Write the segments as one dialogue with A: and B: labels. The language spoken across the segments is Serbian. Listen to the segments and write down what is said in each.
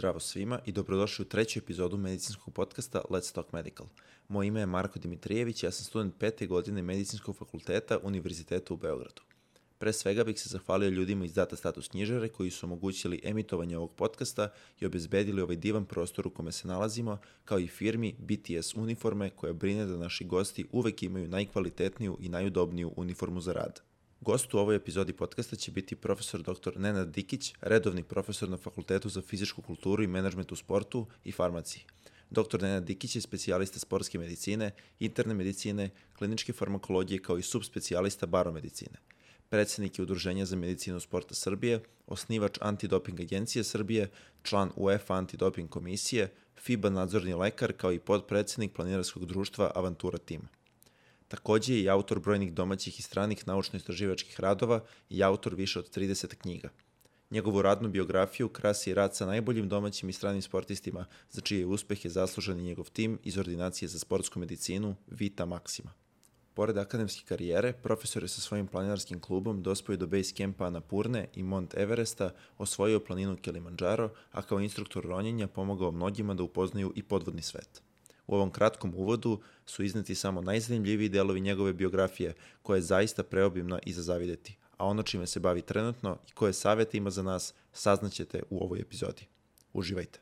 A: Zdravo svima i dobrodošli u treću epizodu medicinskog podcasta Let's Talk Medical. Moje ime je Marko Dimitrijević, ja sam student pete godine medicinskog fakulteta Univerziteta u Beogradu. Pre svega bih se zahvalio ljudima iz Data Status knjižare koji su omogućili emitovanje ovog podcasta i obezbedili ovaj divan prostor u kome se nalazimo, kao i firmi BTS Uniforme koja brine da naši gosti uvek imaju najkvalitetniju i najudobniju uniformu za rad. Gost u ovoj epizodi podcasta će biti profesor dr. Nenad Dikić, redovni profesor na Fakultetu za fizičku kulturu i menadžment u sportu i farmaciji. Dr. Nenad Dikić je specijalista sportske medicine, interne medicine, kliničke farmakologije kao i subspecijalista baromedicine. Predsednik je Udruženja za medicinu sporta Srbije, osnivač Antidoping agencije Srbije, član UEFA Antidoping komisije, FIBA nadzorni lekar kao i podpredsednik planirarskog društva Avantura Team. Takođe je i autor brojnih domaćih i stranih naučno-istraživačkih radova i autor više od 30 knjiga. Njegovu radnu biografiju krasi rad sa najboljim domaćim i stranim sportistima, za čije uspehe je zaslužen i njegov tim iz Ordinacije za sportsku medicinu Vita Maxima. Pored akademske karijere, profesor je sa svojim planinarskim klubom dospio do base campa Anapurne i Mont Everesta, osvojio planinu Kilimanjaro, a kao instruktor ronjenja pomogao mnogima da upoznaju i podvodni svet. U ovom kratkom uvodu su izneti samo najzanimljiviji delovi njegove biografije, koja je zaista preobimna i za zavideti, a ono čime se bavi trenutno i koje savete ima za nas saznaćete u ovoj epizodi. Uživajte!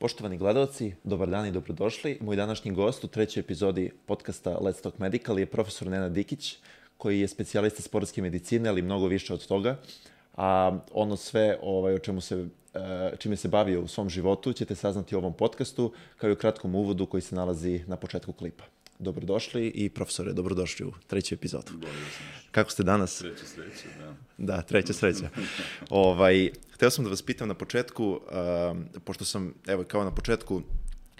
A: Poštovani gledalci, dobar dan i dobrodošli. Moj današnji gost u trećoj epizodi podcasta Let's Talk Medical je profesor Nenad Dikić, koji je specijalista sportske medicine, ali mnogo više od toga. A ono sve ovaj, o čemu se čime se bavio u svom životu ćete saznati u ovom podcastu, kao i u kratkom uvodu koji se nalazi na početku klipa. Dobrodošli i profesore, dobrodošli u treću epizodu. Kako ste danas?
B: Treća sreća, da.
A: Da, treća sreća. ovaj, hteo sam da vas pitam na početku, uh, pošto sam, evo, kao na početku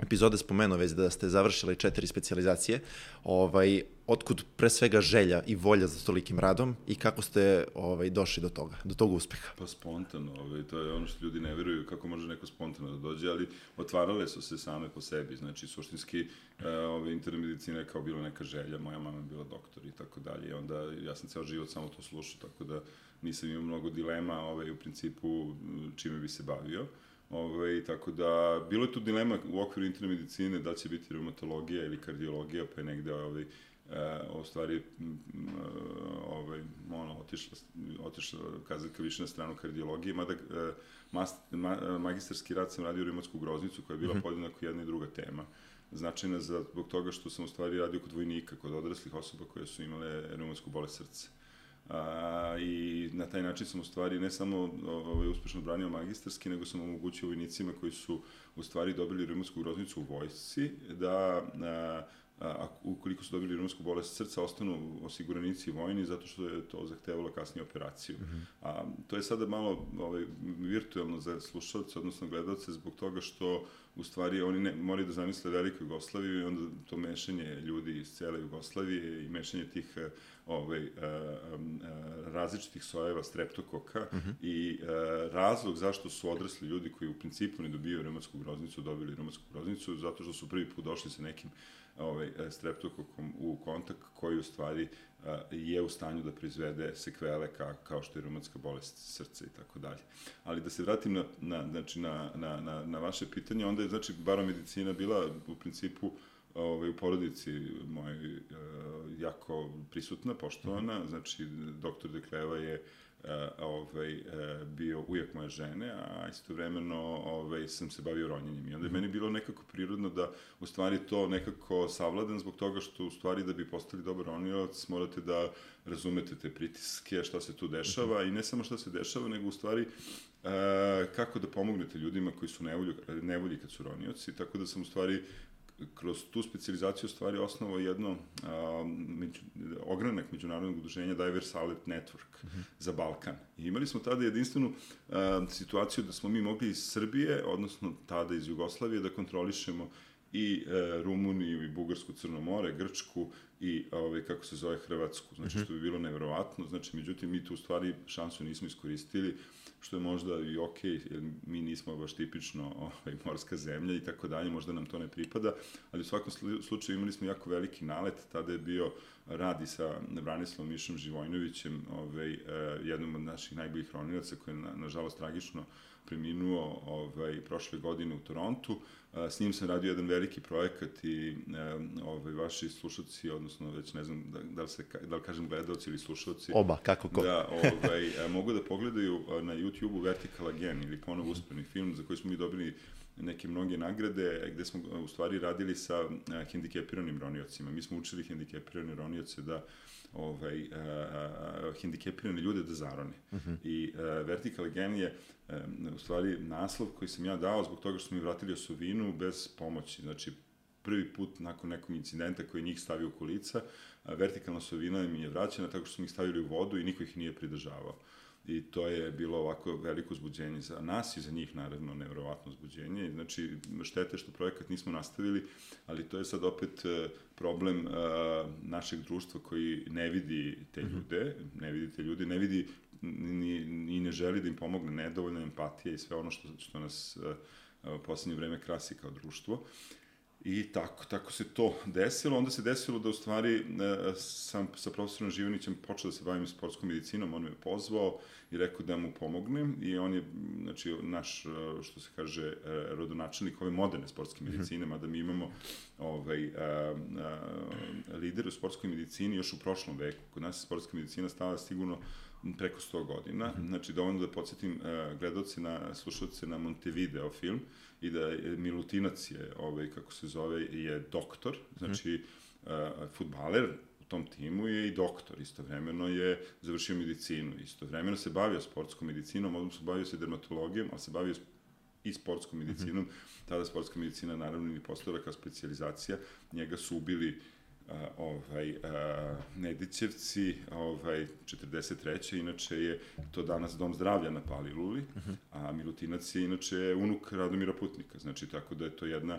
A: epizode spomenuo već da ste završili četiri specializacije, ovaj, otkud pre svega želja i volja za tolikim radom i kako ste ovaj, došli do toga, do tog uspeha?
B: Pa spontano, ovaj, to je ono što ljudi ne veruju kako može neko spontano da dođe, ali otvarale su se same po sebi, znači suštinski e, ovaj, intermedicina je kao bila neka želja, moja mama je bila doktor i tako dalje, onda ja sam ceo život samo to slušao, tako da nisam imao mnogo dilema ovaj, u principu čime bi se bavio. Ove, ovaj, tako da, bilo je tu dilema u okviru interne medicine da će biti reumatologija ili kardiologija, pa je negde ovaj, e, o stvari e, ovaj, ono, otišla, otišla kazaka više na stranu kardiologije, mada e, mas, ma, magistarski rad sam radio u reumatsku groznicu koja je bila mm -hmm. podjednako jedna i druga tema značajna za, zbog toga što sam u stvari radio kod vojnika, kod odraslih osoba koje su imale reumatsku bolest srca. A, I na taj način sam u stvari ne samo ovaj, uspešno branio magistarski, nego sam omogućio vojnicima koji su u stvari dobili reumatsku groznicu u vojsci, da a, a, ukoliko su dobili reumatsku bolest srca, ostanu osiguranici vojni, zato što je to zahtevalo kasnije operaciju. Mm -hmm. A, to je sada malo ovaj, virtualno za slušalce, odnosno gledalce, zbog toga što u stvari oni ne, moraju da zamisle veliku Jugoslaviju i onda to mešanje ljudi iz cele Jugoslavije i mešanje tih eh, ovaj, uh, um, različitih sojeva streptokoka uh mhm. -huh. i uh, razlog zašto su odrasli ljudi koji u principu ne dobijaju reumatsku groznicu, dobili reumatsku groznicu, zato što su prvi put došli sa nekim ovaj, streptokokom u kontakt koji u stvari je u stanju da proizvede sekvele ka, kao što je reumatska bolest srca i tako dalje. Ali da se vratim na, na, znači, na, na, na, na vaše pitanje, onda je znači baromedicina bila u principu ovaj, u porodici moje jako prisutna, poštovana, znači doktor Dekleva je E, ovaj, e, bio ujak moje žene, a istovremeno ovaj, sam se bavio ronjenjem. I onda je meni bilo nekako prirodno da u stvari to nekako savladam zbog toga što u stvari da bi postali dobar ronilac morate da razumete te pritiske, šta se tu dešava i ne samo šta se dešava, nego u stvari e, kako da pomognete ljudima koji su nevolji, nevolji kad su ronioci, tako da sam u stvari kroz tu specializaciju stvari osnovo jedno a, među, ogranak međunarodnog udruženja Divers Alert Network uh mhm. -huh. za Balkan. I imali smo tada jedinstvenu a, situaciju da smo mi mogli iz Srbije, odnosno tada iz Jugoslavije, da kontrolišemo i e, Rumuniju i Bugarsku Crno more, Grčku i ovaj, kako se zove Hrvatsku, znači
A: Mhm.
B: što bi bilo nevjerovatno, znači međutim mi tu u stvari šansu nismo iskoristili, što je možda i okej, jer mi nismo baš tipično ovaj, morska zemlja i tako dalje, možda nam to ne pripada, ali u svakom slu- slučaju imali smo jako veliki nalet, tada je bio radi sa Branislavom Mišom Živojnovićem, ovaj, eh, jednom od naših najboljih ronilaca koji je na, nažalost tragično preminuo ovaj, prošle godine u Torontu. S njim sam radio jedan veliki projekat i e, ovaj, vaši slušalci, odnosno već ne znam da, da, li, se, da li kažem gledalci ili slušalci,
A: Oba, kako ko.
B: da ovaj, a, mogu da pogledaju na YouTube-u Vertical Again ili ponovo uspešni film za koji smo mi dobili neke mnoge nagrade gde smo u stvari radili sa a, hendikepiranim roniocima. Mi smo učili hendikepirane ronioce da ovaj, a, a, hendikepirane ljude da zarone. Uh -huh. I a, Vertical Again je u stvari naslov koji sam ja dao zbog toga što smo mi vratili osovinu bez pomoći. Znači, prvi put nakon nekog incidenta koji je njih stavio u kolica, vertikalna osovina mi je vraćena tako što smo ih stavili u vodu i niko ih nije pridržavao. I to je bilo ovako veliko uzbuđenje za nas i za njih, naravno, nevrovatno uzbuđenje. I, Znači, štete što projekat nismo nastavili, ali to je sad opet e, problem uh, našeg društva koji ne vidi te ljude, ne vidi te ljude, ne vidi ni, ni ne želi da im pomogne nedovoljna empatija i sve ono što, što nas uh, u poslednje vreme krasi kao društvo. I tako, tako se to desilo. Onda se desilo da u stvari e, sam sa profesorom Živanićem počeo da se bavim sportskom medicinom, on me pozvao i rekao da mu pomognem i on je, znači, naš, e, što se kaže, e, rodonačelnik ove moderne sportske medicine, mada mi imamo ovaj, a, a, lider u sportskoj medicini još u prošlom veku. Kod nas je sportska medicina stala sigurno preko 100 godina. Znači, dovoljno da podsjetim gledalce na, slušalce na Montevideo film i da je Milutinac je, ovaj, kako se zove, je doktor, znači uh, futbaler u tom timu je i doktor, istovremeno je završio medicinu, istovremeno se bavio sportskom medicinom, odnosno bavio se dermatologijom, ali se bavio i sportskom medicinom, tada sportska medicina naravno ni postojala kao specializacija, njega su ubili a, ovaj, a, Nedićevci, ovaj, 43. Inače je to danas Dom zdravlja na Paliluli, a Milutinac je inače unuk Radomira Putnika, znači tako da je to jedna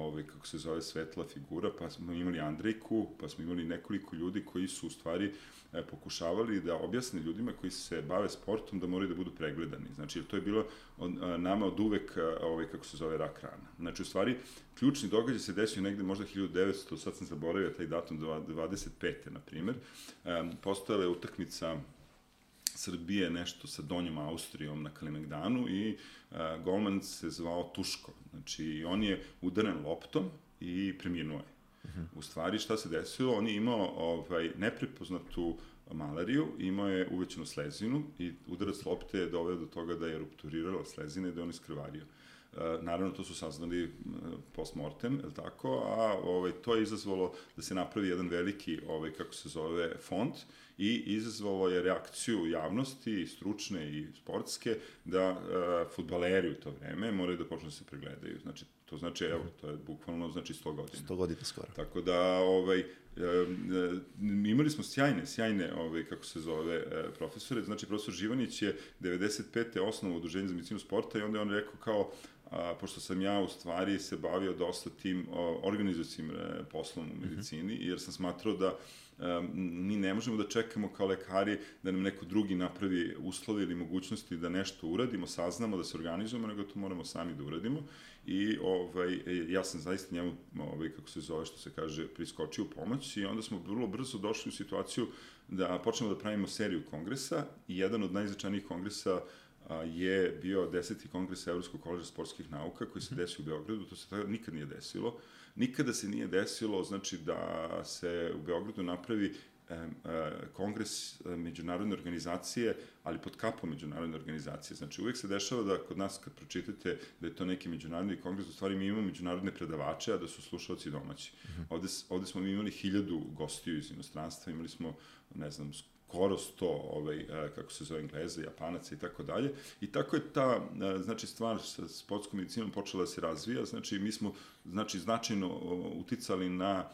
B: ovaj, kako se zove, svetla figura, pa smo imali Andrejku, pa smo imali nekoliko ljudi koji su u stvari e, pokušavali da objasne ljudima koji se bave sportom da moraju da budu pregledani. Znači, to je bilo od, a, nama od uvek, a, ovaj, kako se zove, rak rana. Znači, u stvari, ključni događaj se desio negde možda 1900, sad sam zaboravio taj datum, 25. na primer. E, postojala je utakmica Srbije nešto sa Donjom Austrijom na Kalemegdanu i uh, golman se zvao Tuško. Znači, on je udaren loptom i preminuo je. Uh -huh. U stvari, šta se desilo? On je imao ovaj, neprepoznatu malariju, imao je uvećanu slezinu i udarac lopte je doveo do toga da je rupturirala slezina i da je on iskrvario. Uh, naravno, to su saznali uh, post-mortem, je tako? A ovaj, to je izazvalo da se napravi jedan veliki, ovaj, kako se zove, fond i izazvalo je reakciju javnosti, stručne i sportske, da uh, futbaleri u to vreme moraju da počnu da se pregledaju. Znači, to znači, evo, to je bukvalno, znači 100 godina.
A: 100 godina skoro.
B: Tako da, ovaj, imali smo sjajne, sjajne, ovaj, kako se zove, e, profesore. Znači, profesor Živanić je 95. osnovu udruženja za medicinu sporta i onda je on rekao kao, a, pošto sam ja u stvari se bavio dosta tim organizacijim e, poslom u medicini, jer sam smatrao da um, mi ne možemo da čekamo kao lekari da nam neko drugi napravi uslove ili mogućnosti da nešto uradimo, saznamo, da se organizujemo, nego to moramo sami da uradimo. I ovaj, ja sam zaista njemu, ovaj, kako se zove, što se kaže, priskočio u pomoć i onda smo vrlo brzo došli u situaciju da počnemo da pravimo seriju kongresa i jedan od najznačajnijih kongresa je bio deseti kongres Evropskog koleža sportskih nauka koji se desio u Beogradu, to se tada nikad nije desilo. Nikada se nije desilo, znači da se u Beogradu napravi e, kongres e, međunarodne organizacije, ali pod kapom međunarodne organizacije. Znači, uvek se dešava da kod nas kad pročitate da je to neki međunarodni kongres, u stvari mi imamo međunarodne predavače, a da su slušalci domaći. Mm -hmm. ovde, ovde smo mi imali hiljadu gostiju iz inostranstva, imali smo, ne znam, skoro 100, ovaj, kako se zove, Engleza, Japanaca i tako dalje. I tako je ta, znači, stvar sa sportskom medicinom počela da se razvija, znači, mi smo, znači, značajno uticali na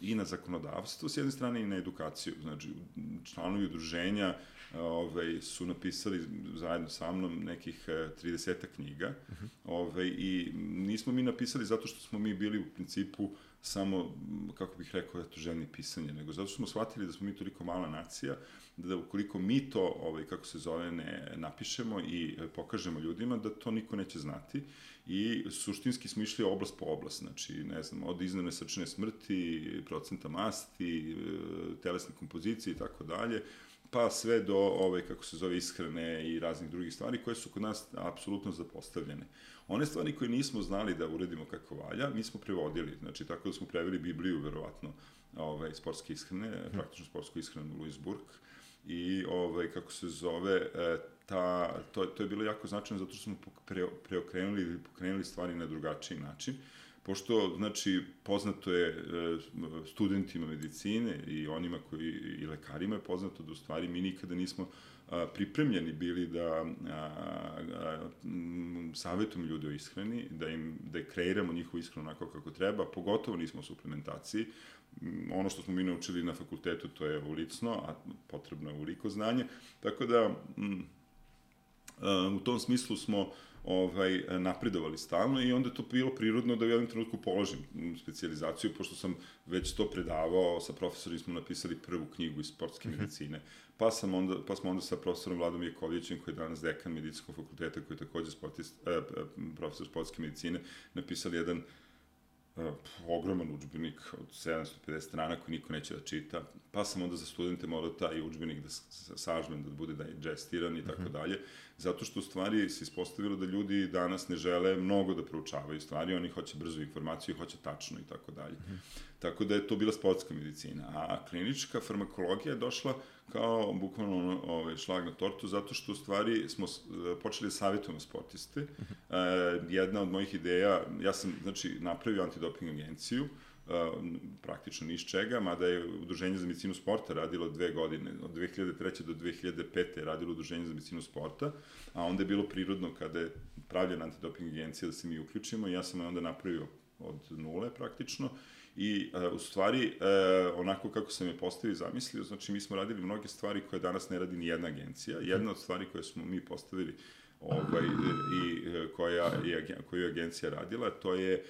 B: i na zakonodavstvo, s jedne strane i na edukaciju. Znači, članovi udruženja ovaj, su napisali zajedno sa mnom nekih 30 knjiga. Uh -huh. ovaj, I nismo mi napisali zato što smo mi bili u principu samo, kako bih rekao, eto, željni pisanje, nego zato smo shvatili da smo mi toliko mala nacija, da ukoliko mi to, ovaj, kako se zove, ne napišemo i pokažemo ljudima, da to niko neće znati. I suštinski smo išli oblast po oblast, znači, ne znam, od iznene srčne smrti, procenta masti, telesne kompozicije i tako dalje, pa sve do ove, kako se zove, ishrane i raznih drugih stvari koje su kod nas apsolutno zapostavljene. One stvari koje nismo znali da uredimo kako valja, mi smo prevodili, znači tako da smo preveli Bibliju, verovatno, ovaj, sportske ishrane, praktično sportsku ishranu Louisburg, i ovaj, kako se zove, e, ta, to, to je bilo jako značajno zato što smo pre, preokrenuli ili pokrenuli stvari na drugačiji način. Pošto, znači, poznato je e, studentima medicine i onima koji, i lekarima je poznato da u stvari mi nikada nismo pripremljeni bili da savjetujemo ljude o ishrani, da im da kreiramo njihovu ishranu onako kako treba, pogotovo nismo u suplementaciji. Ono što smo mi naučili na fakultetu to je ulicno, a potrebno je uliko znanje. Tako da, m, a, u tom smislu smo ovaj, napredovali stalno i onda je to bilo prirodno da u jednom trenutku položim specializaciju, pošto sam već to predavao, sa profesorom smo napisali prvu knjigu iz sportske mhm. medicine, pa, sam onda, pa smo onda sa profesorom Vladom Jekovićem, koji je danas dekan medicinskog fakulteta, koji je takođe sportist, eh, profesor sportske medicine, napisali jedan uh, ogroman učbenik od 750 strana koji niko neće da čita, pa sam onda za studente morao taj učbenik da sažmem, da bude digestiran i tako mhm. dalje, zato što u stvari se ispostavilo da ljudi danas ne žele mnogo da proučavaju stvari, oni hoće brzu informaciju, hoće tačno i tako dalje. Tako da je to bila sportska medicina. A klinička farmakologija je došla kao bukvalno ovaj, šlag na tortu, zato što u stvari smo počeli da savjetujemo sportiste. Uh, jedna od mojih ideja, ja sam znači, napravio antidoping agenciju, uh, praktično niš čega, mada je Udruženje za medicinu sporta radilo dve godine, od 2003. do 2005. je radilo Udruženje za medicinu sporta, a onda je bilo prirodno kada je pravljena antidoping agencija da se mi uključimo i ja sam onda napravio od nule praktično I uh, u stvari, uh, onako kako sam je postavio i zamislio, znači mi smo radili mnoge stvari koje danas ne radi ni jedna agencija. Jedna od stvari koje smo mi postavili ovaj, i koja je, koju je agencija radila, to je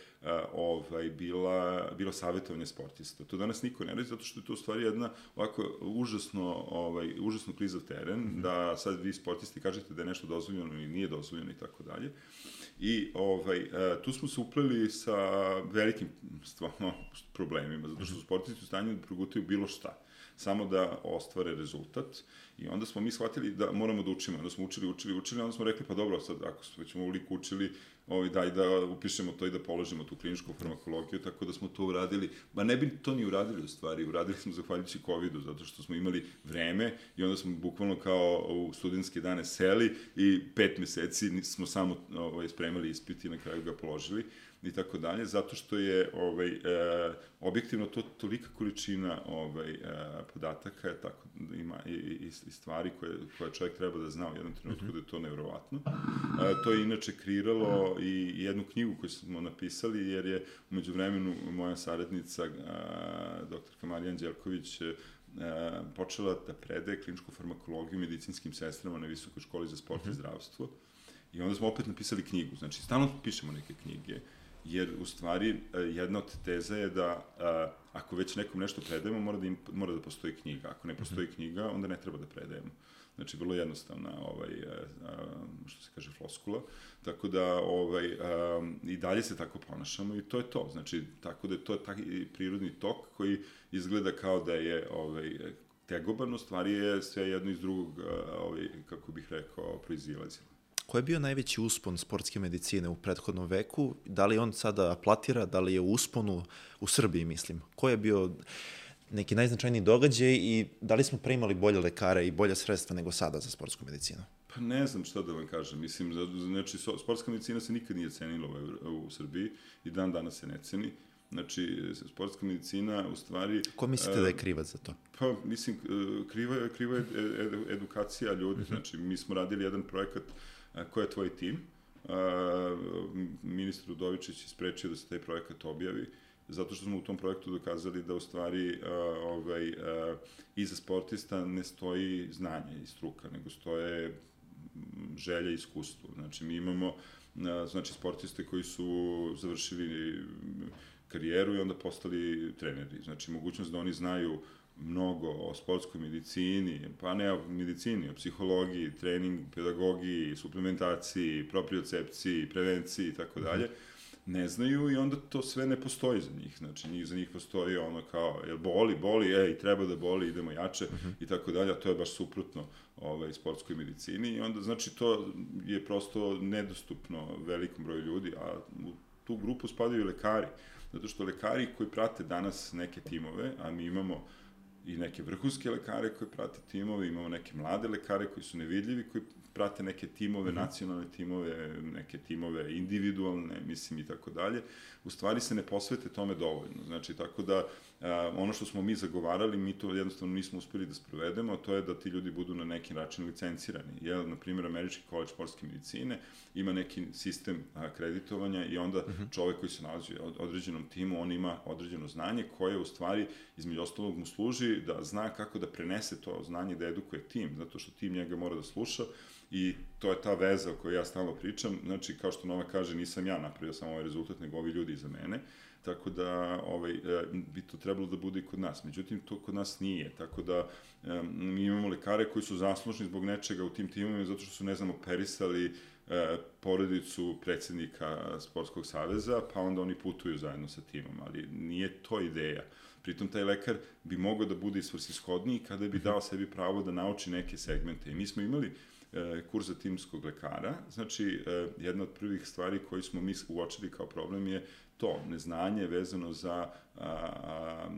B: ovaj, bila, bilo savjetovanje sportista. To danas niko ne radi, zato što je to u stvari jedna ovako užasno, ovaj, užasno klizav teren, mm -hmm. da sad vi sportisti kažete da je nešto dozvoljeno ili nije dozvoljeno i tako dalje. I ovaj, tu smo se upleli sa velikim stvarno problemima, zato što su sportisti u stanju da progutaju bilo šta samo da ostvare rezultat. I onda smo mi shvatili da moramo da učimo. Onda smo učili, učili, učili, onda smo rekli, pa dobro, sad ako smo već uliko učili, ovaj, daj da upišemo to i da položimo tu kliničku farmakologiju, tako da smo to uradili. Ba ne bi to ni uradili u stvari, uradili smo zahvaljujući COVID-u, zato što smo imali vreme i onda smo bukvalno kao u studentske dane seli i pet meseci smo samo ovaj, spremali ispit i na kraju ga položili i tako dalje, zato što je ovaj, e, objektivno to tolika količina ovaj, e, podataka je tako, ima i, i, i stvari koje, koje čovjek treba da zna u jednom trenutku mm -hmm. da je to nevrovatno. E, to je inače kreiralo i jednu knjigu koju smo napisali, jer je umeđu vremenu moja saradnica, a, doktorka Marija Anđelković, e, počela da predaje kliničku farmakologiju medicinskim sestrama na Visokoj školi za sport mm -hmm. i mhm. zdravstvo. I onda smo opet napisali knjigu. Znači, stalno pišemo neke knjige jer u stvari e, jedna od teza je da a, e, ako već nekom nešto predajemo, mora da, im, mora da postoji knjiga. Ako ne postoji mhm. knjiga, onda ne treba da predajemo. Znači, vrlo jednostavna, ovaj, a, e, što se kaže, floskula. Tako da, ovaj, a, i dalje se tako ponašamo i to je to. Znači, tako da je to taj prirodni tok koji izgleda kao da je ovaj, tegoban, u stvari je sve jedno iz drugog, ovaj, kako bih rekao, proizilazilo.
A: Ko je bio najveći uspon sportske medicine u prethodnom veku? Da li on sada platira, da li je u usponu u Srbiji, mislim? Ko je bio neki najznačajniji događaj i da li smo pre imali bolje lekare i bolje sredstva nego sada za sportsku medicinu?
B: Pa ne znam šta da vam kažem. Mislim, znači, sportska medicina se nikad nije cenila u, u Srbiji i dan danas se ne ceni. Znači, sportska medicina u stvari...
A: Ko mislite da je krivac za to?
B: Pa, mislim, kriva je, kriva je edukacija ljudi. Mhm. Znači, mi smo radili jedan projekat uh, ko je tvoj tim. Ministar Udovičić je sprečio da se taj projekat objavi zato što smo u tom projektu dokazali da u stvari uh, ovaj, uh, iza sportista ne stoji znanje i struka, nego stoje želja i iskustvo. Znači, mi imamo uh, znači, sportiste koji su završili karijeru i onda postali treneri. Znači, mogućnost da oni znaju mnogo o sportskoj medicini, pa ne o medicini, o psihologiji, trening, pedagogiji, suplementaciji, propriocepciji, prevenciji i tako dalje, ne znaju i onda to sve ne postoji za njih. Znači, njih, za njih postoji ono kao, jel boli, boli, ej, treba da boli, idemo jače uh -huh. i tako dalje, a to je baš suprotno ovaj, sportskoj medicini i onda, znači, to je prosto nedostupno velikom broju ljudi, a u tu grupu spadaju lekari, zato što lekari koji prate danas neke timove, a mi imamo i neke vrhunske lekare koji prate timove, imamo neke mlade lekare koji su nevidljivi, koji prate neke timove, -hmm. nacionalne timove, neke timove individualne, mislim i tako dalje, u stvari se ne posvete tome dovoljno. Znači, tako da a, ono što smo mi zagovarali, mi to jednostavno nismo uspeli da sprovedemo, to je da ti ljudi budu na neki način licencirani. Jel, na primjer, Američki koleđ sportske medicine ima neki sistem akreditovanja i onda -hmm. čovek koji se nalazi u određenom timu, on ima određeno znanje koje u stvari, između ostalog, mu služi da zna kako da prenese to znanje da edukuje tim, zato što tim njega mora da sluša, i to je ta veza o kojoj ja stalno pričam, znači kao što Nova kaže nisam ja napravio samo ovaj rezultat, nego ovi ljudi iza mene, tako da ovaj, e, bi to trebalo da bude i kod nas. Međutim, to kod nas nije, tako da e, mi imamo lekare koji su zaslužni zbog nečega u tim timovima zato što su, ne znam, operisali e, porodicu predsednika Sportskog saveza, pa onda oni putuju zajedno sa timom, ali nije to ideja. Pritom taj lekar bi mogao da bude i svrsishodniji kada bi dao sebi pravo da nauči neke segmente. I mi smo imali e, kursa timskog lekara. Znači, e, jedna od prvih stvari koji smo mi uočili kao problem je to, neznanje vezano za a, a,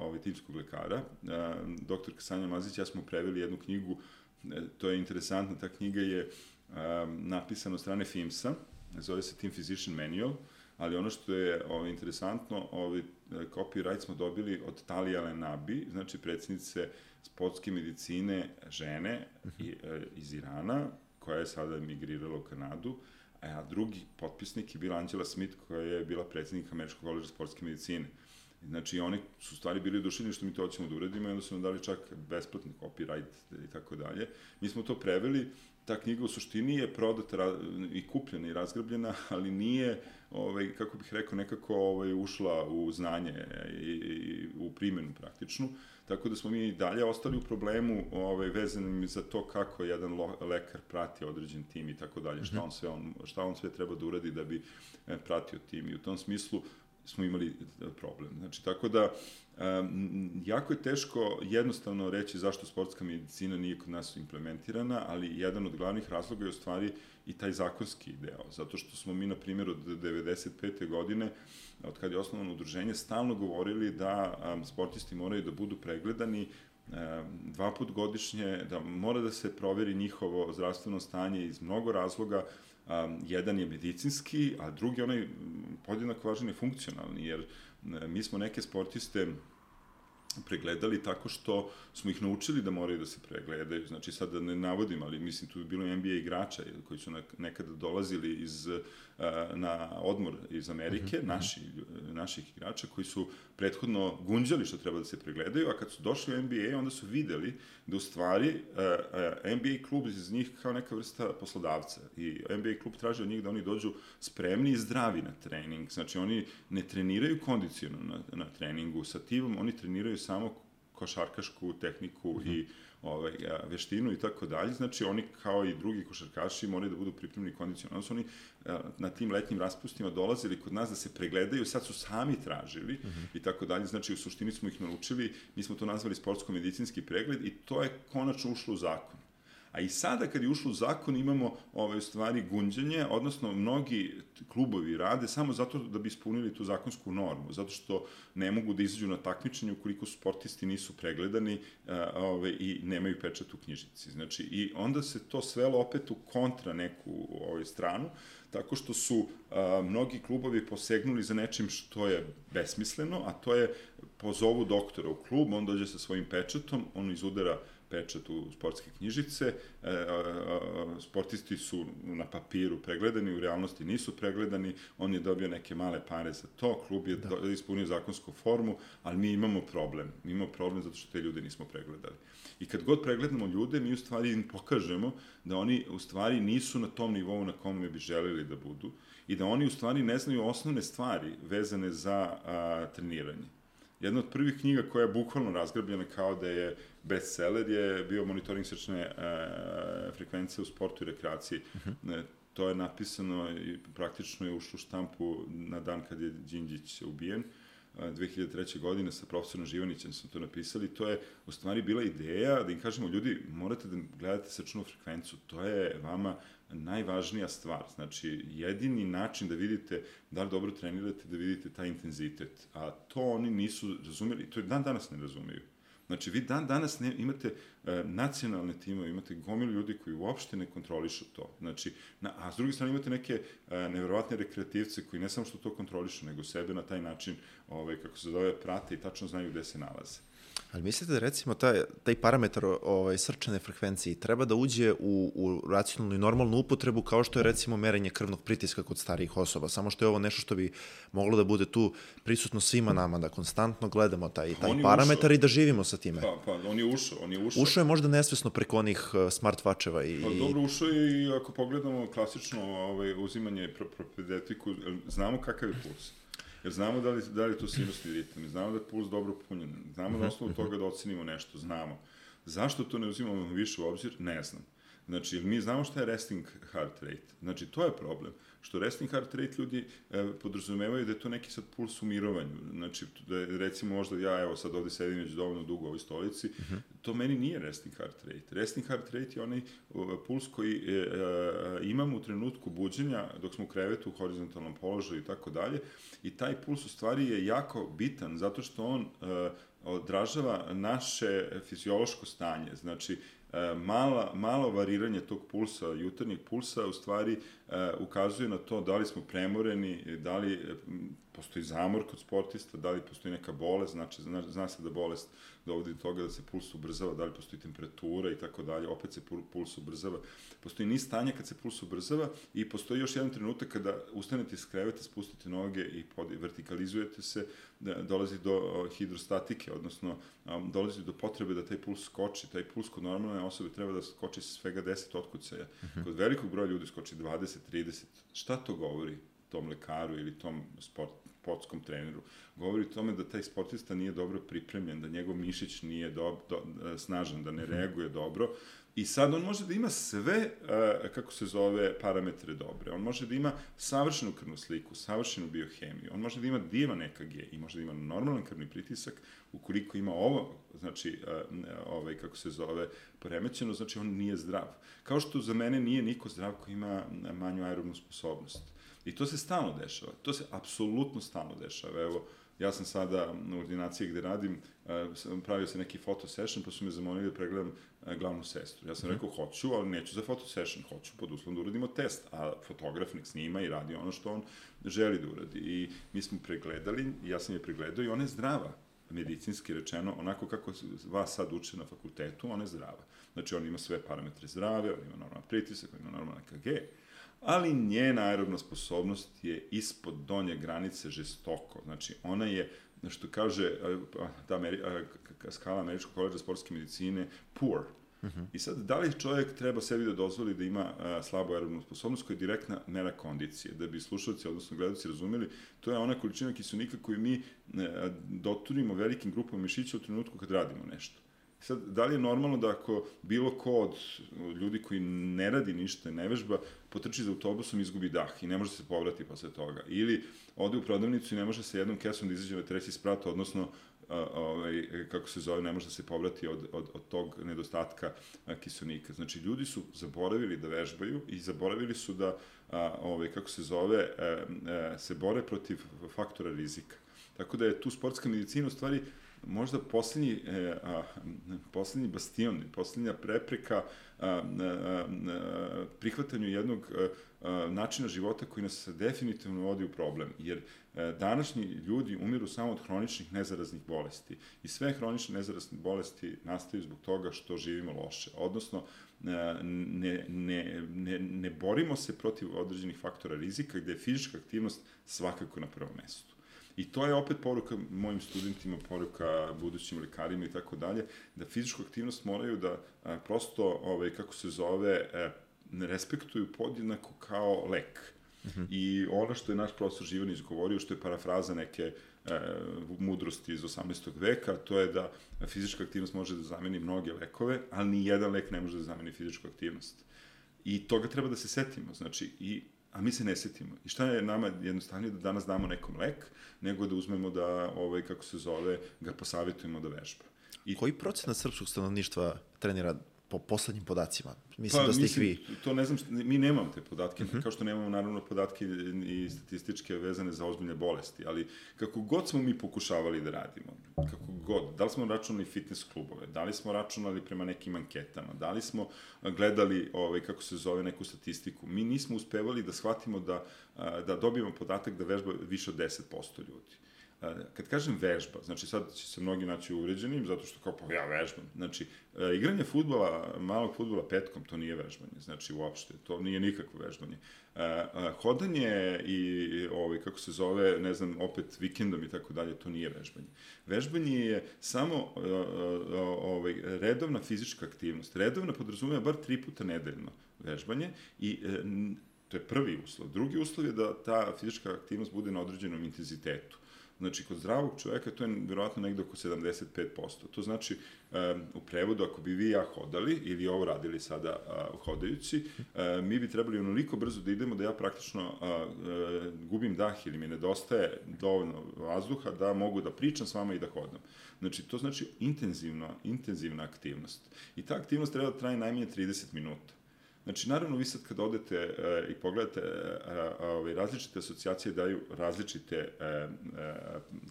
B: ovaj timskog lekara. A, doktor Sanja Mazić, ja smo preveli jednu knjigu, e, to je interesantno, ta knjiga je a, napisana od strane FIMSA, zove se Team Physician Manual, ali ono što je ovaj, interesantno, ovaj, copyright smo dobili od Talija Lenabi, znači predsjednice sportske medicine žene e, iz Irana, koja je sada emigrirala u Kanadu, a drugi potpisnik je bila Angela Smith, koja je bila predsednik Američkog koleđa sportske medicine. Znači, oni su stvari bili oduševljeni što mi to hoćemo da uradimo i onda su nam dali čak besplatni copyright i tako dalje. Mi smo to preveli, ta knjiga u suštini je prodata i kupljena i razgrabljena, ali nije, ovaj, kako bih rekao, nekako ovaj, ušla u znanje i, i u primjenu praktičnu. Tako da smo mi dalje ostali u problemu ovaj, vezanim za to kako jedan lo, lekar prati određen tim i tako dalje, šta mhm. on sve, on, šta on sve treba da uradi da bi e, pratio tim. I u tom smislu smo imali e, problem. Znači, tako da, jako je teško jednostavno reći zašto sportska medicina nije kod nas implementirana, ali jedan od glavnih razloga je u stvari i taj zakonski deo, zato što smo mi, na primjer, od 95. godine, od kada je osnovano udruženje, stalno govorili da sportisti moraju da budu pregledani dva put godišnje, da mora da se proveri njihovo zdravstveno stanje iz mnogo razloga, um, jedan je medicinski, a drugi onaj podjednako važan je funkcionalni, jer mi smo neke sportiste pregledali tako što smo ih naučili da moraju da se pregledaju. Znači, sad da ne navodim, ali mislim tu je bilo NBA igrača koji su nekada dolazili iz na odmor iz Amerike, mm -hmm. naši, naših igrača koji su prethodno gunđali što treba da se pregledaju, a kad su došli u NBA, onda su videli da u stvari NBA klub iz njih kao neka vrsta poslodavca i NBA klub traži od njih da oni dođu spremni i zdravi na trening. Znači, oni ne treniraju kondicijonu na, na treningu sa tivom, oni treniraju samo košarkašku tehniku mm -hmm. i ovaj, veštinu i tako dalje. Znači, oni kao i drugi košarkaši moraju da budu pripremni kondicionalno. Su oni na tim letnjim raspustima dolazili kod nas da se pregledaju, sad su sami tražili uh mhm. -huh. i tako dalje. Znači, u suštini smo ih naučili, mi smo to nazvali sportsko-medicinski pregled i to je konačno ušlo u zakon. A i sada kad je ušlo u zakon imamo ove stvari gunđenje, odnosno mnogi klubovi rade samo zato da bi ispunili tu zakonsku normu, zato što ne mogu da izađu na takmičenje ukoliko sportisti nisu pregledani ove, i nemaju pečat u knjižici. Znači, i onda se to svelo opet u kontra neku ovaj, stranu, tako što su a, mnogi klubovi posegnuli za nečim što je besmisleno, a to je pozovu doktora u klub, on dođe sa svojim pečatom, on izudara pečat u sportske knjižice, e, a, sportisti su na papiru pregledani, u realnosti nisu pregledani, on je dobio neke male pare za to, klub je da. ispunio zakonsku formu, ali mi imamo problem. Mi imamo problem zato što te ljude nismo pregledali. I kad god pregledamo ljude, mi u stvari im pokažemo da oni u stvari nisu na tom nivou na kome bi želeli da budu i da oni u stvari ne znaju osnovne stvari vezane za a, treniranje. Jedna od prvih knjiga koja je bukvalno razgrabljena kao da je bestseller je bio monitoring srčne e, frekvencije u sportu i rekreaciji. Uh mhm. -huh. e, to je napisano i praktično je ušlo u štampu na dan kad je Đinđić ubijen. 2003. godine sa profesorom Živanićem smo to napisali, to je u stvari bila ideja da im kažemo, ljudi, morate da gledate srčnu frekvenciju, to je vama najvažnija stvar. Znači, jedini način da vidite da li dobro trenirate, da vidite taj intenzitet. A to oni nisu razumeli, to dan danas ne razumeju. Znači, vi dan danas ne, imate e, nacionalne timove, imate gomilu ljudi koji uopšte ne kontrolišu to. Znači, na, a s druge strane imate neke e, nevjerovatne rekreativce koji ne samo što to kontrolišu, nego sebe na taj način, ovaj, kako se zove, prate i tačno znaju gde se nalaze.
A: Ali mislite da recimo taj, taj parametar ovaj, srčane frekvencije treba da uđe u, u racionalnu i normalnu upotrebu kao što je recimo merenje krvnog pritiska kod starijih osoba, samo što je ovo nešto što bi moglo da bude tu prisutno svima nama, da konstantno gledamo taj, taj parametar ušao. i da živimo sa time.
B: Pa, pa, on je ušao, on je ušao.
A: Ušao je možda nesvesno preko onih uh, smartwatcheva i...
B: Pa dobro, ušao je i ako pogledamo klasično ovaj, uzimanje propedetiku, znamo kakav je puls. Jer znamo da li, da li to sinusni ritam, znamo da je puls dobro punjen, znamo na osnovu toga da ocenimo nešto, znamo. Zašto to ne uzimamo više u obzir? Ne znam. Znači, mi znamo šta je resting heart rate. Znači, to je problem što resting heart rate ljudi e, podrazumevaju da je to neki sad puls u mirovanju. Znači, da je, recimo možda ja, evo sad ovde sedim već dovoljno dugo u ovoj stolici, uh mhm. -huh. to meni nije resting heart rate. Resting heart rate je onaj o, puls koji e, e, imamo u trenutku buđenja, dok smo u krevetu, u horizontalnom položaju i tako dalje, i taj puls u stvari je jako bitan, zato što on e, odražava naše fiziološko stanje. Znači, mala, malo variranje tog pulsa, jutarnjeg pulsa, u stvari e, ukazuje na to da li smo premoreni, da li postoji zamor kod sportista, da li postoji neka bolest, znači zna, zna se da bolest dovodi do toga da se puls ubrzava, da li postoji temperatura i tako dalje, opet se puls ubrzava. Postoji niz stanja kad se puls ubrzava i postoji još jedan trenutak kada ustanete iz kreveta, spustite noge i pod, vertikalizujete se, da dolazi do hidrostatike, odnosno um, dolazi do potrebe da taj puls skoči. Taj puls kod normalne osobe treba da skoči svega 10 otkucaja. Mhm. Kod velikog broja ljudi skoči 20, 30. Šta to govori? tom lekaru ili tom sport, sportskom treneru, govori o tome da taj sportista nije dobro pripremljen, da njegov mišić nije do, do, snažan, da ne mhm. reaguje dobro. I sad on može da ima sve, uh, kako se zove, parametre dobre. On može da ima savršenu krvnu sliku, savršenu biohemiju. On može da ima divan EKG i može da ima normalan krvni pritisak. Ukoliko ima ovo, znači, uh, ovaj, kako se zove, poremećeno, znači on nije zdrav. Kao što za mene nije niko zdrav ko ima manju aerobnu sposobnost I to se stalno dešava. To se apsolutno stalno dešava. Evo, ja sam sada na ordinaciji gde radim, uh, pravio se neki foto session, pa su me zamolili da pregledam uh, glavnu sestru. Ja sam mm -hmm. rekao, hoću, ali neću za foto session, hoću pod uslovom da uradimo test, a fotograf nek snima i radi ono što on želi da uradi. I mi smo pregledali, ja sam je pregledao i ona je zdrava medicinski rečeno, onako kako vas sad uče na fakultetu, ona je zdrava. Znači, on ima sve parametre zdrave, on ima normalan pritisak, on ima normalan EKG, ali njena aerobna sposobnost je ispod donje granice žestoko. Znači, ona je, što kaže ta Ameri skala Američkog koleđa sportske medicine, poor. Uh mhm. -huh. I sad, da li čovjek treba sebi da dozvoli da ima a, slabu aerobnu sposobnost koja je direktna mera kondicije? Da bi slušalci, odnosno gledalci razumeli, to je ona količina kiselnika koju mi a, doturimo velikim grupama mišića u trenutku kad radimo nešto. Sad, da li je normalno da ako bilo ko od ljudi koji ne radi ništa, ne vežba, potrči za autobusom i izgubi dah i ne može se povrati posle toga? Ili ode u prodavnicu i ne može sa jednom kesom da izađe na treći sprat, odnosno a, ovaj, kako se zove, ne može da se povrati od, od, od tog nedostatka a, kiselnika. Znači, ljudi su zaboravili da vežbaju i zaboravili su da, a, ovaj, kako se zove, a, a, se bore protiv faktora rizika. Tako da je tu sportska medicina u stvari možda poslednji, e, a, poslednji bastion, poslednja prepreka a, a, a, prihvatanju jednog a, a, načina života koji nas definitivno vodi u problem, jer a, današnji ljudi umiru samo od hroničnih nezaraznih bolesti i sve hronične nezarazne bolesti nastaju zbog toga što živimo loše, odnosno ne, ne, ne, ne borimo se protiv određenih faktora rizika gde je fizička aktivnost svakako na prvom mestu. I to je opet poruka mojim studentima, poruka budućim lekarima i tako dalje, da fizičku aktivnost moraju da a, prosto, ovaj, kako se zove, a, ne respektuju podjednako kao lek. Mhm. -huh. I ono što je naš profesor Živanić govorio, što je parafraza neke e, mudrosti iz 18. veka, to je da fizička aktivnost može da zameni mnoge lekove, ali ni jedan lek ne može da zameni fizičku aktivnost. I toga treba da se setimo. Znači, i a mi se ne setimo. I šta je nama jednostavnije da danas damo nekom lek, nego da uzmemo da, ovaj, kako se zove, ga posavjetujemo da vežba.
A: I... Koji procenat srpskog stanovništva trenira po poslednjim podacima. Mislim pa, da ste mislim, ih vi...
B: To ne znam, šta, mi nemamo te podatke, uh mhm. -huh. kao što nemamo naravno podatke i statističke vezane za ozbiljne bolesti, ali kako god smo mi pokušavali da radimo, kako god, da li smo računali fitness klubove, da li smo računali prema nekim anketama, da li smo gledali, ovaj, kako se zove, neku statistiku, mi nismo uspevali da shvatimo da, da dobijemo podatak da vežba više od 10% ljudi. Kad kažem vežba, znači sad će se mnogi naći uvređenim, zato što kao pa ja vežbam. Znači, igranje futbola, malog futbola petkom, to nije vežbanje, znači uopšte, to nije nikakvo vežbanje. Hodanje i, ovaj, kako se zove, ne znam, opet vikendom i tako dalje, to nije vežbanje. Vežbanje je samo ovaj, redovna fizička aktivnost. Redovna podrazumeva bar tri puta nedeljno vežbanje i e, to je prvi uslov. Drugi uslov je da ta fizička aktivnost bude na određenom intenzitetu. Znači, kod zdravog čoveka to je vjerovatno negde oko 75%. To znači, um, u prevodu, ako bi vi i ja hodali, ili ovo radili sada uh, hodajući, uh, mi bi trebali onoliko brzo da idemo da ja praktično uh, uh, gubim dah ili mi nedostaje dovoljno vazduha da mogu da pričam s vama i da hodam. Znači, to znači intenzivna, intenzivna aktivnost. I ta aktivnost treba da traje najmanje 30 minuta. Znači, naravno, vi sad kad odete e, i pogledate, e, ove, različite asocijacije daju različite, e, e,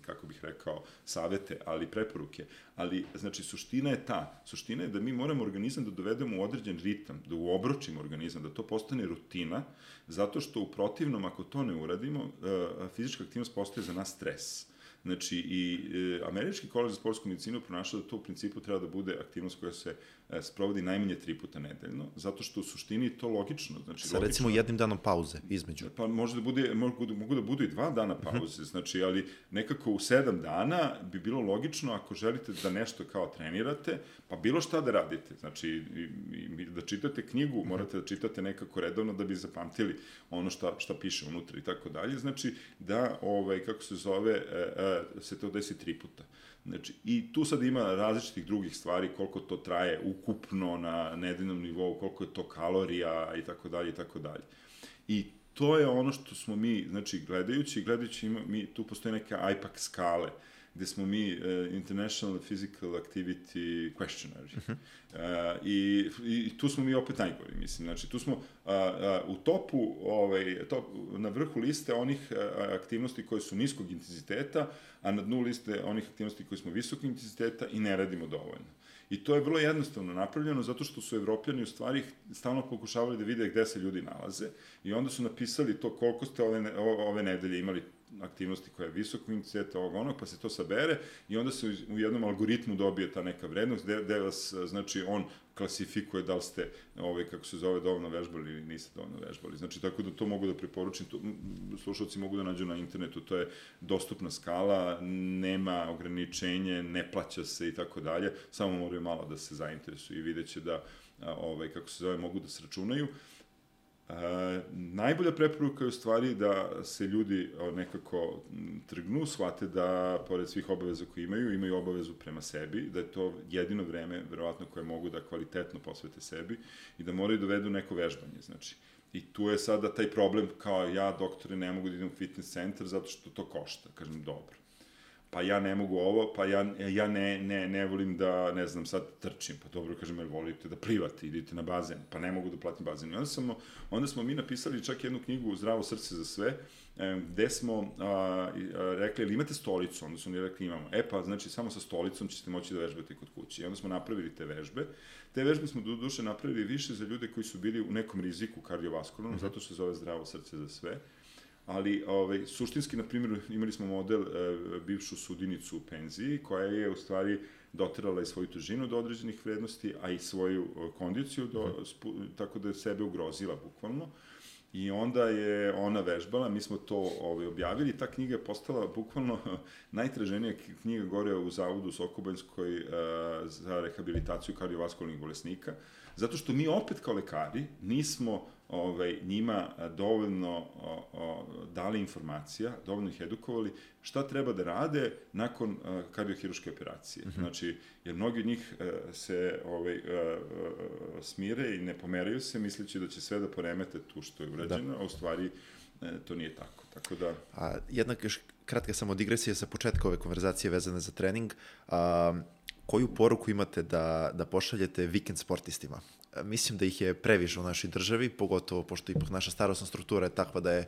B: kako bih rekao, savete, ali preporuke. Ali, znači, suština je ta. Suština je da mi moramo organizam da dovedemo u određen ritam, da uobročimo organizam, da to postane rutina, zato što u protivnom, ako to ne uradimo, e, fizička aktivnost postaje za nas stres. Znači, i e, Američki koleđ za sportsku medicinu pronašao da to u principu treba da bude aktivnost koja se sprovodi najmanje tri puta nedeljno, zato što u suštini to logično. Znači,
A: Sa logično, recimo jednim danom pauze između.
B: Pa može da bude, mogu, mogu da budu i dva dana mhm. pauze, znači, ali nekako u sedam dana bi bilo logično ako želite da nešto kao trenirate, pa bilo šta da radite. Znači, i, i, da čitate knjigu, mhm. morate da čitate nekako redovno da bi zapamtili ono šta, šta piše unutra i tako dalje. Znači, da, ovaj, kako se zove, e, e, se to desi tri puta. Znači, i tu sad ima različitih drugih stvari, koliko to traje ukupno na nedeljnom nivou, koliko je to kalorija i tako dalje i tako dalje. I to je ono što smo mi, znači, gledajući, gledajući, ima, mi, tu postoje neke IPAC skale, gde smo mi uh, International Physical Activity Questionary. Uh -huh. uh, i, I tu smo mi opet najgori, mislim. Znači, tu smo uh, uh, u topu, ovaj, top, na vrhu liste onih uh, aktivnosti koje su niskog intenziteta, a na dnu liste onih aktivnosti koje smo visokog intenziteta i ne radimo dovoljno. I to je vrlo jednostavno napravljeno zato što su evropljani u stvari stalno pokušavali da vide gde se ljudi nalaze i onda su napisali to koliko ste ove, ove nedelje imali aktivnosti koja je visoko intenziteta ovog onog, pa se to sabere i onda se u jednom algoritmu dobije ta neka vrednost gde, vas, znači, on klasifikuje da li ste, ovaj, kako se zove, dovoljno vežbali ili niste dovoljno vežbali. Znači, tako da to mogu da preporučim, to, slušalci mogu da nađu na internetu, to je dostupna skala, nema ograničenje, ne plaća se i tako dalje, samo moraju malo da se zainteresuju i vidjet će da, ovaj, kako se zove, mogu da se računaju. E, najbolja preporuka je u stvari da se ljudi nekako trgnu, shvate da, pored svih obaveza koje imaju, imaju obavezu prema sebi, da je to jedino vreme, verovatno, koje mogu da kvalitetno posvete sebi i da moraju da vedu neko vežbanje, znači. I tu je sada taj problem kao ja, doktore, ne mogu da idem u fitness centar zato što to košta. Kažem, dobro pa ja ne mogu ovo, pa ja, ja ne, ne, ne volim da, ne znam, sad trčim, pa dobro, kažem, jer volite da plivate, idite na bazen, pa ne mogu da platim bazen. I onda, smo, onda smo mi napisali čak jednu knjigu Zdravo srce za sve, gde smo a, a, rekli, ili imate stolicu? Onda su oni rekli, imamo. E pa, znači, samo sa stolicom ćete moći da vežbate kod kuće. I onda smo napravili te vežbe. Te vežbe smo do duše napravili više za ljude koji su bili u nekom riziku kardiovaskularnom, mm -hmm. zato što se zove Zdravo srce za sve ali ovaj, suštinski, na primjer, imali smo model e, bivšu sudinicu u penziji, koja je u stvari doterala i svoju težinu do određenih vrednosti, a i svoju e, kondiciju, do, mhm. spu, tako da je sebe ugrozila bukvalno. I onda je ona vežbala, mi smo to ovaj, objavili, ta knjiga je postala bukvalno najtraženija knjiga gore u Zavodu Sokobanjskoj uh, za rehabilitaciju kardiovaskularnih bolesnika, zato što mi opet kao lekari nismo ovaj, njima dovoljno o, o, dali informacija, dovoljno ih edukovali šta treba da rade nakon uh, kardiohiruške operacije. Mm -hmm. Znači, jer mnogi od njih uh, se ovaj, uh, uh, smire i ne pomeraju se misleći da će sve da poremete tu što je urađeno, da. a u stvari to nije tako. Tako da...
A: A, jednak još kratka samo digresija sa početka ove konverzacije vezane za trening. A, koju poruku imate da, da pošaljete vikend sportistima? Mislim da ih je previše u našoj državi, pogotovo pošto ipak naša starostna struktura je takva da je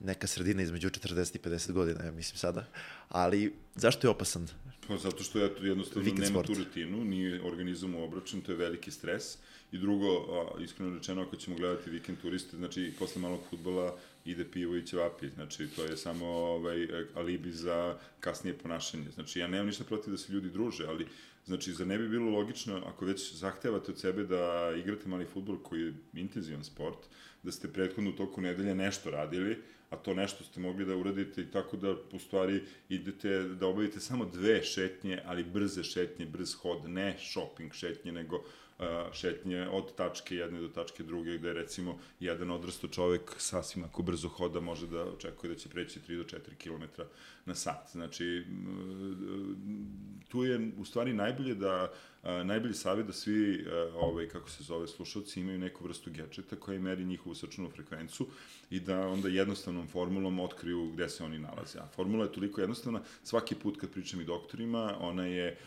A: neka sredina između 40 i 50 godina, ja mislim sada. Ali zašto je opasan?
B: Pa zato što ja jednostavno Weekend nema sport. tu rutinu, nije organizam obračun, to je veliki stres. I drugo, a, iskreno rečeno, ako ćemo gledati vikend turiste, znači posle malog futbola ide pivo i ćevapi. Znači, to je samo ovaj, alibi za kasnije ponašanje. Znači, ja nemam ništa protiv da se ljudi druže, ali Znači, za ne bi bilo logično, ako već zahtevate od sebe da igrate mali futbol koji je intenzivan sport, da ste prethodno u toku nedelje nešto radili, a to nešto ste mogli da uradite i tako da u stvari idete da obavite samo dve šetnje, ali brze šetnje, brz hod, ne shopping šetnje, nego šetnje od tačke jedne do tačke druge, gde recimo jedan odrasto čovek sasvim ako brzo hoda može da očekuje da će preći 3 do 4 km na sat. Znači, tu je u stvari najbolje da najbolji savjet da svi, ovaj, kako se zove, slušalci imaju neku vrstu gadžeta koja meri njihovu srčanu frekvencu i da onda jednostavnom formulom otkriju gde se oni nalaze. A formula je toliko jednostavna, svaki put kad pričam i doktorima, ona je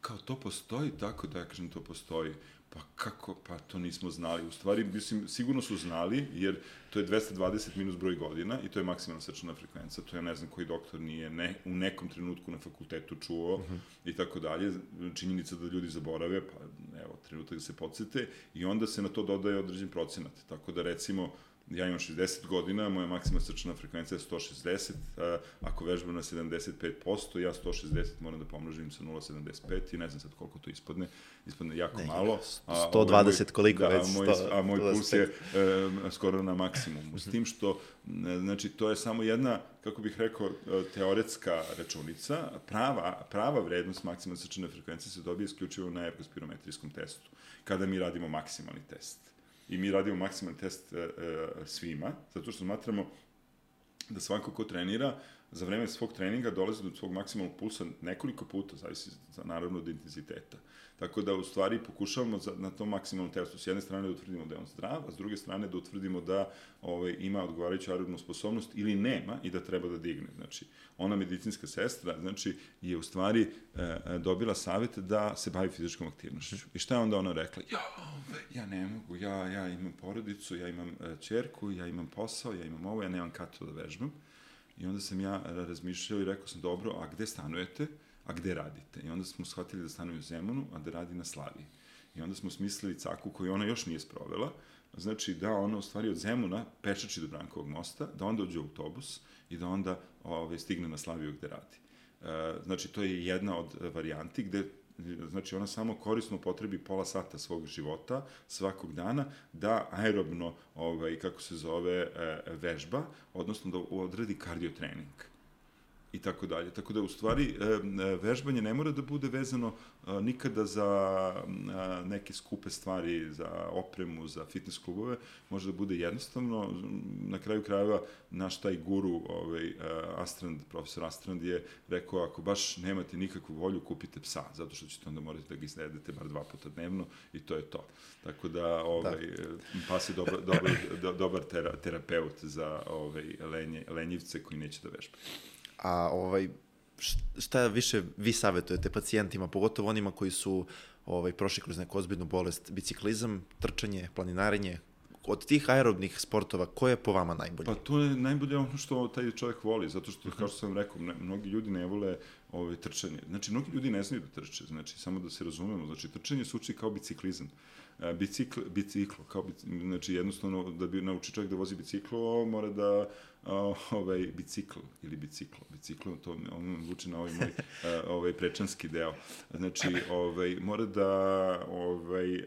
B: kao to postoji, tako da ja kažem to postoji. Pa kako, pa to nismo znali. U stvari, mislim, sigurno su znali, jer to je 220 minus broj godina i to je maksimalna srčana frekvenca. To ja ne znam koji doktor nije ne, u nekom trenutku na fakultetu čuo i tako dalje. Činjenica da ljudi zaborave, pa evo, trenutak da se podsete i onda se na to dodaje određen procenat. Tako da recimo, ja imam 60 godina, moja maksimalna srčana frekvencija je 160, a, ako vežbam na 75%, ja 160 moram da pomnožim sa 0,75 i ne znam sad koliko to ispadne, ispadne jako ne, malo.
A: A, 120 ovaj moj, koliko da, već?
B: Moj, 100, a moj puls je e, skoro na maksimumu. S tim što, znači, to je samo jedna, kako bih rekao, e, teoretska računica, prava, prava vrednost maksimalne srčane frekvencije se dobije isključivo na ergospirometrijskom testu, kada mi radimo maksimalni test i mi radimo maksimalni test e, e, svima, zato što smatramo da svako ko trenira, za vreme svog treninga dolazi do svog maksimalnog pulsa nekoliko puta, zavisi naravno od intenziteta. Tako da u stvari pokušavamo za, na tom maksimalnom testu s jedne strane da utvrdimo da je on zdrav, a s druge strane da utvrdimo da ovaj, ima odgovarajuću aerobnu sposobnost ili nema i da treba da digne. Znači, ona medicinska sestra znači, je u stvari e, e dobila savet da se bavi fizičkom aktivnošću. I šta je onda ona rekla? Ja, ja ne mogu, ja, ja imam porodicu, ja imam e, čerku, ja imam posao, ja imam ovo, ja nemam kato da vežbam. I onda sam ja razmišljao i rekao sam, dobro, a gde stanujete? A gde radite? I onda smo shvatili da stanuju u Zemunu, a da radi na Slaviji. I onda smo smislili caku koju ona još nije sprovela, znači da ona u stvari od Zemuna pešači do Brankovog mosta, da onda uđe u autobus i da onda ove, ovaj, stigne na Slaviju gde radi. E, znači, to je jedna od varijanti gde znači ona samo korisno potrebi pola sata svog života svakog dana da aerobno ovaj kako se zove e, vežba odnosno da odradi kardiotrening i tako dalje. Tako da u stvari vežbanje ne mora da bude vezano nikada za neke skupe stvari, za opremu, za fitness klubove, može da bude jednostavno. Na kraju krajeva naš taj guru, ovaj, Astrand, profesor Astrand je rekao ako baš nemate nikakvu volju, kupite psa, zato što ćete onda morati da ga izvedete bar dva puta dnevno i to je to. Tako da ovaj, da. pas je dobar, dobar, dobar terapeut za ovaj, lenje, lenjivce koji neće da vežbaju.
A: A ovaj, šta više vi savjetujete pacijentima, pogotovo onima koji su ovaj, prošli kroz neku ozbiljnu bolest, biciklizam, trčanje, planinarenje, od tih aerobnih sportova, ko je po vama najbolji?
B: Pa to je najbolje ono što taj čovjek voli, zato što, kao što sam rekao, ne, mnogi ljudi ne vole ovaj, trčanje. Znači, mnogi ljudi ne znaju da trče, znači, samo da se razumemo. Znači, trčanje se uči kao biciklizam. E, bicikl, biciklo, kao bic, znači, jednostavno, da bi nauči čovjek da vozi biciklo, mora da ovaj bicikl ili biciklo, biciklo to on zvuči na ovaj moj ovaj prečanski deo. Znači, ovaj mora da ovaj e,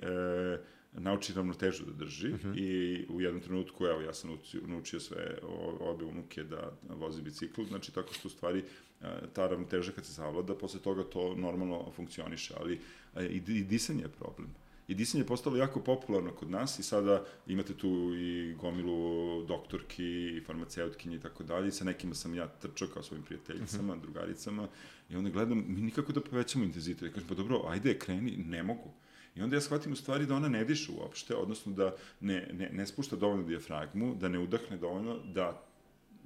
B: nauči ravnotežu da drži uh mhm. -huh. i u jednom trenutku, evo, ja sam naučio, naučio sve obe unuke da vozi bicikl, znači tako što u stvari ta ravnoteža kad se zavlada, posle toga to normalno funkcioniše, ali i, i disanje je problem. I disanje je postalo jako popularno kod nas i sada imate tu i gomilu doktorki i farmaceutkinje i tako dalje. Sa nekima sam ja trčao kao svojim prijateljicama, uh mhm. -huh. drugaricama i onda gledam, mi nikako da povećamo intenzitet. I kažem, pa dobro, ajde, kreni, ne mogu. I onda ja shvatim u stvari da ona ne diše uopšte, odnosno da ne, ne, ne spušta dovoljno dijafragmu, da ne udahne dovoljno, da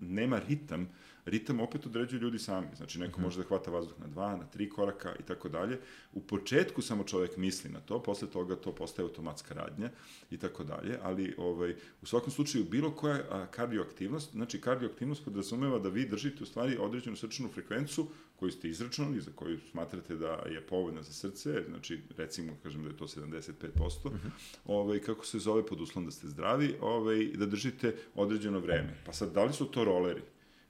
B: nema ritam, ritam opet određuju ljudi sami. Znači, neko mm -hmm. može da hvata vazduh na dva, na tri koraka i tako dalje. U početku samo čovek misli na to, posle toga to postaje automatska radnja i tako dalje, ali ovaj, u svakom slučaju bilo koja a, kardioaktivnost, znači kardioaktivnost podrazumeva da vi držite u stvari određenu srčanu frekvencu koju ste izračunali, za koju smatrate da je povoljna za srce, znači recimo kažem da je to 75%, mm -hmm. ovaj, kako se zove pod uslovom da ste zdravi, ovaj, da držite određeno vreme. Pa sad, da li su to roleri?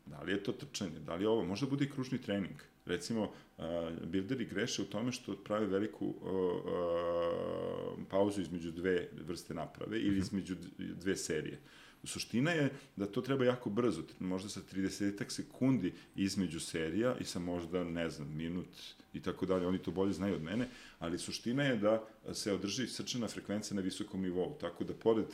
B: Da li je to trčanje? Da li je ovo? Možda bude i kružni trening. Recimo, uh, bilderi greše u tome što prave veliku uh, uh, pauzu između dve vrste naprave ili mhm. između dve serije. Suština je da to treba jako brzo, možda sa 30 sekundi između serija i sa možda, ne znam, minut i tako dalje, oni to bolje znaju od mene, ali suština je da se održi srčana frekvencija na visokom nivou, tako da pored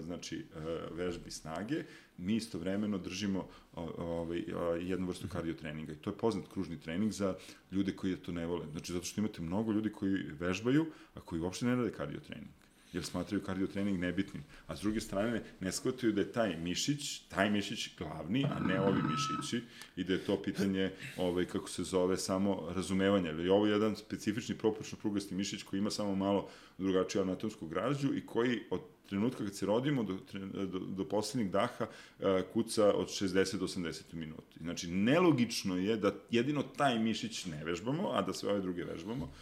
B: znači vežbi snage, mi istovremeno držimo ovaj, jednu vrstu kardiotreninga i to je poznat kružni trening za ljude koji to ne vole. Znači, zato što imate mnogo ljudi koji vežbaju, a koji uopšte ne rade kardiotrening jer smatraju kardiotrening nebitnim. A s druge strane, ne shvataju da je taj mišić, taj mišić glavni, a ne ovi mišići, i da je to pitanje, ovaj, kako se zove, samo razumevanja. Ovo je jedan specifični propočno prugasti mišić koji ima samo malo drugačiju anatomsku građu i koji od trenutka kad se rodimo do, do, do poslednjeg daha uh, kuca od 60 do 80 minuta. Znači, nelogično je da jedino taj mišić ne vežbamo, a da sve ove druge vežbamo,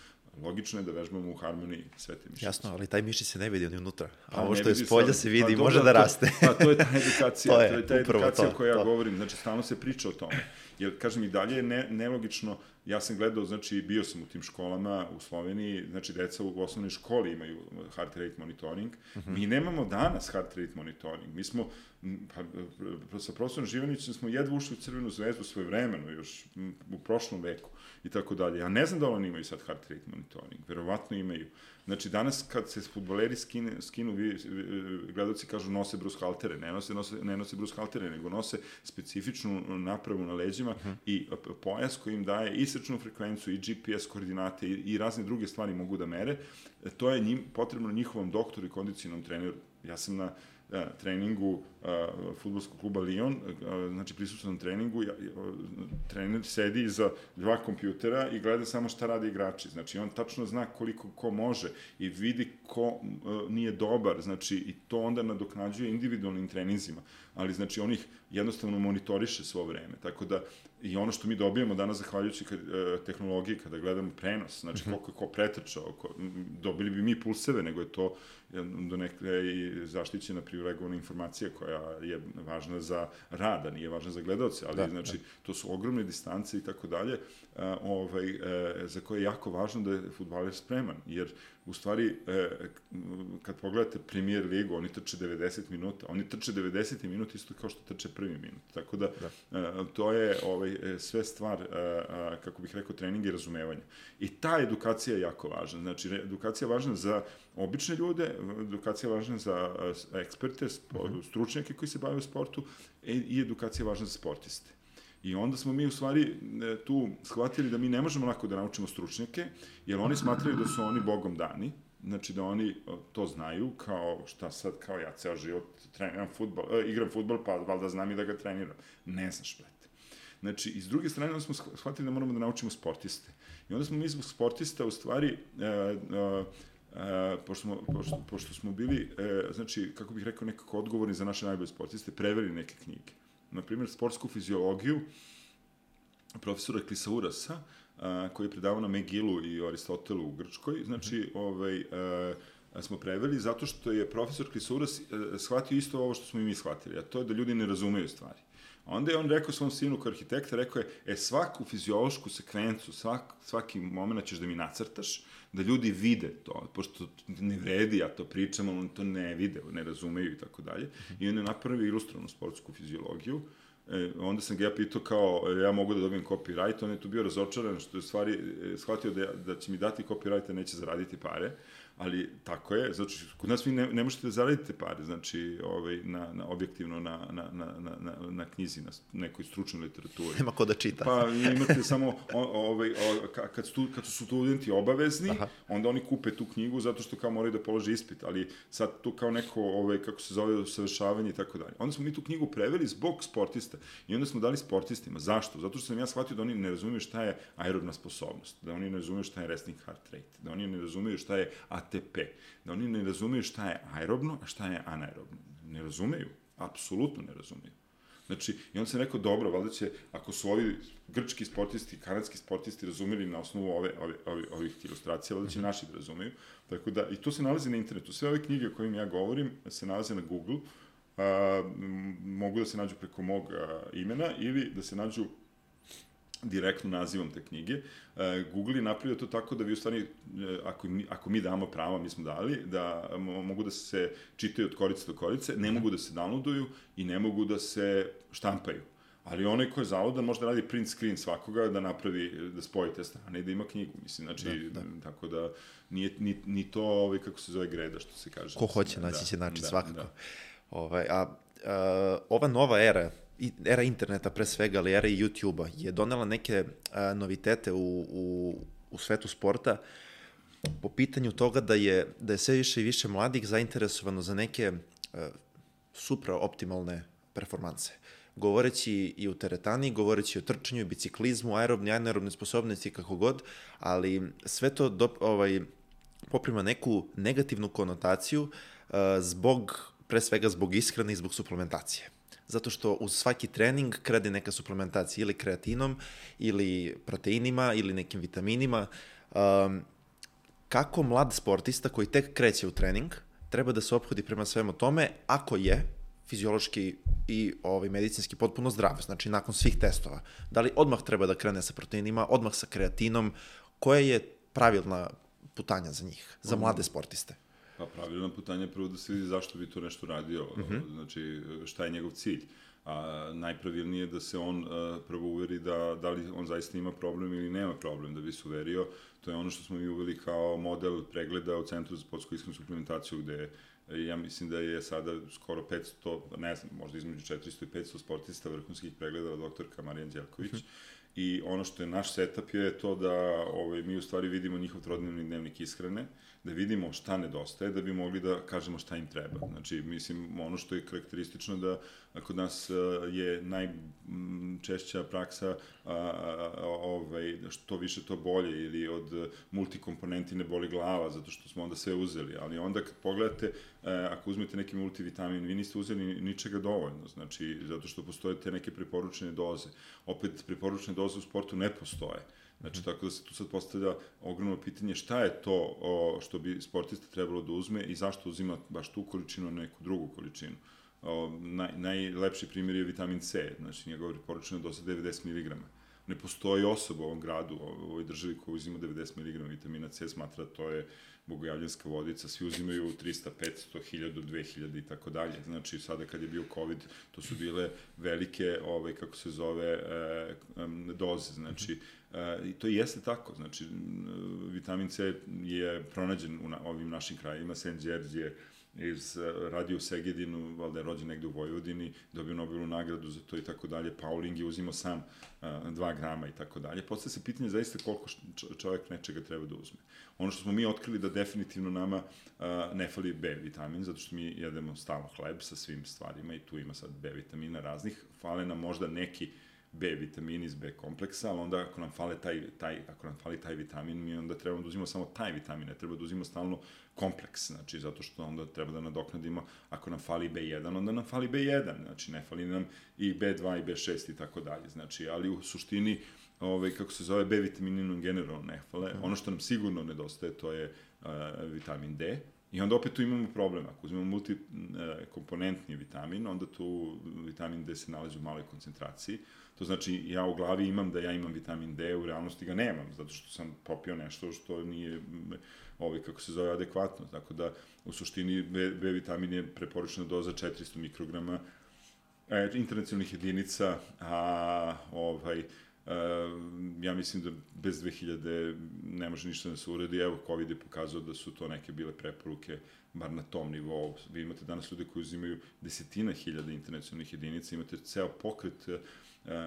B: logično je da vežbamo u harmoniji sve te mišiće.
A: Jasno, ali taj mišić se ne vidi, on je unutra. A pa, ovo što je s polja se vidi, pa, može da, da raste.
B: Pa to je ta edukacija, to je, to je ta edukacija to, koja ja govorim, znači stalno se priča o tome. Jer, kažem, i dalje je ne, nelogično, ja sam gledao, znači, bio sam u tim školama u Sloveniji, znači, deca u osnovnoj školi imaju heart rate monitoring. Uh mhm. -huh. Mi nemamo danas heart rate monitoring. Mi smo, pa, sa profesorom Živanićem smo jedva ušli u Crvenu zvezdu svoje vremeno, još u prošlom veku i tako dalje. Ja ne znam da oni imaju sad heart rate monitoring, verovatno imaju. Znači, danas kad se futboleri skine, skinu, vi, gledalci kažu nose brus haltere, ne nose, nose, ne nose brus haltere, nego nose specifičnu napravu na leđima uh mhm. -huh. i pojas koji im daje i srčnu frekvencu, i GPS koordinate, i, i razne druge stvari mogu da mere. To je njim, potrebno njihovom doktoru i kondicijnom treneru. Ja sam na da, treningu uh, futbolskog kluba Lyon, uh, znači prisutnom treningu, ja, trener sedi iza dva kompjutera i gleda samo šta rade igrači. Znači, on tačno zna koliko ko može i vidi ko uh, nije dobar, znači, i to onda nadoknađuje individualnim treninzima. Ali, znači, on ih jednostavno monitoriše svo vreme. Tako da, i ono što mi dobijemo danas zahvaljujući kad, e, tehnologiji kada gledamo prenos, znači mhm. koliko je ko pretrčao, ko, dobili bi mi pulseve, nego je to do neke i zaštićena privilegovana informacija koja je važna za rada, nije važna za gledalce, ali da, znači da. to su ogromne distance i tako dalje, ovaj, e, za koje je jako važno da je futbaler spreman, jer u stvari, e, kad pogledate premier ligu, oni trče 90 minuta, oni trče 90 minuta isto kao što trče prvi minut, tako da, da. to je ovaj, sve stvar, kako bih rekao, treninga i razumevanja. I ta edukacija je jako važna, znači edukacija je važna za obične ljude, edukacija je važna za eksperte, mhm. stručnjake koji se bave u sportu i edukacija je važna za sportiste. I onda smo mi u stvari e, tu shvatili da mi ne možemo lako da naučimo stručnjake, jer oni smatraju da su oni bogom dani, znači da oni to znaju, kao šta sad, kao ja ceo život treniram futbol, e, igram futbol, pa valjda znam i da ga treniram. Ne znaš, brate. Znači, i s druge strane, onda smo shvatili da moramo da naučimo sportiste. I onda smo mi zbog sportista, u stvari, e, e, e, pošto, smo, pošto, pošto smo bili, e, znači, kako bih rekao, nekako odgovorni za naše najbolje sportiste, preveli neke knjige. Naprimjer, sportsku fiziologiju profesora Klisaurasa, a, koji je predavao na Megilu i Aristotelu u Grčkoj, znači, mm -hmm. ovaj, a, smo preveli zato što je profesor Klisouras shvatio isto ovo što smo i mi shvatili, a to je da ljudi ne razumeju stvari. Onda je on rekao svom sinu kao arhitekta, rekao je, e, svaku fiziološku sekvencu, svak, svaki moment ćeš da mi nacrtaš, da ljudi vide to, pošto ne vredi, ja to pričam, ali on to ne vide, ne razumeju i tako dalje. I on je napravio ilustrovanu sportsku fiziologiju, E, onda sam ga ja pitao kao, ja mogu da dobijem copyright, on je tu bio razočaran što je stvari e, shvatio da, da će mi dati copyright, a neće zaraditi pare ali tako je, znači, kod nas vi ne, ne možete da zaradite pare, znači, ovaj, na, na, objektivno na, na, na, na, na knjizi, na nekoj stručnoj literaturi.
A: Nema ko da čita.
B: Pa imate samo, o, ovaj, o, kad, stu, kad su studenti obavezni, Aha. onda oni kupe tu knjigu zato što kao moraju da polože ispit, ali sad tu kao neko, ovaj, kako se zove, usavršavanje i tako dalje. Onda smo mi tu knjigu preveli zbog sportista i onda smo dali sportistima. Zašto? Zato što sam ja shvatio da oni ne razumeju šta je aerobna sposobnost, da oni ne razumeju šta je resting heart rate, da oni ne razumeju šta je ATP, da oni ne razumeju šta je aerobno, a šta je anaerobno. Ne razumeju, apsolutno ne razumeju. Znači, i on se rekao, dobro, valjda će, ako su ovi grčki sportisti, kanadski sportisti razumeli na osnovu ove, ove, ove, ovih ilustracija, valjda će -hmm. naši da razumeju. Tako da, i to se nalazi na internetu. Sve ove knjige o kojim ja govorim se nalaze na Google, a, mogu da se nađu preko mog a, imena ili da se nađu direktno nazivom te knjige. E, Google je napravio to tako da vi u stvari, e, ako, ako mi damo prava, mi smo dali, da mogu da se čitaju od korice do korice, ne mogu da se downloaduju i ne mogu da se štampaju. Ali onaj ko je zavodan može da radi print screen svakoga, da napravi, da spoji te strane i da ima knjigu, mislim, znači, da, da. tako da nije ni, ni to, ovaj, kako se zove, greda, što se kaže.
A: Ko hoće, naći da, će način da, svakako. Da. Ovaj, a, a, ova nova era era interneta pre svega, ali era i YouTube-a, je donela neke a, novitete u, u, u svetu sporta po pitanju toga da je, da je sve više i više mladih zainteresovano za neke a, supraoptimalne performanse. Govoreći i u teretani, govoreći o trčanju, biciklizmu, aerobni, anaerobne sposobnosti, kako god, ali sve to do, ovaj, poprima neku negativnu konotaciju a, zbog, pre svega zbog ishrane i zbog suplementacije zato što uz svaki trening krade neka suplementacija ili kreatinom, ili proteinima, ili nekim vitaminima. Um, kako mlad sportista koji tek kreće u trening treba da se ophodi prema svemu tome ako je fiziološki i ovaj, medicinski potpuno zdrav, znači nakon svih testova. Da li odmah treba da krene sa proteinima, odmah sa kreatinom, koja je pravilna putanja za njih, za mlade sportiste?
B: Pa pravilna putanja prvo da se vidi zašto bi to nešto radio, mm -hmm. znači šta je njegov cilj. A najpravilnije je da se on uh, prvo uveri da, da li on zaista ima problem ili nema problem, da bi se uverio. To je ono što smo mi uveli kao model pregleda u Centru za sportsku iskrenu suplementaciju, gde ja mislim da je sada skoro 500, ne znam, možda između 400 i 500 sportista vrhunskih pregleda doktorka Marijan Đelković. Mm -hmm i ono što je naš setup je to da ovaj, mi u stvari vidimo njihov trodnevni dnevnik ishrane, da vidimo šta nedostaje, da bi mogli da kažemo šta im treba. Znači, mislim, ono što je karakteristično da kod nas je najčešća praksa ovaj, što više to bolje ili od multikomponenti ne boli glava, zato što smo onda sve uzeli. Ali onda kad pogledate, e, ako uzmete neki multivitamin, vi niste uzeli ničega dovoljno, znači, zato što postoje te neke preporučene doze. Opet, preporučene doze u sportu ne postoje. Znači, mm. tako da se tu sad postavlja ogromno pitanje šta je to o, što bi sportista trebalo da uzme i zašto uzima baš tu količinu, a neku drugu količinu. O, naj, najlepši primjer je vitamin C, znači njegov preporučeno dosta 90 mg. Ne postoji osoba u ovom gradu, u ovoj državi koja uzima 90 mg vitamina C, smatra to je bogojavljanska vodica, svi uzimaju 300, 500, 1000, 2000 i tako dalje. Znači, sada kad je bio COVID, to su bile velike, ovaj, kako se zove, e, doze. Znači, e, i to jeste tako. Znači, vitamin C je pronađen u na, ovim našim krajima, St. Iz eh, radio u Segedinu, valjda je rođen negde u Vojvodini, dobio Nobelovu nagradu za to i tako dalje. Pauling je uzimao sam 2 eh, grama i tako dalje. Postaje se pitanje zaista koliko čovjek nečega treba da uzme. Ono što smo mi otkrili da definitivno nama uh, ne fali B vitamin, zato što mi jedemo stalno hleb sa svim stvarima i tu ima sad B vitamina raznih. Fale nam možda neki B vitamini iz B kompleksa, ali onda ako nam fale taj, taj, ako nam fali taj vitamin, mi onda trebamo da uzimamo samo taj vitamin, ne treba da uzimamo stalno kompleks, znači zato što onda treba da nadoknadimo, ako nam fali B1, onda nam fali B1, znači ne fali nam i B2 i B6 i tako dalje, znači, ali u suštini, ovaj, kako se zove, B vitamini nam generalno ne fale, mm. ono što nam sigurno nedostaje, to je uh, vitamin D, I onda opet tu imamo problem. Ako uzmemo multikomponentni vitamin, onda tu vitamin D se nalazi u maloj koncentraciji. To znači, ja u glavi imam da ja imam vitamin D, u realnosti ga nemam, zato što sam popio nešto što nije, ovaj, kako se zove, adekvatno. Tako da, u suštini, B, B vitamin je preporučena doza 400 mikrograma e, internacionalnih jedinica, a ovaj, ja mislim da bez 2000 ne može ništa da se uredi. Evo, COVID je pokazao da su to neke bile preporuke, bar na tom nivou. Vi imate danas ljude koji uzimaju desetina hiljada internacionalnih jedinica, imate ceo pokret uh,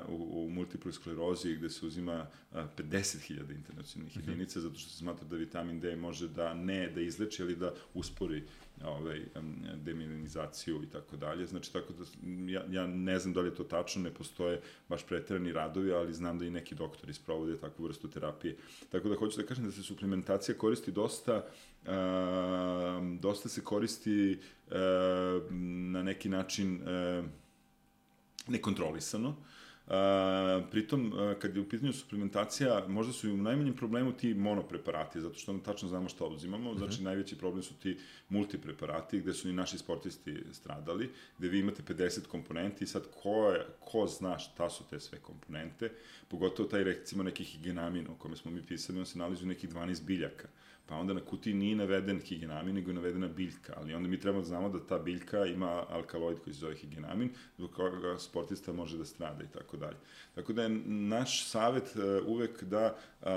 B: u, u multiple sklerozi gde se uzima 50.000 internacionalnih mm -hmm. jedinica zato što se smatra da vitamin D može da ne da izleči, ali da uspori ovaj, demilinizaciju i tako dalje. Znači, tako da, ja, ja ne znam da li je to tačno, ne postoje baš pretrani radovi, ali znam da i neki doktori sprovode takvu vrstu terapije. Tako da hoću da kažem da se suplementacija koristi dosta, uh, dosta se koristi uh, na neki način uh, nekontrolisano. Uh, pritom, kad je u pitanju suplementacija, možda su i u najmanjem problemu ti monopreparati, zato što onda tačno znamo šta uzimamo. Znači, uh mhm. -huh. najveći problem su ti multipreparati, gde su i naši sportisti stradali, gde vi imate 50 komponenti i sad ko, je, ko zna šta su te sve komponente, pogotovo taj, recimo, neki higenamin o kome smo mi pisali, on se nalazi u nekih 12 biljaka pa onda na kutiji nije naveden higenamin, nego je navedena biljka, ali onda mi trebamo da znamo da ta biljka ima alkaloid koji se zove higenamin, zbog koga sportista može da strada i tako dalje. Tako da je naš savet uh, uvek da uh,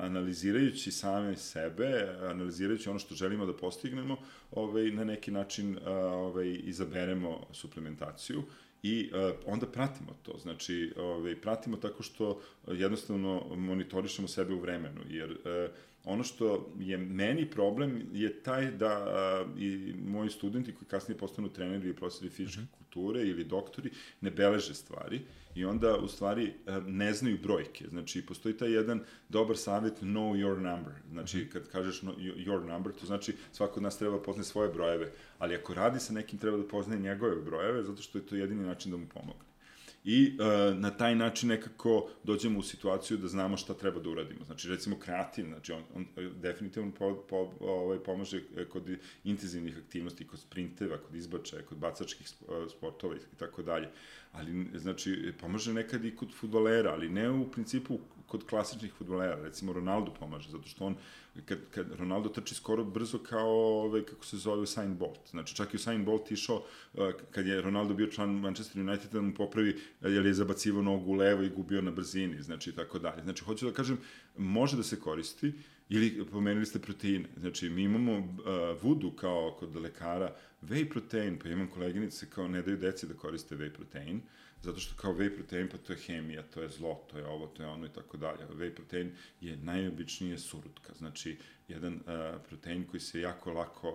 B: analizirajući same sebe, analizirajući ono što želimo da postignemo, ovaj, na neki način uh, ovaj, izaberemo suplementaciju i uh, onda pratimo to. Znači, ovaj, pratimo tako što jednostavno monitorišemo sebe u vremenu, jer uh, Ono što je meni problem je taj da a, i moji studenti koji kasnije postanu treneri ili profesori fizičke mhm. -huh. kulture ili doktori ne beleže stvari i onda u stvari ne znaju brojke. Znači, postoji taj jedan dobar savjet know your number. Znači, mhm. kad kažeš your number, to znači svako od nas treba poznaje svoje brojeve, ali ako radi sa nekim treba da poznaje njegove brojeve, zato što je to jedini način da mu pomogne i uh, na taj način nekako dođemo u situaciju da znamo šta treba da uradimo. Znači, recimo kreatin, znači on, on definitivno po, po, ovaj, pomaže kod intenzivnih aktivnosti, kod sprinteva, kod izbačaja, kod bacačkih sportova i tako dalje. Ali, znači, pomaže nekad i kod futbolera, ali ne u principu kod klasičnih futbolera. Recimo, Ronaldo pomaže, zato što on kad, kad Ronaldo trči skoro brzo kao, ovaj, kako se zove, Usain Bolt. Znači, čak i Usain Bolt išao, uh, kad je Ronaldo bio član Manchester United, da mu popravi, jer je zabacivo nogu levo i gubio na brzini, znači, tako dalje. Znači, hoću da kažem, može da se koristi, ili pomenuli ste proteine. Znači, mi imamo uh, vudu kao kod lekara, whey protein, pa imam koleginice kao ne daju deci da koriste whey protein, uh, zato što kao whey protein pa to je hemija, to je zlo, to je ovo, to je ono i tako dalje. Whey protein je najobičnije surutka, znači jedan uh, protein koji se jako lako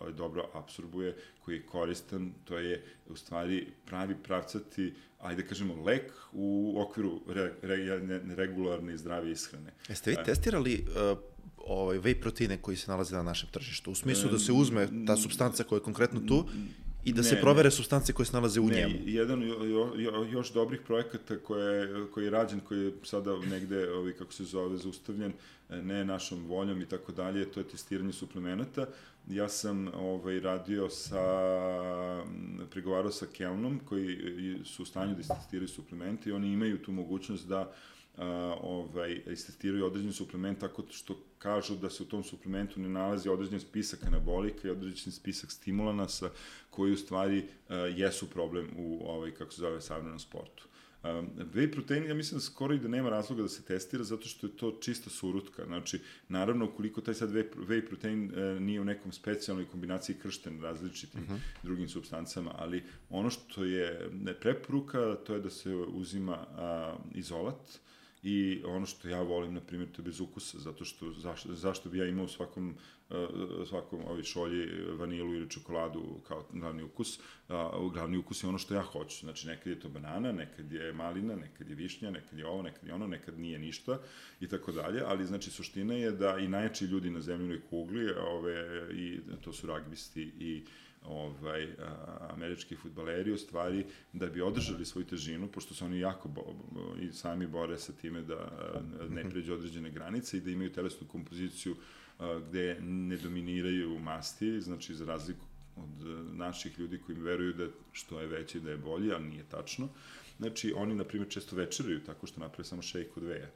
B: uh, dobro absorbuje, koji je koristan, to je u stvari pravi pravcati, ajde da kažemo, lek u okviru re, re, regularne i zdrave ishrane.
A: Jeste vi testirali uh, ovaj whey proteine koji se nalaze na našem tržištu. U smislu da se uzme ta substanca koja je konkretno tu I da ne, se provere ne. substance koje se nalaze u ne, njemu.
B: Jedan jo, jo, još dobrih projekata koje, koji je rađen, koji je sada negde, ovi, kako se zove, zaustavljen, ne našom voljom i tako dalje, to je testiranje suplemenata. Ja sam ovaj, radio sa, pregovarao sa Kelnom, koji su u stanju da testiraju suplemente i oni imaju tu mogućnost da a, ovaj, istestiraju određen suplement tako što kažu da se u tom suplementu ne nalazi određen spisak anabolika i određen spisak stimulanasa koji u stvari a, jesu problem u ovaj, kako se zove savremenom sportu. Um, whey protein, ja mislim da skoro i da nema razloga da se testira, zato što je to čista surutka. Znači, naravno, ukoliko taj sad whey protein uh, nije u nekom specijalnoj kombinaciji kršten različitim uh mhm. -huh. drugim substancama, ali ono što je preporuka, to je da se uzima uh, izolat, I ono što ja volim, na primjer, to je bez ukusa, zato što, zašto, zašto bi ja imao u svakom, uh, svakom ovi šolji vanilu ili čokoladu kao glavni ukus, uh, glavni ukus je ono što ja hoću, znači nekad je to banana, nekad je malina, nekad je višnja, nekad je ovo, nekad je ono, nekad nije ništa i tako dalje, ali znači suština je da i najjači ljudi na zemljinoj kugli, ove, i to su ragbisti i ovaj, američki futbaleri u stvari da bi održali svoju težinu, pošto su oni jako bo, bo, i sami bore sa time da ne mhm. pređe određene granice i da imaju telesnu kompoziciju gde ne dominiraju masti, znači za razliku od naših ljudi koji im veruju da što je veće da je bolje, ali nije tačno. Znači, oni, na primjer, često večeraju tako što naprave samo šejk od veja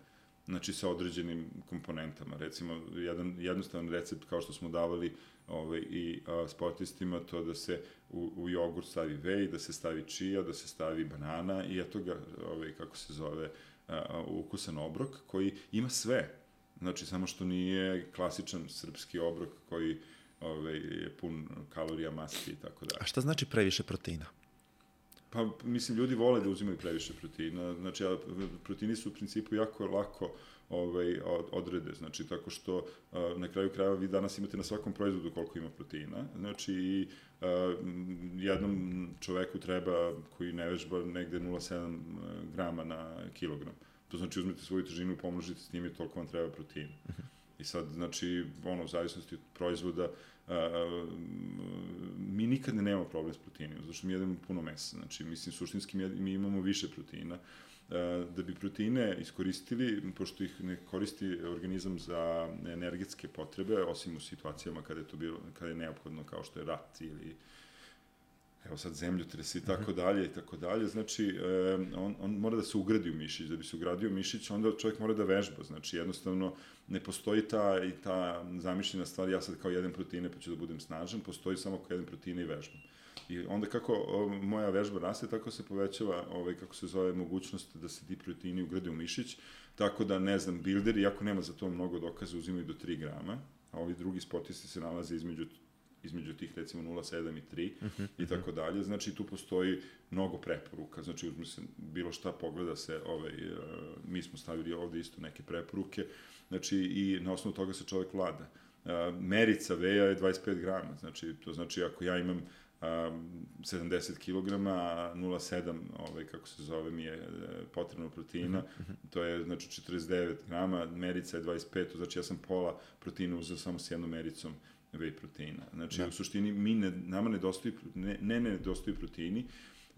B: znači sa određenim komponentama. Recimo, jedan jednostavan recept kao što smo davali ovaj, i a, sportistima, to da se u, u jogurt stavi vej, da se stavi čija, da se stavi banana i eto ga, ovaj, kako se zove, a, ukusan obrok koji ima sve. Znači, samo što nije klasičan srpski obrok koji ovaj, je pun kalorija, masti i tako dalje.
A: A šta znači previše proteina?
B: Pa, mislim, ljudi vole da uzimaju previše proteina. Znači, a, proteini su u principu jako lako ovaj, odrede, znači tako što na kraju krajeva vi danas imate na svakom proizvodu koliko ima proteina, znači jednom čoveku treba koji ne vežba negde 0,7 grama na kilogram. To znači uzmete svoju težinu, pomnožite s njim i toliko vam treba proteina. I sad, znači, ono, u zavisnosti od proizvoda, a, mi nikad ne nemamo problem s proteinima, zato što mi jedemo puno mesa. Znači, mislim, suštinski mi, mi imamo više proteina. Da bi proteine iskoristili, pošto ih ne koristi organizam za energetske potrebe, osim u situacijama kada je to bilo, kada je neophodno, kao što je rat ili evo sad zemljotres i tako mhm. dalje i tako dalje, znači on, on mora da se ugradi u mišić, da bi se ugradio mišić, onda čovjek mora da vežba, znači jednostavno ne postoji ta i ta zamišljena stvar, ja sad kao jedem proteine pa ću da budem snažan, postoji samo ako jedem proteine i vežbam. I onda kako moja vežba raste, tako se povećava, ovaj, kako se zove, mogućnost da se ti proteini ugrade u mišić, tako da, ne znam, bilderi, iako nema za to mnogo dokaza, uzimaju do 3 grama, a ovi drugi sportisti se nalaze između između tih recimo 0,7 i 3 uh -huh, i tako dalje. Znači tu postoji mnogo preporuka. Znači uzme se bilo šta pogleda se, ovaj uh, mi smo stavili ovde isto neke preporuke. Znači i na osnovu toga se čovek vlada. Uh, merica veja je 25 grama. Znači to znači ako ja imam um, 70 kg, 0,7 ovaj, kako se zove mi je potrebno proteina, uh -huh. to je znači 49 grama, merica je 25, to znači ja sam pola proteina uzeo samo s jednom mericom whey proteina. Znači, da. u suštini, mi ne, nama nedostaju, ne, ne nedostaju proteini,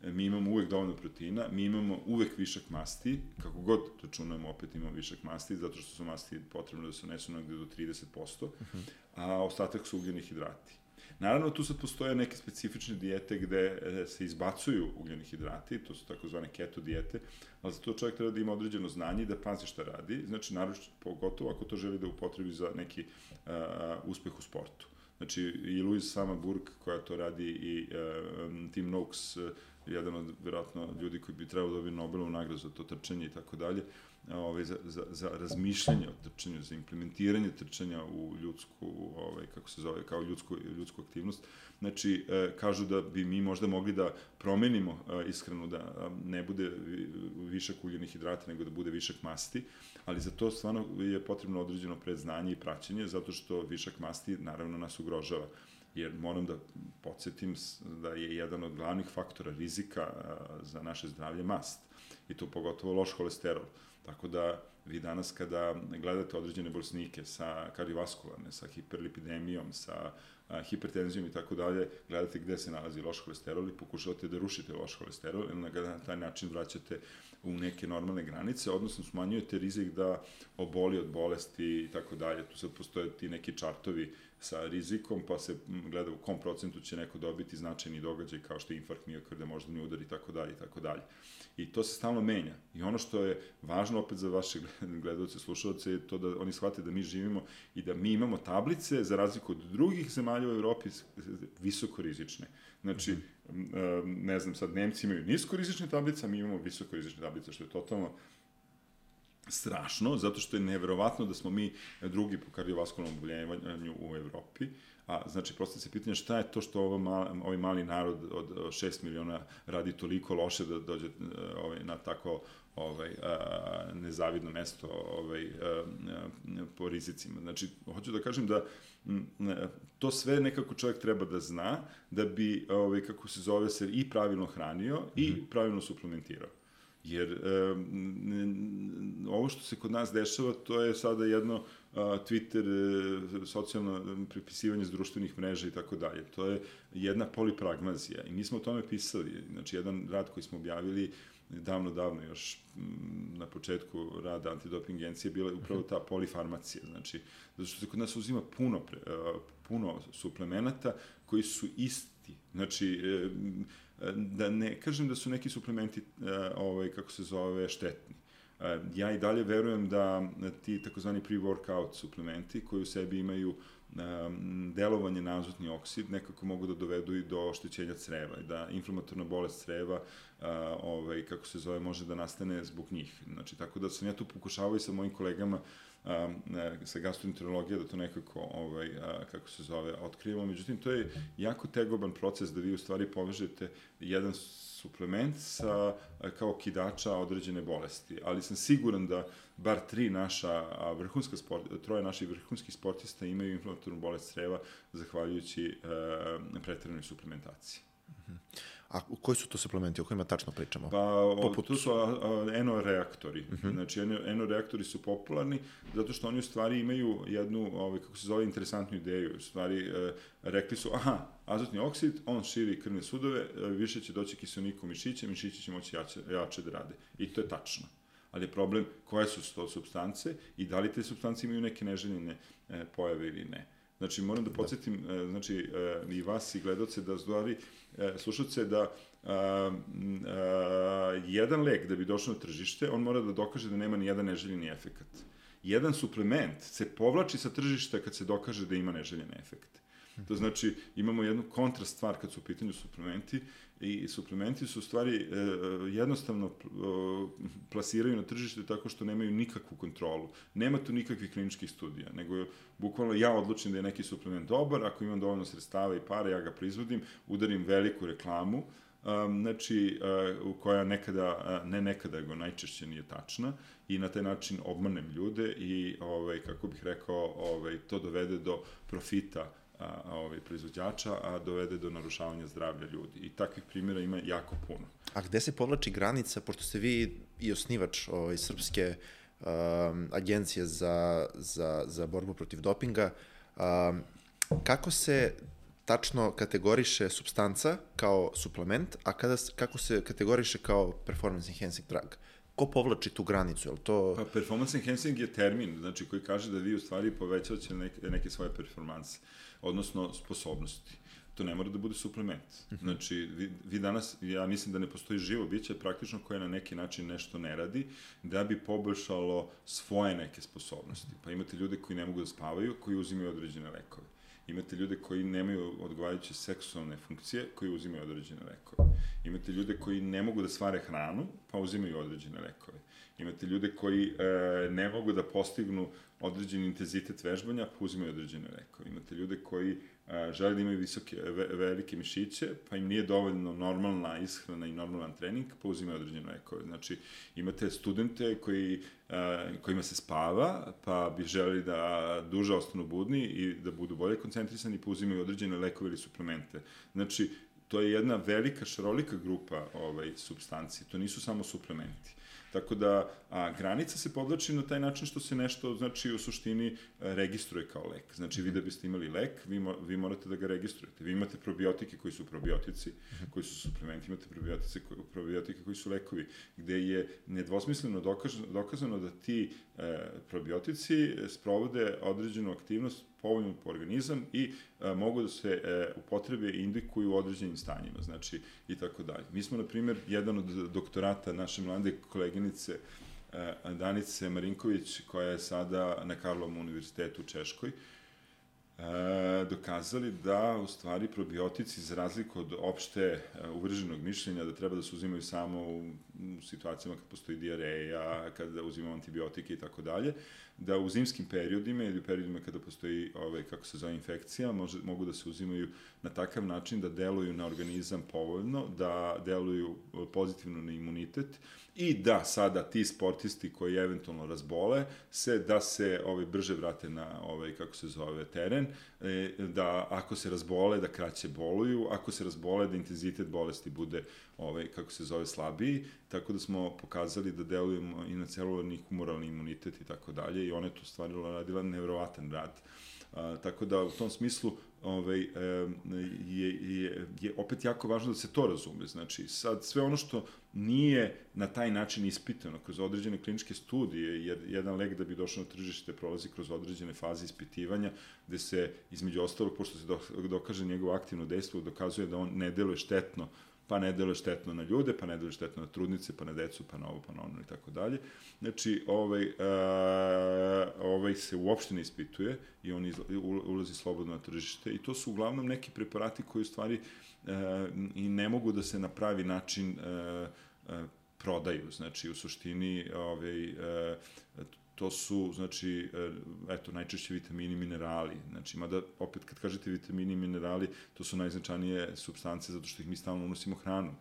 B: mi imamo uvek dovoljno proteina, mi imamo uvek višak masti, kako god računamo, opet imamo višak masti, zato što su masti potrebno da se unesu negde do 30%, uh -huh. a ostatak su ugljeni hidrati. Naravno, tu sad postoje neke specifične dijete gde e, se izbacuju ugljeni hidrati, to su takozvane keto dijete, ali za to čovjek treba da ima određeno znanje i da pazi šta radi, znači, naravno, pogotovo ako to želi da upotrebi za neki uh, uspeh u sportu. Znači, i Louise Samaburg, koja to radi, i uh, Tim Noakes, uh, jedan od, verovatno, ljudi koji bi trebao da dobiti Nobelovu nagradu za to trčanje i tako dalje, ovaj, za, za, za razmišljanje o trčanju, za implementiranje trčanja u ljudsku, ovaj, kako se zove, kao ljudsku, ljudsku aktivnost. Znači, e, kažu da bi mi možda mogli da promenimo e, ishranu, da ne bude višak uljenih hidrata, nego da bude višak masti, ali za to stvarno je potrebno određeno predznanje i praćenje, zato što višak masti naravno nas ugrožava jer moram da podsjetim da je jedan od glavnih faktora rizika za naše zdravlje mast i to pogotovo loš holesterol. Tako da vi danas kada gledate određene bolesnike sa kardiovaskularne, sa hiperlipidemijom, sa a, hipertenzijom i tako dalje, gledate gde se nalazi loš holesterol i pokušavate da rušite loš holesterol i na taj način vraćate u neke normalne granice, odnosno smanjujete rizik da oboli od bolesti i tako dalje. Tu sad postoje ti neki čartovi sa rizikom, pa se gleda u kom procentu će neko dobiti značajni događaj kao što je infarkt miokarda, moždani udar i tako dalje i tako dalje. I to se stalno menja. I ono što je važno opet za vaše gledalce, slušalce je to da oni shvate da mi živimo i da mi imamo tablice za razliku od drugih zemalja u Evropi visoko rizične. Znači, mm -hmm. ne znam, sad Nemci imaju nisko rizične tablice, a mi imamo visoko rizične tablice, što je totalno strašno, zato što je neverovatno da smo mi drugi po kardiovaskulnom oboljevanju u Evropi. A, znači, prosto se pitanje šta je to što ovo mali, ovaj mali narod od 6 miliona radi toliko loše da dođe ovaj, na tako ovaj, a, nezavidno mesto ovaj, a, a, po rizicima. Znači, hoću da kažem da m, to sve nekako čovjek treba da zna da bi, ovaj, kako se zove, se i pravilno hranio mm -hmm. i mhm. pravilno suplementirao. Jer e, ovo što se kod nas dešava, to je sada jedno Twitter, e, socijalno pripisivanje s društvenih mreža i tako dalje. To je jedna polipragmazija i mi smo o tome pisali. Znači, jedan rad koji smo objavili davno, davno, još na početku rada antidoping agencije, bila je upravo ta polifarmacija. Znači, zato što se kod nas uzima puno, pre, puno suplemenata koji su isti. Znači, e, da ne kažem da su neki suplementi, e, ovaj, kako se zove, štetni. E, ja i dalje verujem da ti takozvani pre-workout suplementi koji u sebi imaju um, delovanje na azotni oksid nekako mogu da dovedu i do oštećenja creva i da inflamatorna bolest creva uh, ovaj, kako se zove, može da nastane zbog njih. Znači, tako da sam ja tu pokušavao i sa mojim kolegama a, sa gastroenterologije da to nekako, ovaj, a, kako se zove, otkrijemo. Međutim, to je jako tegoban proces da vi u stvari povežete jedan suplement sa, kao kidača određene bolesti. Ali sam siguran da bar tri naša vrhunska sport, troje naših vrhunskih sportista imaju inflamatornu bolest creva zahvaljujući e, pretrednoj suplementaciji. Mm
A: -hmm. A koji su to suplementi o kojima tačno pričamo?
B: Pa, Poput... tu su enoreaktori. Uh mhm. -huh. Znači, enoreaktori su popularni zato što oni u stvari imaju jednu, ovaj, kako se zove, interesantnu ideju. U stvari, e, rekli su, aha, azotni oksid, on širi krvne sudove, e, više će doći kiselnika u mišiće, mišići će moći jače, jače da rade. I to je tačno. Ali je problem koje su to substance i da li te substance imaju neke neželjene e, pojave ili ne. Znači, moram da, da. podsjetim, da. znači, e, i vas i gledoce da stvari, e, slušace da a, a, jedan lek da bi došao na tržište, on mora da dokaže da nema ni jedan neželjeni efekat. Jedan suplement se povlači sa tržišta kad se dokaže da ima neželjeni efekt. To znači, imamo jednu kontrast stvar kad su u pitanju suplementi i suplementi su u stvari e, jednostavno e, plasiraju na tržište tako što nemaju nikakvu kontrolu. Nema tu nikakvih kliničkih studija, nego bukvalno ja odlučim da je neki suplement dobar, ako imam dovoljno sredstava i para, ja ga proizvodim, udarim veliku reklamu, um, znači, uh, koja nekada, uh, ne nekada, nego najčešće nije tačna i na taj način obmanem ljude i, ovaj, kako bih rekao, ovaj, to dovede do profita a, ovaj, proizvođača, a dovede do narušavanja zdravlja ljudi. I takvih primjera ima jako puno.
A: A gde se povlači granica, pošto ste vi i osnivač ovaj, srpske um, agencije za, za, za borbu protiv dopinga, um, kako se tačno kategoriše substanca kao suplement, a kada, kako se kategoriše kao performance enhancing drug? Ko povlači tu granicu? Je to...
B: Pa performance enhancing je termin, znači koji kaže da vi u stvari povećavate neke, neke svoje performanse odnosno sposobnosti. To ne mora da bude suplement. Mhm. Znači, vi, vi danas, ja mislim da ne postoji živo biće praktično koje na neki način nešto ne radi, da bi poboljšalo svoje neke sposobnosti. Pa imate ljude koji ne mogu da spavaju, koji uzimaju određene lekove. Imate ljude koji nemaju odgovarajuće seksualne funkcije, koji uzimaju određene lekove. Imate ljude koji ne mogu da svare hranu, pa uzimaju određene lekove. Imate ljude koji e, ne mogu da postignu određeni intenzitet vežbanja, pa uzimaju određene lekove. Imate ljude koji a, žele da imaju visoke, ve, velike mišiće, pa im nije dovoljno normalna ishrana i normalan trening, pa uzimaju određene lekove. Znači, imate studente koji, a, kojima se spava, pa bi želi da duže ostanu budni i da budu bolje koncentrisani, pa uzimaju određene lekove ili suplemente. Znači, to je jedna velika, šarolika grupa ovaj, substanci, to nisu samo suplementi. Tako da, a granica se podlači na taj način što se nešto, znači, u suštini e, registruje kao lek. Znači, vi da biste imali lek, vi, mo, vi morate da ga registrujete. Vi imate probiotike koji su probiotici, koji su suplementi, imate probiotice, koji, probiotike koji su lekovi, gde je nedvosmisleno dokazano, dokazano da ti e, probiotici sprovode određenu aktivnost povoljno po organizam i a, e, mogu da se e, upotrebe i indikuju u određenim stanjima, znači i tako dalje. Mi smo, na primjer, jedan od doktorata naše mlade koleginice e, Danice Marinković, koja je sada na Karlovom univerzitetu u Češkoj, e, dokazali da u stvari probiotici za razliku od opšte e, uvrženog mišljenja da treba da se uzimaju samo u u situacijama kad postoji diareja, kada uzimamo antibiotike i tako dalje, da u zimskim periodima ili u periodima kada postoji, ovaj, kako se zove, infekcija, može, mogu da se uzimaju na takav način da deluju na organizam povoljno, da deluju pozitivno na imunitet i da sada ti sportisti koji eventualno razbole se, da se ovaj, brže vrate na ovaj, kako se zove, teren, e, da ako se razbole, da kraće boluju, ako se razbole, da intenzitet bolesti bude ovaj, kako se zove, slabiji, tako da smo pokazali da delujemo i na celularni humoralni imunitet i tako dalje i ona je tu stvarila radila nevrovatan rad. A, tako da u tom smislu ovaj, je, je, je opet jako važno da se to razume. Znači, sad sve ono što nije na taj način ispitano kroz određene kliničke studije, jer jedan lek da bi došao na tržište prolazi kroz određene faze ispitivanja, gde se, između ostalog, pošto se dokaže njegovo aktivno dejstvo, dokazuje da on ne deluje štetno pa ne deluje štetno na ljude, pa ne deluje štetno na trudnice, pa na decu, pa na ovo, pa na ono i tako dalje. Znači, ovaj, uh, ovaj se uopšte ne ispituje i on izla, ulazi slobodno na tržište i to su uglavnom neki preparati koji u stvari uh, i ne mogu da se na pravi način uh, uh, prodaju. Znači, u suštini ovaj, uh, to su, znači, e, eto, najčešće vitamini i minerali. Znači, mada, opet, kad kažete vitamini i minerali, to su najznačajnije substance zato što ih mi stalno unosimo hranu.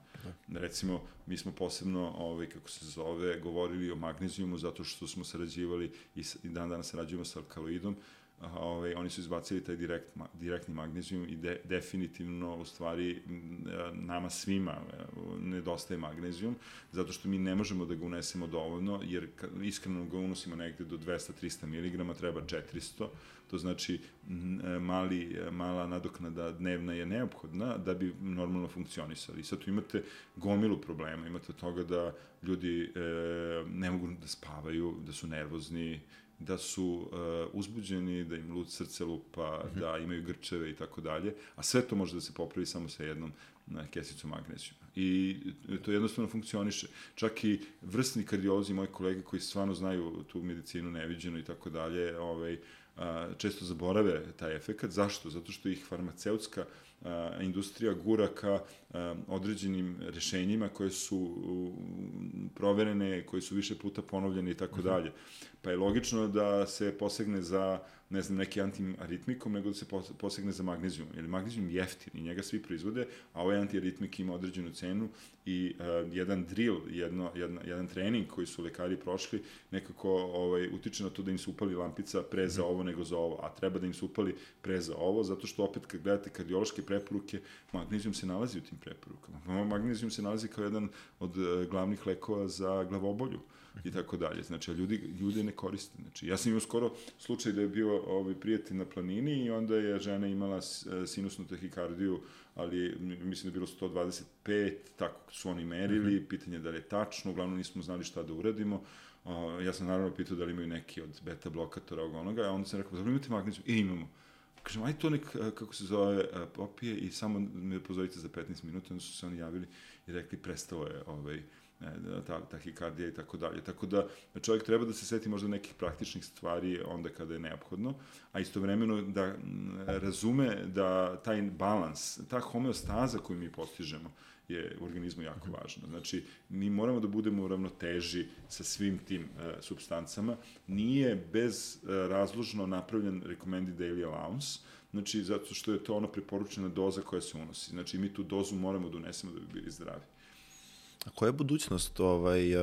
B: Da. Recimo, mi smo posebno, ovaj, kako se zove, govorili o magnezijumu zato što smo sarađivali i, i dan danas sarađujemo sa alkaloidom, ovaj, oni su izbacili taj direkt, direktni magnezijum i de, definitivno, u stvari, nama svima e, nedostaje magnezijum, zato što mi ne možemo da ga unesemo dovoljno, jer iskreno ga unosimo negde do 200-300 mg, treba 400, to znači e, mali, mala nadoknada dnevna je neophodna da bi normalno funkcionisali. Sad tu imate gomilu problema, imate toga da ljudi e, ne mogu da spavaju, da su nervozni, da su uh, uzbuđeni, da im lud srce lupa, mm -hmm. da imaju grčeve i tako dalje, a sve to može da se popravi samo sa jednom na kesicom magnezijuma. I to jednostavno funkcioniše. Čak i vrstni kardiolozi, moji kolege koji stvarno znaju tu medicinu neviđenu i tako dalje, ovaj, često zaborave taj efekat. Zašto? Zato što ih farmaceutska a, industrija gura ka određenim rešenjima koje su proverene, koje su više puta ponovljene i tako mhm. dalje. Pa je logično da se posegne za ne znam, neki antiaritmikom, nego da se posegne za magnezijum. Jer magnezijum je jeftin i njega svi proizvode, a ovaj antiaritmik ima određenu cenu i uh, jedan drill, jedno, jedna, jedan trening koji su lekari prošli, nekako ovaj, utiče na to da im se upali lampica pre za mhm. ovo nego za ovo, a treba da im se upali pre za ovo, zato što opet kad gledate kardiološke preporuke, magnezijum se nalazi u tim preporukama. Magnezijum se nalazi kao jedan od uh, glavnih lekova za glavobolju i tako dalje. Znači, a ljudi, ljudi ne koriste. Znači, ja sam imao skoro slučaj da je bio ovaj, prijatelj na planini i onda je žena imala e, sinusnu tahikardiju, ali mislim da je bilo 125, tako su oni merili, mm -hmm. pitanje da li je tačno, uglavnom nismo znali šta da uradimo. Uh, ja sam naravno pitao da li imaju neki od beta blokatora ovog onoga, a onda sam rekao, da imate magneziju? I e, imamo. Kažem, aj to nek, e, kako se zove, popije i samo me pozovite za 15 minuta, onda su se oni javili i rekli, prestao je ovaj, ne, ta, tahikardija i tako dalje. Tako da čovjek treba da se seti možda nekih praktičnih stvari onda kada je neophodno, a istovremeno da razume da taj balans, ta homeostaza koju mi postižemo je u organizmu jako mhm. važna. Znači, mi moramo da budemo u ravnoteži sa svim tim uh, substancama. Nije bez uh, razložno napravljen recommended daily allowance, znači zato što je to ona preporučena doza koja se unosi. Znači, mi tu dozu moramo da unesemo da bi bili zdravi.
A: Koja je budućnost ovaj,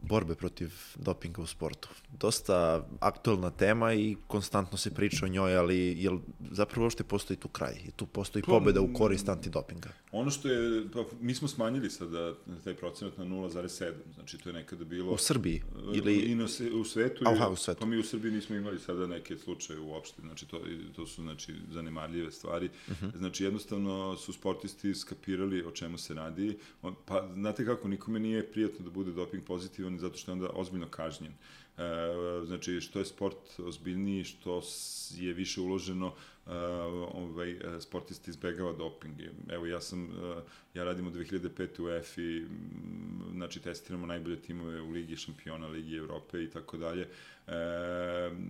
A: borbe protiv dopinga u sportu? Dosta aktuelna tema i konstantno se priča o njoj, ali jel zapravo uopšte postoji tu kraj? I tu postoji pa, pobeda u korist antidopinga?
B: Ono što je, pa mi smo smanjili sada taj procenat na 0,7, znači to je nekada bilo...
A: U Srbiji? Ili...
B: I na, u svetu,
A: Aha, u svetu.
B: pa mi u Srbiji nismo imali sada neke slučaje uopšte, znači to, to su znači, zanemarljive stvari. Uh mhm. -huh. Znači jednostavno su sportisti skapirali o čemu se radi, pa znate kako, nikome nije prijatno da bude doping pozitivan zato što je onda ozbiljno kažnjen. E, znači, što je sport ozbiljniji, što je više uloženo, e, ovaj, sportist izbegava doping. Evo, ja sam, e, ja radim od 2005. u EFI, znači, testiramo najbolje timove u Ligi šampiona, Ligi Evrope i tako dalje. E,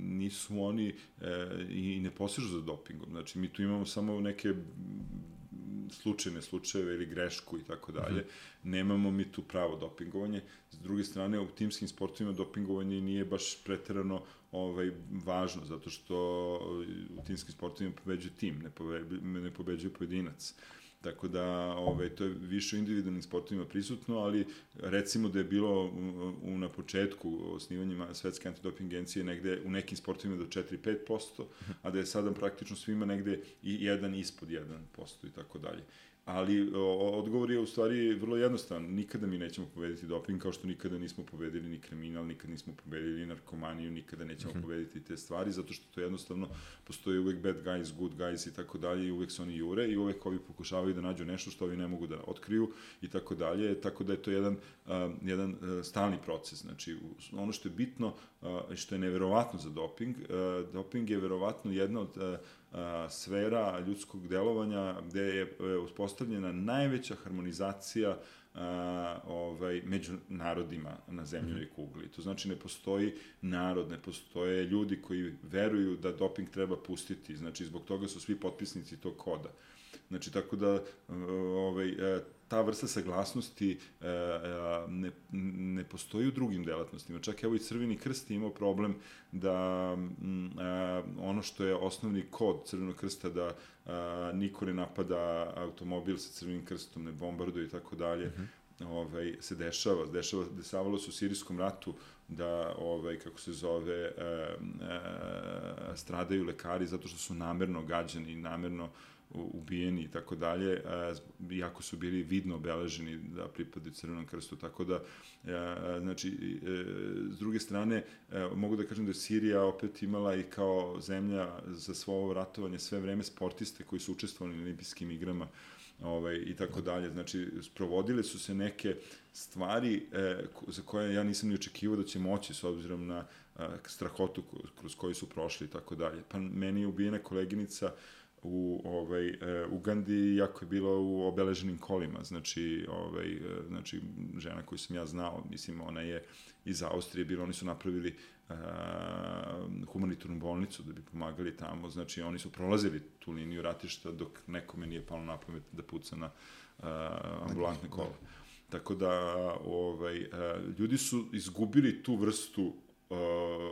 B: nisu oni e, i ne posežu za dopingom. Znači, mi tu imamo samo neke slučajne slučajeve ili grešku i tako dalje. Nemamo mi tu pravo dopingovanje. S druge strane, u timskim sportovima dopingovanje nije baš preterano ovaj, važno, zato što u timskim sportovima pobeđuje tim, ne, pobeđuje, ne pobeđuje pojedinac. Tako da ovaj, to je više u individualnim sportovima prisutno, ali recimo da je bilo u, u, na početku osnivanjima Svetske antidoping agencije negde u nekim sportovima do 4-5%, a da je sada praktično svima negde i jedan ispod 1% i tako dalje ali o, odgovor je u stvari vrlo jednostavan. Nikada mi nećemo pobediti doping, kao što nikada nismo pobedili ni kriminal, nikada nismo pobedili narkomaniju, nikada nećemo mm -hmm. pobediti te stvari, zato što to jednostavno postoji uvek bad guys, good guys i tako dalje i uvek se oni jure i uvek ovi pokušavaju da nađu nešto što ovi ne mogu da otkriju i tako dalje, tako da je to jedan, uh, jedan uh, stalni proces. Znači, ono što je bitno i uh, što je neverovatno za doping, uh, doping je verovatno jedna od uh, a, sfera ljudskog delovanja gde je e, uspostavljena najveća harmonizacija a, ovaj, među narodima na zemljoj mm kugli. To znači ne postoji narod, ne postoje ljudi koji veruju da doping treba pustiti. Znači zbog toga su svi potpisnici tog koda. Znači, tako da ovaj, e, ta vrsta saglasnosti e, e, ne, ne postoji u drugim delatnostima. Čak evo i Crveni krst imao problem da ono što je osnovni kod Crvenog krsta da niko ne napada automobil sa Crvenim krstom, ne bombarduje i tako dalje, mhm. ovaj, se dešava. Dešava, dešavalo se u Sirijskom ratu da, ovaj, kako se zove, e, e, stradaju lekari zato što su namerno gađani namerno ubijeni i tako dalje, iako su bili vidno obeleženi da pripadaju Crvenom krstu, tako da, znači, e, s druge strane, e, mogu da kažem da je Sirija opet imala i kao zemlja za svo ovo ratovanje sve vreme sportiste koji su učestvovali na olimpijskim igrama, ovaj, i tako dalje. Znači, sprovodile su se neke stvari e, za koje ja nisam ni očekivao da će moći s obzirom na e, strahotu kroz koju su prošli i tako dalje. Pa meni je ubijena koleginica u ovaj e, Ugandi jako je bilo u obeleženim kolima. Znači ovaj e, znači žena koju sam ja znao mislim ona je iz Austrije bila oni su napravili e, humanitarnu bolnicu da bi pomagali tamo. Znači oni su prolazili tu liniju ratišta dok nekome nije palo na pamet da puca na e, ambulantne kola tako da ovaj e, ljudi su izgubili tu vrstu uh,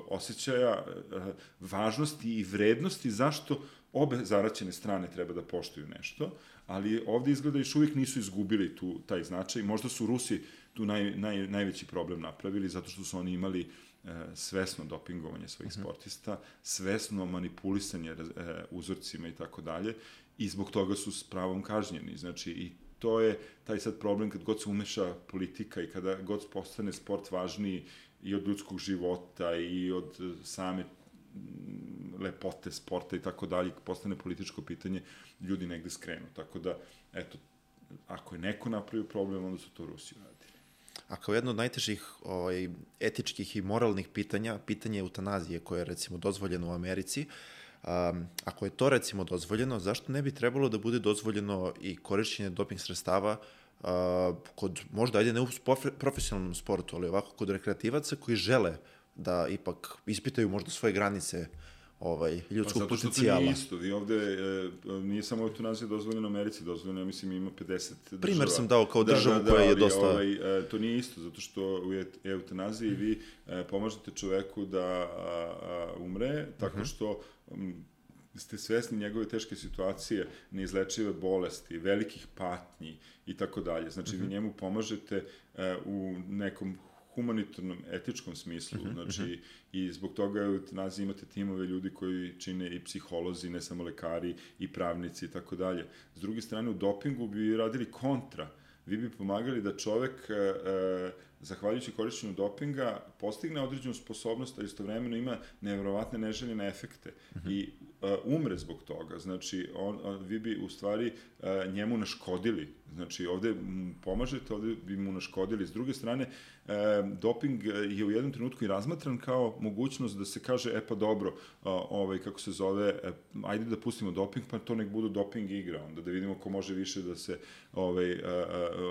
B: osjećaja uh, važnosti i vrednosti zašto obe zaraćene strane treba da poštuju nešto, ali ovde izgleda još uvijek nisu izgubili tu, taj značaj. Možda su Rusi tu naj, naj, najveći problem napravili, zato što su oni imali e, svesno dopingovanje svojih uh mhm. -huh. sportista, svesno manipulisanje e, uzorcima i tako dalje, i zbog toga su s pravom kažnjeni. Znači, i to je taj sad problem kad god se umeša politika i kada god postane sport važniji i od ljudskog života i od same lepote sporta i tako dalje, postane političko pitanje, ljudi negde skrenu. Tako da, eto, ako je neko napravio problem, onda su to Rusi uradili.
A: A kao jedno od najtežih ovaj, etičkih i moralnih pitanja, pitanje eutanazije koje je recimo dozvoljeno u Americi, um, ako je to recimo dozvoljeno, zašto ne bi trebalo da bude dozvoljeno i korišćenje doping sredstava uh, kod, možda ajde ne u profesionalnom sportu, ali ovako kod rekreativaca koji žele da ipak ispitaju možda svoje granice ovaj, ljudskog pa, potencijala.
B: Pa zato što to nije isto. I ovde e, nije samo eutanazija dozvoljena u Americi, dozvoljena, ja mislim, ima 50 država.
A: Primer sam dao kao da, državu da, da, koja je dosta...
B: Ovaj, e, to nije isto, zato što u eutanaziji mm. vi e, pomažete čoveku da a, a, umre, tako mm -hmm. što m, ste svesni njegove teške situacije, neizlečive bolesti, velikih patnji i tako dalje. Znači, mm -hmm. vi mhm. njemu pomažete e, u nekom humanitarnom, etičkom smislu, mhm, znači, -huh. i zbog toga u eutanaziji imate timove ljudi koji čine i psiholozi, ne samo lekari, i pravnici i tako dalje. S druge strane, u dopingu bi radili kontra, vi bi pomagali da čovek, e, e, zahvaljujući korišćenju dopinga, postigne određenu sposobnost, a istovremeno ima nevjerovatne neželjene efekte. Uh mhm. -huh. I umre zbog toga. Znači, on, vi bi u stvari njemu naškodili. Znači, ovde pomažete, ovde bi mu naškodili. S druge strane, doping je u jednom trenutku i razmatran kao mogućnost da se kaže, e pa dobro, ovaj, kako se zove, e, ajde da pustimo doping, pa to nek budu doping igra, onda da vidimo ko može više da se ovaj,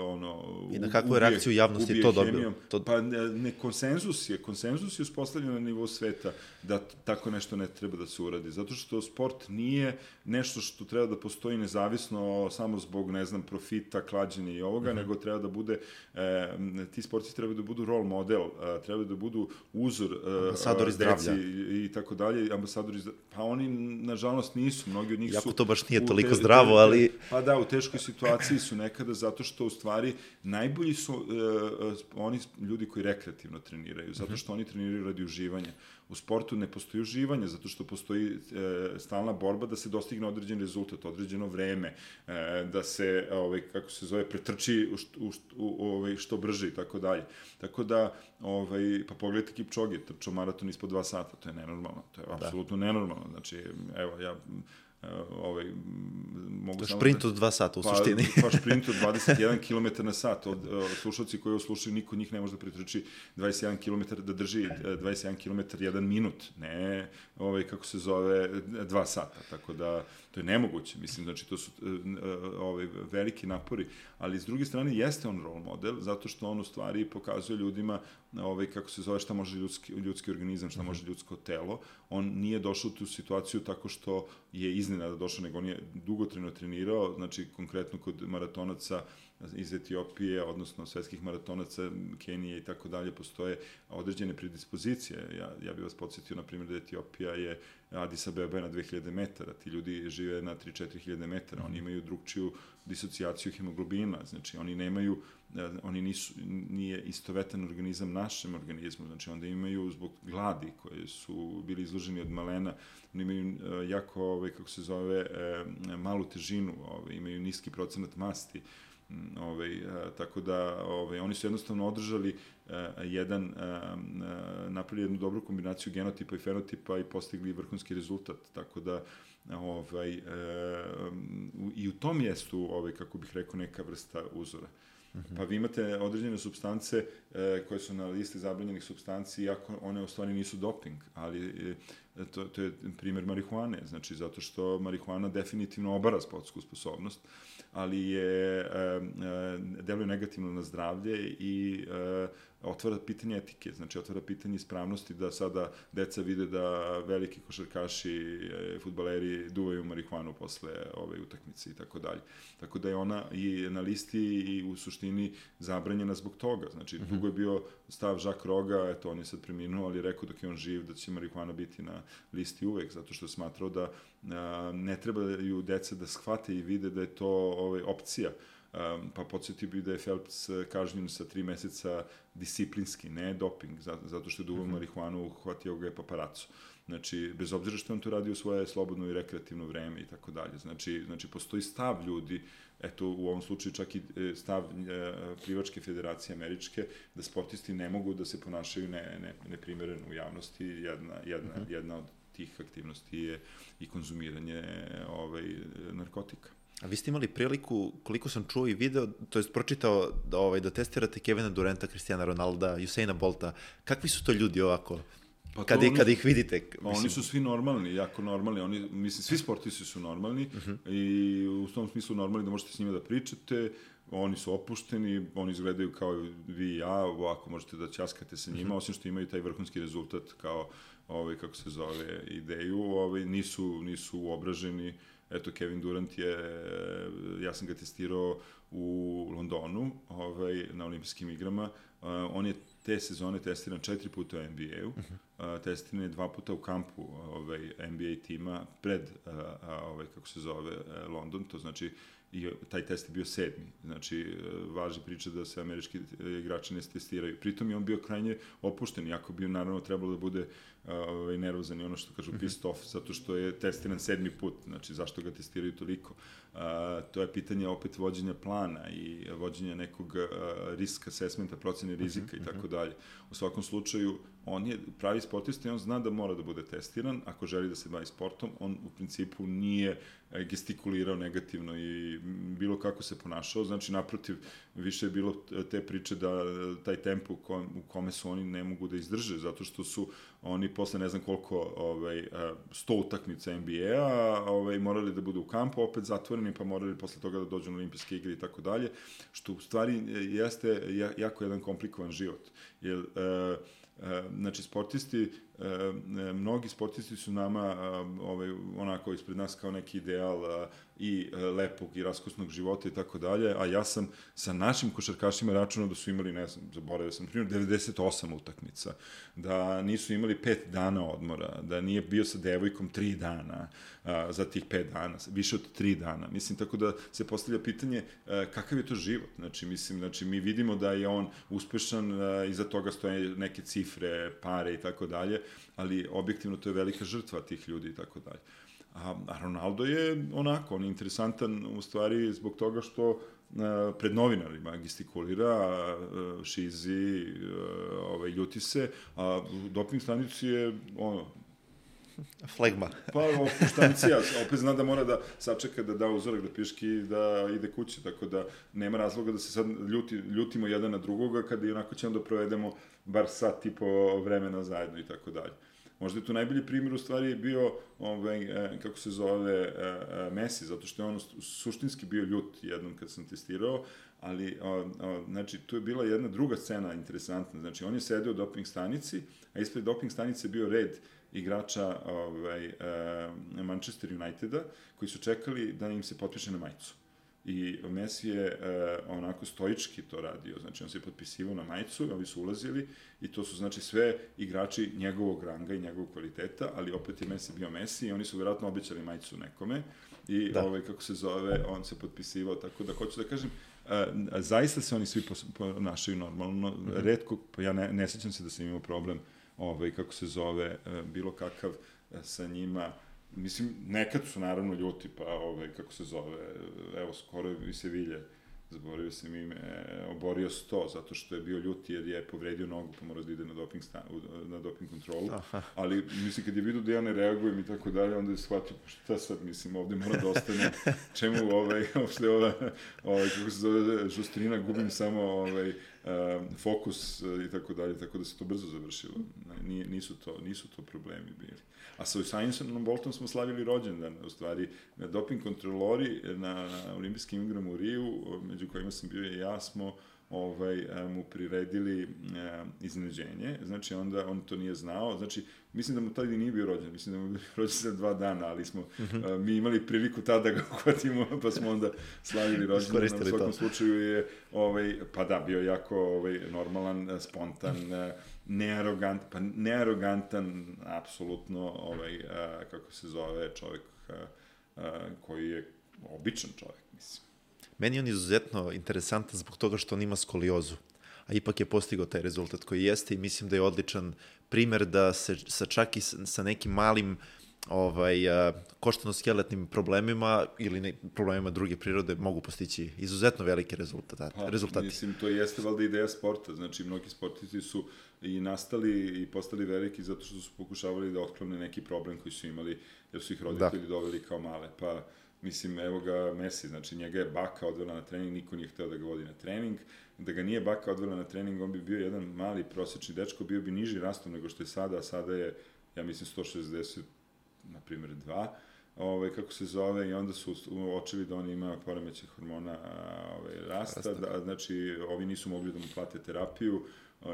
B: ono,
A: I na kakvu reakciju javnosti to dobio?
B: To... Pa ne, konsenzus je, konsenzus je uspostavljen na nivou sveta da tako nešto ne treba da se uradi, zato što sport nije nešto što treba da postoji nezavisno samo zbog, ne znam, profita, klađenja i ovoga, mm -hmm. nego treba da bude, e, ti sportisti treba da budu role model, e, treba da budu uzor e,
A: ambasadori zdravlja
B: i, i tako dalje, ambasadori pa oni nažalost nisu, mnogi od njih
A: Jako
B: su...
A: Jako to baš nije toliko te, zdravo, ali...
B: Pa da, u teškoj situaciji su nekada zato što u stvari najbolji su uh, oni ljudi koji rekreativno treniraju, zato mhm. što oni treniraju radi uživanja. U sportu ne postoji uživanje, zato što postoji e, stalna borba da se dostigne određen rezultat, određeno vreme, e, da se, ovaj, kako se zove, pretrči u, u, u, ovaj, što brže i tako dalje. Tako da, ovaj, pa pogledajte Kipčoge, trčao maraton ispod dva sata, to je nenormalno, to je da. apsolutno nenormalno. Znači, evo, ja ovaj,
A: mogu to je šprint da, od dva sata u
B: pa,
A: suštini.
B: pa šprint od 21 km na sat. Od, od slušalci koji ovo slušaju, niko njih ne može da pretrči 21 km, da drži 21 km jedan minut, ne, ovaj, kako se zove, dva sata. Tako da, to je nemoguće, mislim, znači to su ovaj, veliki napori, ali s druge strane jeste on role model, zato što on u stvari pokazuje ljudima ovaj, kako se zove, šta može ljudski, ljudski organizam, šta može ljudsko telo. On nije došao u tu situaciju tako što je iznenada došao, nego on je dugotrajno trenirao, znači konkretno kod maratonaca iz Etiopije, odnosno svetskih maratonaca, Kenije i tako dalje, postoje određene predispozicije. Ja, ja bih vas podsjetio, na primjer, da Etiopija je Addis Abeba je na 2000 metara, ti ljudi žive na 3-4 hiljade metara, oni imaju drugčiju disocijaciju hemoglobina, znači oni nemaju, eh, oni nisu, nije istovetan organizam našem organizmu, znači onda imaju zbog gladi koje su bili izloženi od malena, oni imaju eh, jako, ovaj, kako se zove, eh, malu težinu, ovaj, imaju niski procenat masti, ovaj, tako da ovaj, oni su jednostavno održali jedan, napravili jednu dobru kombinaciju genotipa i fenotipa i postigli vrhunski rezultat, tako da ovaj, e, i u tom mjestu, ovaj, kako bih rekao, neka vrsta uzora. -huh. Pa vi imate određene substance e, koje su na listi zabranjenih substanci, iako one u stvari nisu doping, ali e, to, to je primjer marihuane, znači zato što marihuana definitivno obara sportsku sposobnost, ali je, e, e, deluje negativno na zdravlje i e, otvara pitanje etike, znači otvara pitanje ispravnosti da sada deca vide da veliki košarkaši, e, futbaleri duvaju marihuanu posle ove utakmice i tako dalje. Tako da je ona i na listi i u suštini zabranjena zbog toga. Znači, mm -hmm. dugo je bio stav Žak Roga, eto, on je sad preminuo, ali je rekao dok je on živ da će marihuana biti na listi uvek, zato što je smatrao da ne trebaju deca da shvate i vide da je to ovaj, opcija Um, pa podsjetio bih da je Phelps kažnjen sa tri meseca disciplinski, ne doping, zato, što je duvao mm -hmm. marihuanu, uhvatio ga je paparaco. Znači, bez obzira što on to radi u svoje slobodno i rekreativno vreme i tako dalje. Znači, znači, postoji stav ljudi, eto, u ovom slučaju čak i e, stav e, plivačke federacije američke, da sportisti ne mogu da se ponašaju ne, ne, neprimereno u javnosti. Jedna, jedna, mm -hmm. jedna od tih aktivnosti je i konzumiranje ovaj, narkotika.
A: A vi ste imali priliku, koliko sam čuo i video, to jest pročitao da, ovaj, da testirate Kevina Durenta, Cristiana Ronalda, Usaina Bolta. Kakvi su to ljudi ovako? Pa kada, oni, kada ih vidite?
B: Pa mislim... Oni su svi normalni, jako normalni. Oni, mislim, svi sportisti su normalni uh mhm. -huh. i u tom smislu normalni da možete s njima da pričate. Oni su opušteni, oni izgledaju kao vi i ja, ovako možete da ćaskate sa njima, uh mhm. -huh. osim što imaju taj vrhunski rezultat kao, ovaj, kako se zove, ideju, ovaj, nisu, nisu obraženi. Eto, Kevin Durant je, ja sam ga testirao u Londonu, ovaj, na olimpijskim igrama, uh, on je te sezone testiran četiri puta u NBA-u, uh -huh. uh, testiran je dva puta u kampu ovaj, NBA tima pred, ovaj, kako se zove, uh, London, to znači i taj test je bio sedmi. Znači, e, važi priča da se američki igrači ne testiraju. Pritom je on bio krajnje opušten, jako bi naravno trebalo da bude ovaj, nervozan i ono što kažu -hmm. pissed off, zato što je testiran sedmi put, znači zašto ga testiraju toliko. A, to je pitanje opet vođenja plana i vođenja nekog a, risk assessmenta, procene rizika mm -hmm. i tako dalje. U svakom slučaju, on je pravi sportista i on zna da mora da bude testiran, ako želi da se bavi sportom, on u principu nije gestikulirao negativno i bilo kako se ponašao, znači naprotiv, više je bilo te priče da taj tempo u, kom, u kome su oni ne mogu da izdrže, zato što su oni posle ne znam koliko, ovaj, 100 utakmica NBA-a, ovaj, morali da budu u kampu, opet zatvoreni, pa morali posle toga da dođu na olimpijske igre i tako dalje, što u stvari jeste jako jedan komplikovan život. Jer, uh, znači sportisti e, e, mnogi sportisti su nama ovaj, onako ispred nas kao neki ideal i e, lepog i raskosnog života i tako dalje, a ja sam sa našim košarkašima računao da su imali, ne znam, zaboravio sam, primjer, 98 utakmica, da nisu imali 5 dana odmora, da nije bio sa devojkom 3 dana a, za tih 5 dana, više od 3 dana. Mislim, tako da se postavlja pitanje a, kakav je to život. Znači, mislim, znači, mi vidimo da je on uspešan, a, iza toga stoje neke cifre, pare i tako dalje, ali objektivno to je velika žrtva tih ljudi i tako dalje. A, Ronaldo je onako, on je interesantan u stvari zbog toga što a, pred novinarima gestikulira, a, šizi, a, ovaj, ljuti se, a doping stanici je ono,
A: Flegma.
B: pa opuštancija, opet zna da mora da sačeka da da uzorak da piški i da ide kući, tako da nema razloga da se sad ljuti, ljutimo jedan na drugoga kada i onako ćemo da provedemo bar sat i po vremena zajedno i tako dalje. Možda je tu najbolji primjer u stvari je bio, ovaj, e, kako se zove, e, e, Messi, zato što je on suštinski bio ljut jednom kad sam testirao, ali, o, o, znači, tu je bila jedna druga scena interesantna, znači, on je sedeo u doping stanici, a ispred doping stanice je bio red igrača ovaj, Manchester Uniteda, koji su čekali da im se potpiše na majicu. I Messi je e, onako stoički to radio, znači on se potpisivao na majicu, ovi su ulazili i to su znači sve igrači njegovog ranga i njegovog kvaliteta, ali opet je Messi bio Messi i oni su verovatno obećali majicu nekome i da. ovaj, kako se zove, on se potpisivao, tako da hoću da kažem, a, zaista se oni svi ponašaju normalno, mm -hmm. redko, pa ja ne, ne sećam se da sam imao problem, ovaj, kako se zove, a, bilo kakav a, sa njima, Mislim, nekad su naravno ljuti, pa ove, kako se zove, evo, skoro i Sevilje, zaboravio sam ime, oborio 100, zato što je bio ljuti jer je povredio nogu, pa mora da ide na doping, stan, na doping kontrolu. Aha. Ali, mislim, kad je vidio da ja ne reagujem i tako dalje, onda je shvatio, pa šta sad, mislim, ovde mora da ostane, čemu ovaj, uopšte ova, ovaj, kako se zove, žustrina, gubim samo ovaj, fokus i tako dalje, tako da se to brzo završilo. Nije, nisu, to, nisu to problemi bili. A sa Usainsonom Boltom smo slavili rođendan, u stvari, doping kontrolori na, olimpijskim igrama u Riju, među kojima sam bio i ja, smo ovaj, mu priredili e, iznenađenje, znači onda on to nije znao, znači mislim da mu tada nije bio rođen, mislim da mu je bio rođen za dva dana, ali smo mm -hmm. mi imali priliku tada da ga uhvatimo, pa smo onda slavili rođendan, na svakom to. slučaju je, ovaj, pa da, bio jako ovaj, normalan, spontan, nearogant, pa nearogantan, apsolutno, ovaj, a, kako se zove, čovek a, a, koji je običan čovek, mislim.
A: Meni je on izuzetno interesantan zbog toga što on ima skoliozu, a ipak je postigao taj rezultat koji jeste i mislim da je odličan primer da se sa čak i sa nekim malim ovaj, koštano-skeletnim problemima ili ne, problemima druge prirode mogu postići izuzetno velike rezultate. Pa, rezultati.
B: Mislim, to jeste valjda ideja sporta. Znači, mnogi sportisti su i nastali i postali veliki zato što su pokušavali da otklone neki problem koji su imali, jer su ih roditelji da. doveli kao male. Pa, mislim, evo ga Messi, znači njega je baka odvela na trening, niko nije hteo da ga vodi na trening, da ga nije baka odvela na trening, on bi bio jedan mali prosečni dečko, bio bi niži rastom nego što je sada, a sada je, ja mislim, 160, na primjer, 2, ovaj, kako se zove, i onda su očevi da on ima poremeće hormona ovaj, rasta, rasta. Da, znači, ovi nisu mogli da mu plate terapiju,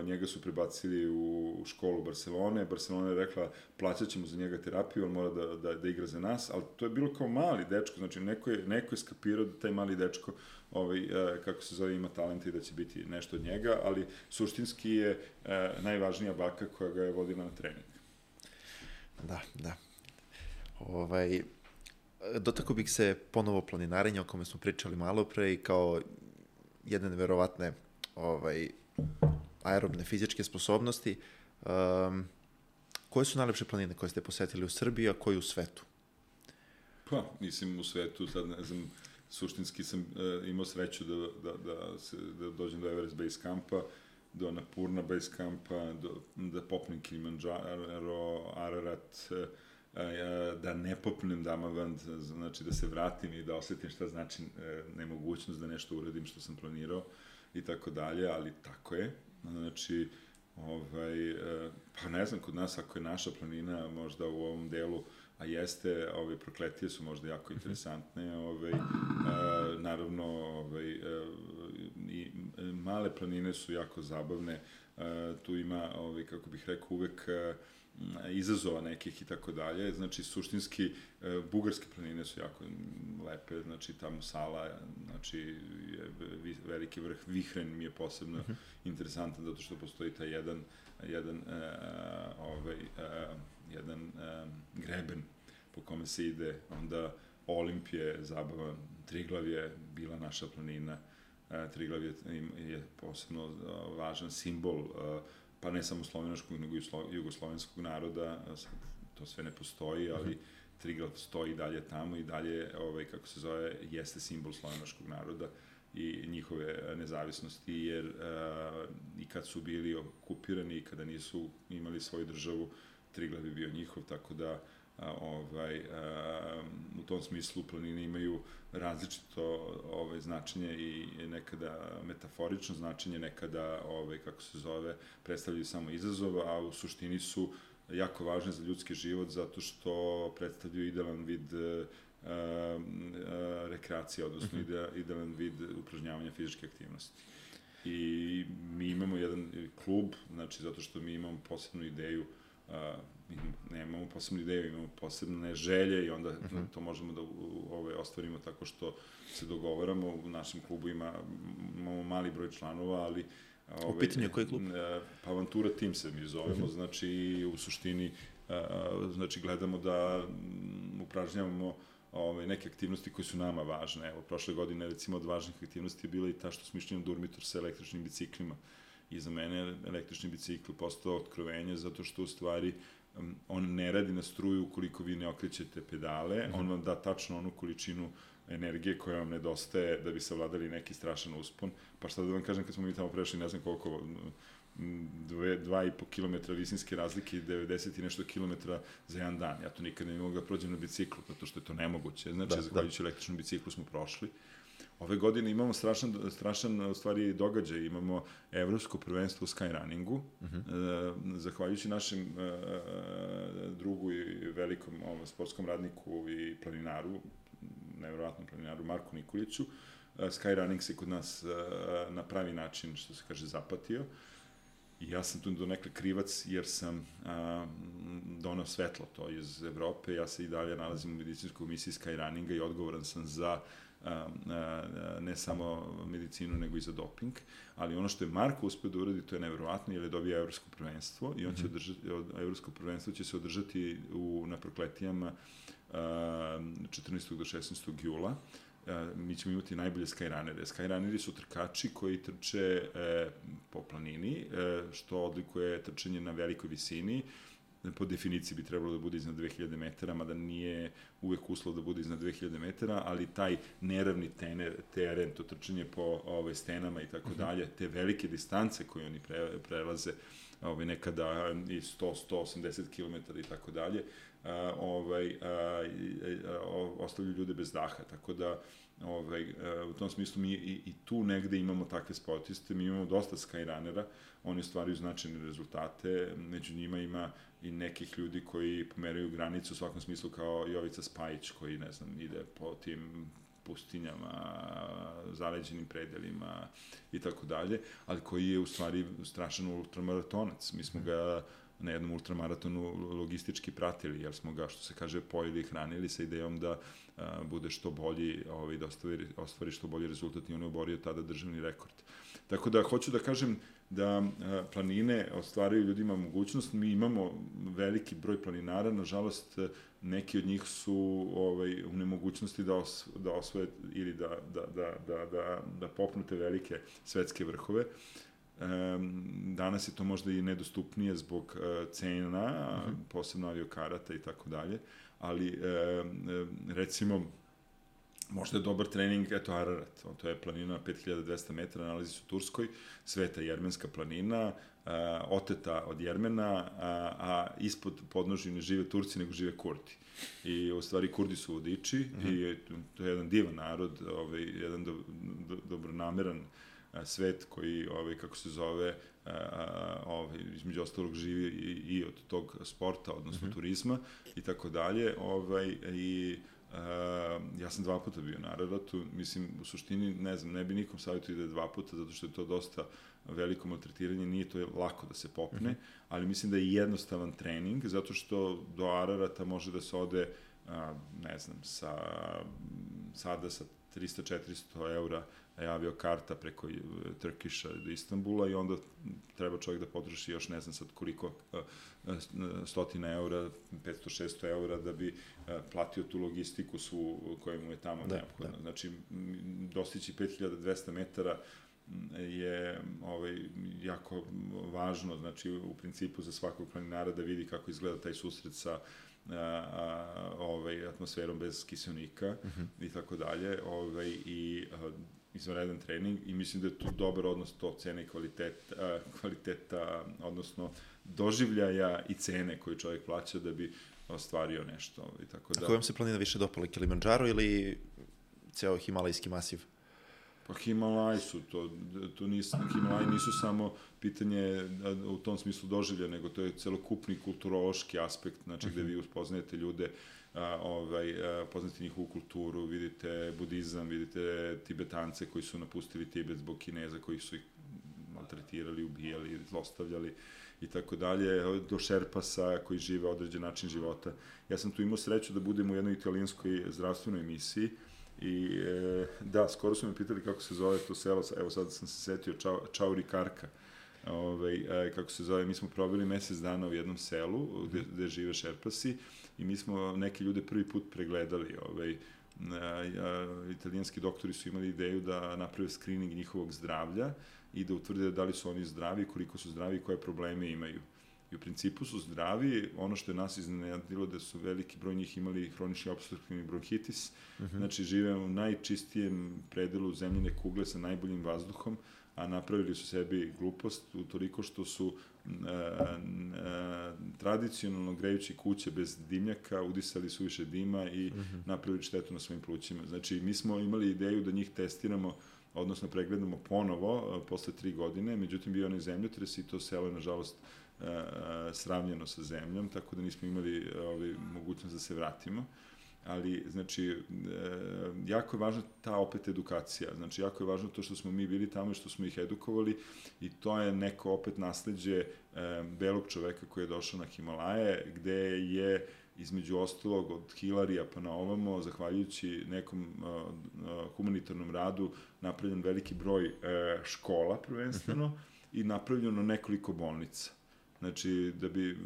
B: njega su prebacili u školu Barcelone, Barcelona je rekla plaćat ćemo za njega terapiju, on mora da, da, da igra za nas, ali to je bilo kao mali dečko, znači neko je, neko je skapirao da taj mali dečko ovaj, e, kako se zove, ima talent i da će biti nešto od njega, ali suštinski je e, najvažnija baka koja ga je vodila na trening.
A: Da, da. Ovaj, dotako bih se ponovo planinarenja o kome smo pričali malo pre i kao jedne verovatne ovaj, aerobne fizičke sposobnosti. Um, koje su najlepše planine koje ste posetili u Srbiji, a koje u svetu?
B: Pa, mislim, u svetu, sad ne znam, suštinski sam uh, imao sreću da, da, da, se, da dođem do Everest Base Campa, do Napurna Base Campa, do, da popnem Kilimanjaro, Ararat, uh, da ne popnem Damavand, znači da se vratim i da osetim šta znači nemogućnost da nešto uradim što sam planirao i tako dalje, ali tako je. Znači, ovaj, e, pa ne znam, kod nas ako je naša planina možda u ovom delu, a jeste, ove prokletije su možda jako mhm. interesantne, ovaj, a, e, naravno, ovaj, a, e, i male planine su jako zabavne, tu ima, ovaj, kako bih rekao, uvek izazova nekih i tako dalje. Znači, suštinski, bugarske planine su jako lepe, znači tamo Sala, znači je veliki vrh, Vihren mi je posebno uh mhm. -huh. interesantan zato što postoji taj jedan, jedan, uh, ovaj, uh, jedan uh, greben po kome se ide, onda Olimpije, zabava, Triglav je bila naša planina, Triglav je, je posebno važan simbol, pa ne samo slovenačkog, nego i jugoslovenskog naroda, to sve ne postoji, ali Triglav stoji dalje tamo i dalje, ovaj, kako se zove, jeste simbol slovenačkog naroda i njihove nezavisnosti, jer uh, i kad su bili okupirani i kada nisu imali svoju državu, Triglav je bio njihov, tako da a, ovaj, a, u tom smislu planine imaju različito ovaj, značenje i nekada metaforično značenje, nekada, ovaj, kako se zove, predstavljaju samo izazov, a u suštini su jako važne za ljudski život zato što predstavljaju idealan vid a, a, rekreacije, odnosno mm -hmm. idealan vid upražnjavanja fizičke aktivnosti. I mi imamo jedan klub, znači zato što mi imamo posebnu ideju nemamo posebnu ideju, imamo posebne želje i onda uh mhm. -huh. to možemo da ovaj, ostvarimo tako što se dogovaramo. U našem klubu ima, imamo mali broj članova, ali
A: Ovaj, u pitanju koji klub?
B: Pa Avantura Team se mi zovemo, uh mhm. -huh. znači u suštini znači gledamo da upražnjavamo ovaj, neke aktivnosti koje su nama važne. Evo, prošle godine recimo od važnih aktivnosti je bila i ta što smo išli na Durmitor sa električnim biciklima. Uh, i za mene električni bicikl postao otkrovenje zato što u stvari on ne radi na struju ukoliko vi ne okrećete pedale, mm -hmm. on vam da tačno onu količinu energije koja vam nedostaje da bi savladali neki strašan uspon. Pa šta da vam kažem kad smo mi tamo prešli, ne znam koliko, dve, dva i po kilometra visinske razlike 90 i nešto kilometra za jedan dan. Ja to nikad ne mogu da prođem na biciklu, zato što je to nemoguće. Znači, da, zahvaljujući da. električnom biciklu smo prošli. Ove godine imamo strašan, strašan u stvari događaj, imamo evropsko prvenstvo u skyrunningu, uh mhm. -huh. e, zahvaljujući našem e, drugu i velikom ovom, sportskom radniku i planinaru, nevjerovatnom planinaru Marku Nikoliću, e, skyrunning se kod nas e, na pravi način, što se kaže, zapatio. I ja sam tu do nekle krivac jer sam a, donao svetlo to iz Evrope. Ja se i dalje nalazim u medicinskoj komisiji skyrunninga i odgovoran sam za ne samo medicinu, nego i za doping. Ali ono što je Marko uspio da uradi, to je nevjerovatno, jer je dobio evropsko prvenstvo i on će mhm. održati, evropsko prvenstvo će se održati u, na prokletijama 14. do 16. jula mi ćemo imati najbolje skyrunnere. Skyrunneri su trkači koji trče e, po planini, e, što odlikuje trčanje na velikoj visini, po definiciji bi trebalo da bude iznad 2000 metara, mada nije uvek uslov da bude iznad 2000 metara, ali taj neravni tener, teren, to trčanje po ovaj, stenama i tako mhm. dalje, te velike distance koje oni pre, prelaze, ovaj, nekada i 100, 180 km i tako dalje, ovaj, a, a, ostavljaju ljude bez daha, tako da ovaj, u tom smislu mi i, i tu negde imamo takve sportiste, mi imamo dosta skyrunnera, oni ostvaraju značajne rezultate, među njima ima i nekih ljudi koji pomeraju granicu u svakom smislu kao Jovica Spajić koji, ne znam, ide po tim pustinjama, zaleđenim predelima i tako dalje, ali koji je u stvari strašan ultramaratonac. Mi smo ga na jednom ultramaratonu logistički pratili, jer smo ga, što se kaže, pojeli i hranili sa idejom da a, bude što bolji, ovaj, da ostvari, ostvari što bolji rezultat i on je oborio tada državni rekord. Tako da, hoću da kažem, da planine ostvaraju ljudima mogućnost. Mi imamo veliki broj planinara, nažalost neki od njih su ovaj, u nemogućnosti da, os, da osvoje ili da, da, da, da, da, da popnu te velike svetske vrhove. danas je to možda i nedostupnije zbog cena, -huh. posebno aviokarata i tako dalje, ali recimo možda je dobar trening, eto Ararat, to je planina 5200 metara, nalazi se u Turskoj, sveta jermenska planina, a, oteta od Jermena, a, a ispod podnožja ne žive Turci, nego žive Kurdi. I u stvari Kurdi su vodiči uh -huh. i to je jedan divan narod, ovaj, jedan do, do, dobronameran a, svet koji, ovaj, kako se zove, a, ovaj, između ostalog živi i, i od tog sporta, odnosno uh -huh. turizma i tako dalje. Ovaj, I ja sam dva puta bio na Araratu, mislim, u suštini, ne znam, ne bi nikom savjetio da dva puta, zato što je to dosta veliko maltretiranje, nije to lako da se popne, uh mhm. -huh. ali mislim da je jednostavan trening, zato što do Ararata može da se ode, a, ne znam, sa, sada sa 300-400 eura avio karta preko e, Trkiša do Istanbula i onda treba čovjek da potroši još ne znam sad koliko e, e, stotina eura, 500-600 eura da bi platio tu logistiku svu koja mu je tamo da, neophodna. Da. Znači, dostići 5200 metara je ovaj, jako važno, znači u principu za svakog planinara da vidi kako izgleda taj susret sa a, a, ovaj, atmosferom bez kiselnika uh mhm. -huh. i tako dalje ovaj, i a, izvanredan trening i mislim da je tu dobar odnos to cene i kvalitet, kvaliteta, odnosno doživljaja i cene koju čovjek plaća da bi ostvario nešto. Ovaj, tako da...
A: A kojom se planina više dopala, Kilimanjaro ili ceo Himalajski masiv?
B: Pa Himalaj su to, to nis, Himalaj nisu samo pitanje u tom smislu doživlja, nego to je celokupni kulturološki aspekt, znači uh gde mhm. vi uspoznajete ljude, a, ovaj, a, poznate njihovu kulturu, vidite budizam, vidite tibetance koji su napustili Tibet zbog Kineza koji su ih maltretirali, ubijali, zlostavljali i tako dalje, do Šerpasa koji žive određen način života. Ja sam tu imao sreću da budem u jednoj italijanskoj zdravstvenoj emisiji, I e, da, skoro su me pitali kako se zove to selo, evo sad sam se setio, Čau, Čauri Karka, ovaj, e, kako se zove, mi smo probili mesec dana u jednom selu gde, gde žive šerpasi i mi smo neke ljude prvi put pregledali, ovaj, a, italijanski doktori su imali ideju da naprave screening njihovog zdravlja i da utvrde da li su oni zdravi, koliko su zdravi i koje probleme imaju i u principu su zdravi, ono što je nas iznenadilo da su veliki broj njih imali hronični obstruktivni bronhitis, uh mhm. -huh. znači žive u najčistijem predelu zemljine kugle sa najboljim vazduhom, a napravili su sebi glupost u toliko što su e, e, tradicionalno grejući kuće bez dimnjaka, udisali su više dima i mhm. -huh. napravili štetu na svojim plućima. Znači, mi smo imali ideju da njih testiramo odnosno pregledamo ponovo posle tri godine, međutim bio onaj zemljotres i to selo je nažalost sravnjeno sa zemljom, tako da nismo imali ovaj, mogućnost da se vratimo ali znači e, jako je važna ta opet edukacija znači jako je važno to što smo mi bili tamo i što smo ih edukovali i to je neko opet nasleđe e, belog čoveka koji je došao na Himalaje gde je između ostalog od Hilarija pa na ovamo zahvaljujući nekom uh, humanitarnom radu napravljen veliki broj uh, škola prvenstveno uh mhm. -huh. i napravljeno nekoliko bolnica Znači, da bi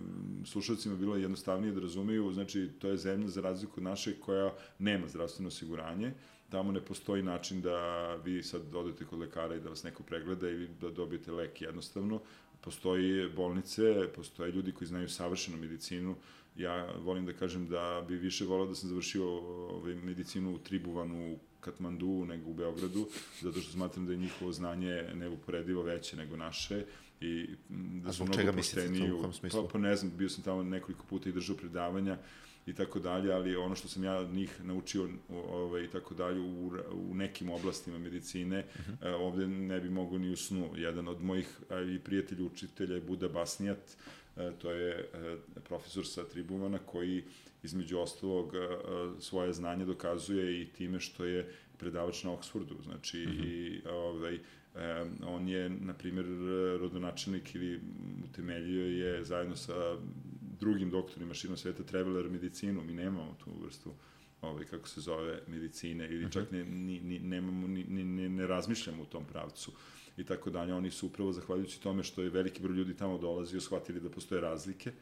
B: slušalcima bilo jednostavnije da razumeju, znači, to je zemlja za razliku od naše koja nema zdravstveno osiguranje, tamo ne postoji način da vi sad odete kod lekara i da vas neko pregleda i da dobijete lek jednostavno. Postoji bolnice, postoje ljudi koji znaju savršenu medicinu. Ja volim da kažem da bi više volao da sam završio ovaj, medicinu u Tribuvanu, u Katmandu nego u Beogradu, zato što smatram da je njihovo znanje neuporedivo veće nego naše i
A: da su mnogo pošteniji. U kom smislu?
B: Pa, pa ne znam, bio sam tamo nekoliko puta i držao predavanja i tako dalje, ali ono što sam ja njih naučio ovaj, i tako dalje u, u nekim oblastima medicine, uh mhm. -huh. ovde ne bi mogo ni u snu. Jedan od mojih i prijatelja učitelja je Buda Basnijat, to je profesor sa Tribumana koji između ostalog svoje znanje dokazuje i time što je predavač na Oxfordu, znači uh mhm. -huh. i ovaj, E, on je, na primjer, rodonačelnik ili utemeljio je zajedno sa drugim doktorima širom sveta Traveler medicinu. Mi nemamo tu vrstu ovaj, kako se zove, medicine ili čak mhm. ne, ni, ni, nemamo, ni, ni, ne, ne razmišljamo u tom pravcu i tako dalje. Oni su upravo zahvaljujući tome što je veliki broj ljudi tamo dolazio, shvatili da postoje razlike,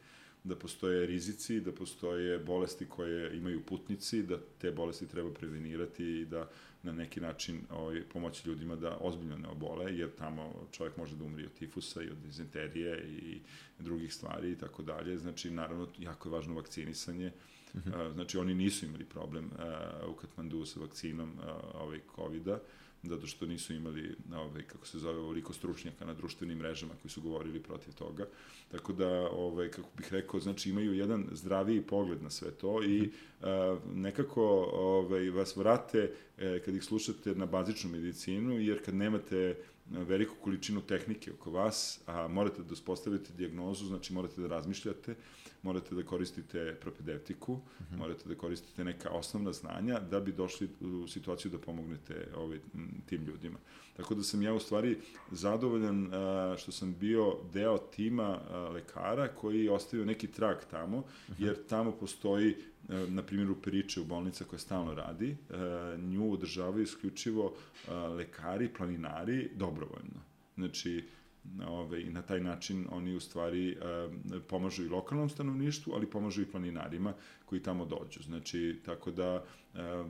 B: da postoje rizici, da postoje bolesti koje imaju putnici, da te bolesti treba prevenirati i da na neki način ovaj, pomoći ljudima da ozbiljno ne obole, jer tamo čovjek može da umri od tifusa i od dizenterije i drugih stvari i tako dalje. Znači, naravno, jako je važno vakcinisanje. Uh mhm. -huh. Znači, oni nisu imali problem uh, u Katmandu sa vakcinom uh, ovaj, COVID-a zato što nisu imali, ovaj, kako se zove, ovoliko stručnjaka na društvenim mrežama koji su govorili protiv toga. Tako da, ovaj, kako bih rekao, znači imaju jedan zdraviji pogled na sve to i a, nekako ovaj, vas vrate e, kad ih slušate na bazičnu medicinu, jer kad nemate veliku količinu tehnike oko vas, a morate da uspostavite diagnozu, znači morate da razmišljate, morate da koristite propedeutiku, mm -hmm. morate da koristite neka osnovna znanja da bi došli u situaciju da pomognete ovaj, tim ljudima. Tako da sam ja u stvari zadovoljan što sam bio deo tima lekara koji je ostavio neki trag tamo, -hmm. jer tamo postoji na primjer u priče u bolnica koja stalno radi, nju održavaju isključivo lekari, planinari, dobrovoljno. Znači, Ove, I na taj način oni u stvari e, pomažu i lokalnom stanovništvu, ali pomažu i planinarima koji tamo dođu. Znači, tako da e,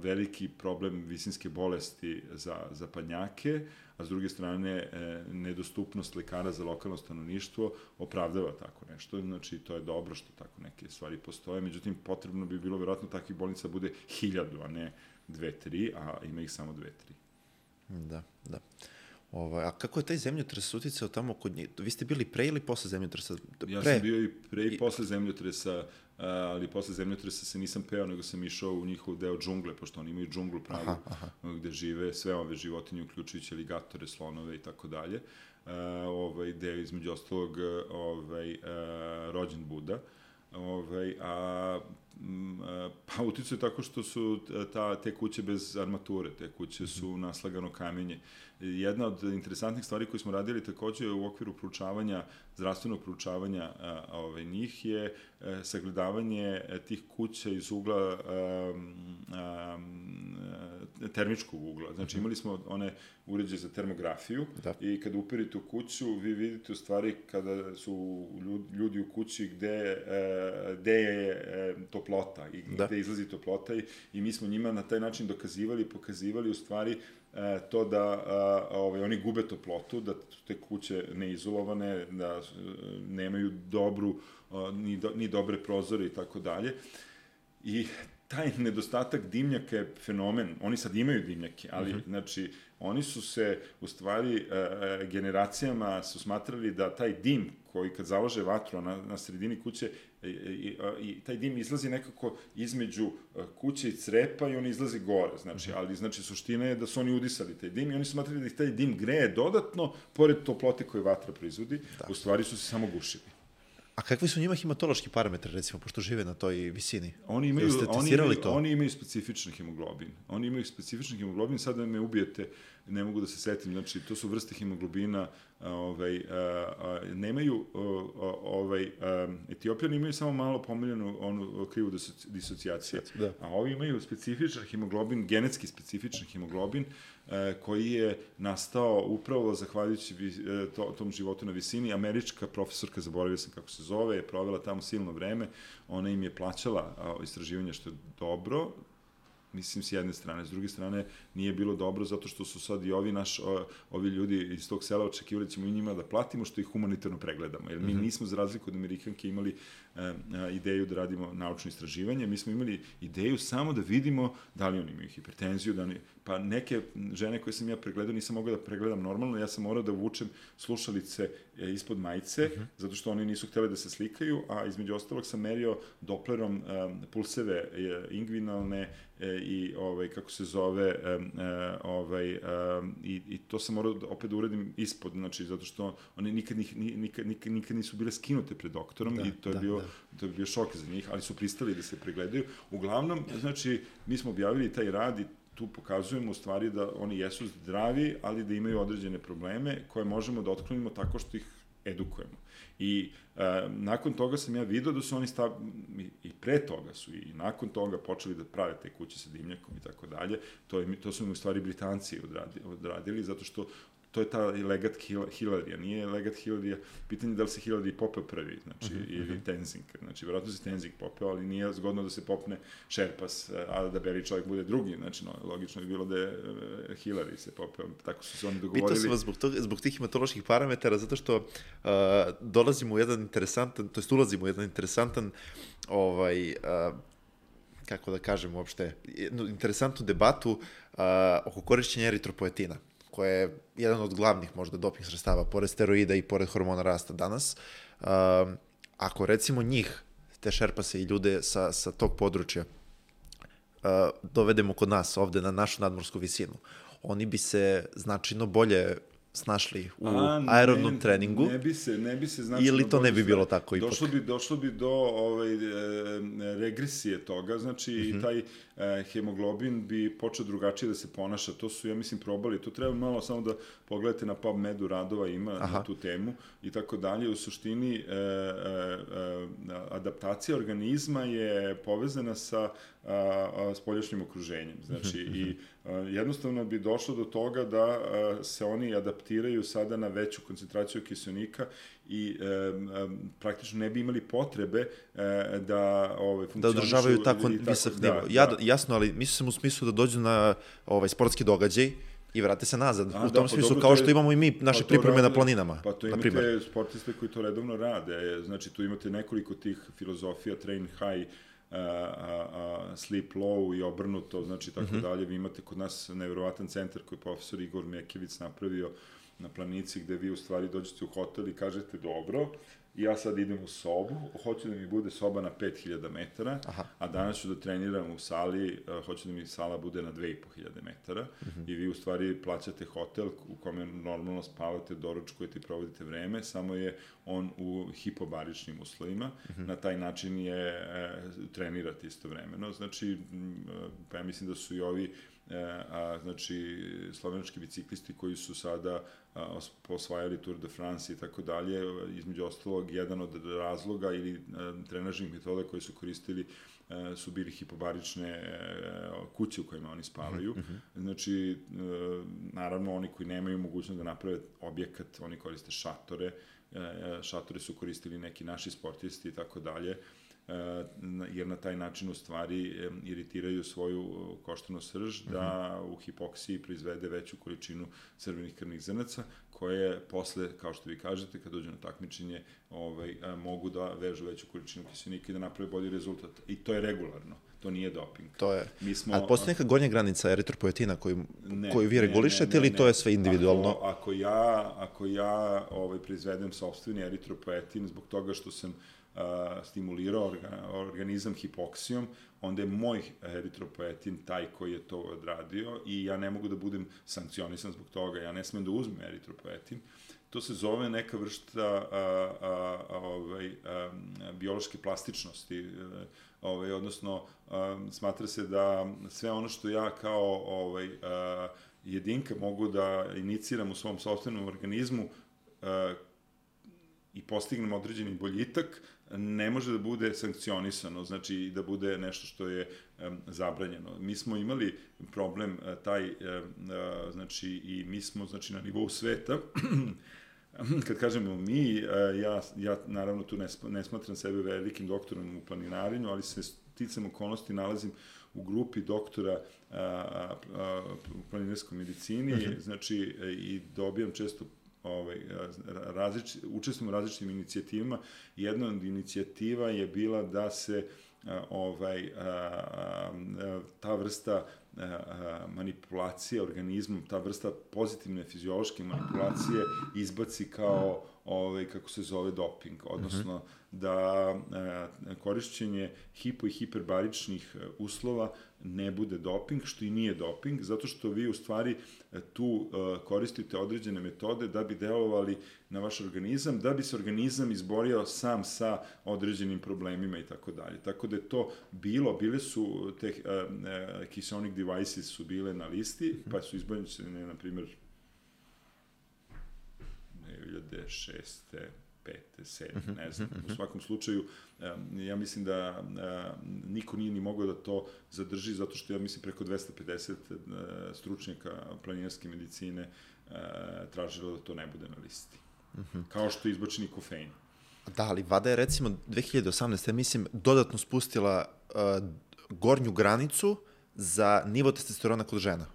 B: veliki problem visinske bolesti za, za panjake, a s druge strane e, nedostupnost lekara za lokalno stanovništvo opravdava tako nešto. Znači, to je dobro što tako neke stvari postoje. Međutim, potrebno bi bilo verovatno takvih bolnica bude hiljadu, a ne dve, tri, a ima ih samo dve, tri.
A: Da, da. Ovaj, a kako je taj zemljotres uticao tamo kod njih? Vi ste bili pre ili posle zemljotresa? Pre.
B: Ja sam bio i pre i posle zemljotresa, ali posle zemljotresa se nisam peo, nego sam išao u njihov deo džungle, pošto oni imaju džunglu pravu, aha, aha. gde žive sve ove životinje, uključujući aligatore, slonove i tako dalje. Ovaj, gde između ostalog ovaj, rođen Buda. Ovaj, a pa uticaju tako što su ta, te kuće bez armature, te kuće su mhm. naslagano kamenje. Jedna od interesantnih stvari koje smo radili takođe u okviru proučavanja, zdravstvenog proučavanja a, ove, njih je a, e, sagledavanje e, tih kuća iz ugla a, a, termičkog ugla. Znači mhm. imali smo one uređaje za termografiju da. i kada uperite u kuću, vi vidite u stvari kada su ljudi u kući gde, gde je toplota i da. gde izlazi toplota i, i mi smo njima na taj način dokazivali, pokazivali u stvari e, to da a, ovaj, oni gube toplotu, da te kuće neizolovane, da e, nemaju dobru, a, ni, do, ni dobre prozore i tako dalje. I taj nedostatak dimnjaka je fenomen. Oni sad imaju dimnjake, ali, mm -hmm. znači, oni su se, u stvari, e, e, generacijama su smatrali da taj dim koji kad založe vatru na, na sredini kuće i, i, i taj dim izlazi nekako između e, kuće i crepa i on izlazi gore, znači, mhm. ali znači suština je da su oni udisali taj dim i oni smatrali da ih taj dim greje dodatno, pored toplote koje vatra proizvodi, da. u stvari su se samo gušili.
A: A kakvi su njima hematološki parametri, recimo, pošto žive na toj visini?
B: Oni imaju, oni imaju, to? oni imaju specifični hemoglobin. Oni imaju specifični hemoglobin, sad da me ubijete, ne mogu da se setim, znači, to su vrste hemoglobina, ovaj, a, a, nemaju, a, ovaj, a, Etiopijani imaju samo malo pomeljenu onu krivu disocijaciju, da. a ovi imaju specifičan hemoglobin, genetski specifičan hemoglobin, koji je nastao upravo zahvaljujući e, to, tom životu na visini. Američka profesorka, zaboravio sam kako se zove, je provela tamo silno vreme, ona im je plaćala istraživanje što je dobro, mislim s jedne strane, s druge strane nije bilo dobro zato što su sad i ovi naš ovi ljudi iz tog sela očekivali da ćemo i njima da platimo što ih humanitarno pregledamo jer mi mm -hmm. nismo za razliku od Amerikanke imali ideju da radimo naučno istraživanje, mi smo imali ideju samo da vidimo da li oni imaju hipertenziju, da oni pa neke žene koje sam ja pregledao nisam mogao da pregledam normalno, ja sam morao da vučem slušalice e, ispod majice, uh mhm. -huh. zato što oni nisu hteli da se slikaju, a između ostalog sam merio Dopplerom um, pulseve e, ingvinalne e, i ovaj kako se zove ovaj i, i to sam morao da opet da uradim ispod, znači zato što one nikad nikad nikad, nikad nisu bile skinute pred doktorom da, i to je da, bio da. To je bio šok za njih, ali su pristali da se pregledaju. Uglavnom, znači mi smo objavili taj rad i tu pokazujemo u stvari da oni jesu zdravi, ali da imaju određene probleme koje možemo da otklonimo tako što ih edukujemo. I e, nakon toga sam ja video da su oni stav, i, i pre toga su i nakon toga počeli da prave te kuće sa dimnjakom i tako dalje. To, je, to su mi u stvari Britanci odradili, odradili zato što to je ta legat Hilarija, nije legat Hilarija, pitanje da li se Hilarija popeo prvi, znači, uh mhm, -huh, ili -huh. Tenzing, znači, verovatno se Tenzing popeo, ali nije zgodno da se popne Šerpas, a da Beri čovjek bude drugi, znači, no, logično je bilo da je uh, Hillary se popeo, tako su se oni dogovorili.
A: Pitao sam vas zbog, tog, zbog tih hematoloških parametara, zato što uh, dolazimo u jedan interesantan, to jest ulazimo u jedan interesantan ovaj, uh, kako da kažem uopšte, jednu interesantnu debatu uh, oko korišćenja eritropoetina koja je jedan od glavnih možda doping sredstava, pored steroida i pored hormona rasta danas, um, ako recimo njih, te šerpase i ljude sa, sa tog područja, uh, dovedemo kod nas ovde na našu nadmorsku visinu, oni bi se značajno bolje snašli u A, aerobnom
B: ne,
A: treningu.
B: Ne bi se, ne bi se znači
A: Ili to ne bi bilo tako
B: ipak? Došlo bi, došlo bi do ovaj, e, regresije toga, znači mm -hmm. i mhm. taj e, hemoglobin bi počeo drugačije da se ponaša. To su, ja mislim, probali. To treba malo samo da pogledate na PubMedu radova ima Aha. na tu temu i tako dalje. U suštini, e, e, e, adaptacija organizma je povezana sa a, a, spoljašnjim okruženjem. Znači, i a, jednostavno bi došlo do toga da a, se oni adaptiraju sada na veću koncentraciju kiselnika i e, e, praktično ne bi imali potrebe e, da ovaj
A: da održavaju tako visok nivo. Da, ja, da. jasno, ali mislim u smislu da dođu na ovaj sportski događaj i vrate se nazad. A, u tom da, pa smislu, kao što imamo i mi naše pa pripreme rade, na planinama.
B: Pa to imate naprimer. sportiste koji to redovno rade. Znači, tu imate nekoliko tih filozofija, train high, a, a, sleep low i obrnuto, znači tako mm -hmm. dalje. Vi imate kod nas nevjerovatan centar koji je profesor Igor Mekevic napravio na planici gde vi u stvari dođete u hotel i kažete dobro, ja sad idem u sobu, hoću da mi bude soba na 5000 metara, Aha. a danas ću da treniram u sali, uh, hoću da mi sala bude na 2500 metara uh mhm. -huh. i vi u stvari plaćate hotel u kome normalno spavate, doručkujete i provodite vreme, samo je on u hipobaričnim uslovima, uh mhm. -huh. na taj način je uh, trenirate istovremeno, znači, uh, pa ja mislim da su i ovi E, a, znači slovenački biciklisti koji su sada a, osvajali Tour de France i tako dalje, između ostalog jedan od razloga ili a, trenažnih metoda koje su koristili a, su bili hipobarične a, kuće u kojima oni spavaju. Mm -hmm. Znači, a, naravno, oni koji nemaju mogućnost da naprave objekat, oni koriste šatore, šatore su koristili neki naši sportisti i tako dalje E, jer na taj način u stvari iritiraju svoju e, koštanu srž da mhm. u hipoksiji proizvede veću količinu crvenih krvnih zrnaca koje posle, kao što vi kažete, kad dođe na takmičenje, ovaj, e, mogu da vežu veću količinu kiselnika i da naprave bolji rezultat. I to je regularno to nije doping.
A: To je. Mi smo, A postoji neka gornja granica eritropoetina koju, ne, koju vi regulišete ne, ne, ili ne, to je sve individualno?
B: Ako, ako ja, ako ja ovaj, proizvedem sobstveni eritropoetin zbog toga što sam stimulirao organizam hipoksijom, onda je moj eritropoetin taj koji je to odradio i ja ne mogu da budem sankcionisan zbog toga, ja ne smem da uzmem eritropoetin. To se zove neka vrsta a, a, a, ovaj, a, biološke plastičnosti, e, ovaj, odnosno a, smatra se da sve ono što ja kao ovaj, a, jedinka mogu da iniciram u svom sobstvenom organizmu a, i postignem određeni boljitak, ne može da bude sankcionisano, znači da bude nešto što je um, zabranjeno. Mi smo imali problem uh, taj, uh, uh, znači i mi smo znači na nivou sveta, kad kažemo mi, ja, ja naravno tu ne, ne smatram sebe velikim doktorom u planinarinju, ali se sticam okolnosti nalazim u grupi doktora a, a, a, u planinarskoj medicini, uh mhm. -huh. znači i dobijam često ovaj, različ, učestvujem u različitim inicijativama. Jedna od inicijativa je bila da se ovaj, ta vrsta manipulacije organizmom, ta vrsta pozitivne fiziološke manipulacije izbaci kao ovaj, kako se zove doping, odnosno uh -huh. da korišćenje hipo i hiperbaričnih uslova ne bude doping, što i nije doping, zato što vi u stvari e, tu e, koristite određene metode da bi delovali na vaš organizam, da bi se organizam izborio sam sa određenim problemima i tako dalje. Tako da je to bilo, bile su te uh, uh, kiselnik devices su bile na listi, pa su izboljene, na primjer, 2006 pete, sedme, mhm, ne znam. Mhm, u mhm. svakom slučaju, ja mislim da niko nije ni mogao da to zadrži, zato što ja mislim preko 250 e, stručnjaka planinarske medicine tražilo da to ne bude na listi. Kao što je izbačeni kofein.
A: Da, ali Vada je recimo 2018. mislim dodatno spustila uh, gornju granicu za nivo testosterona kod žena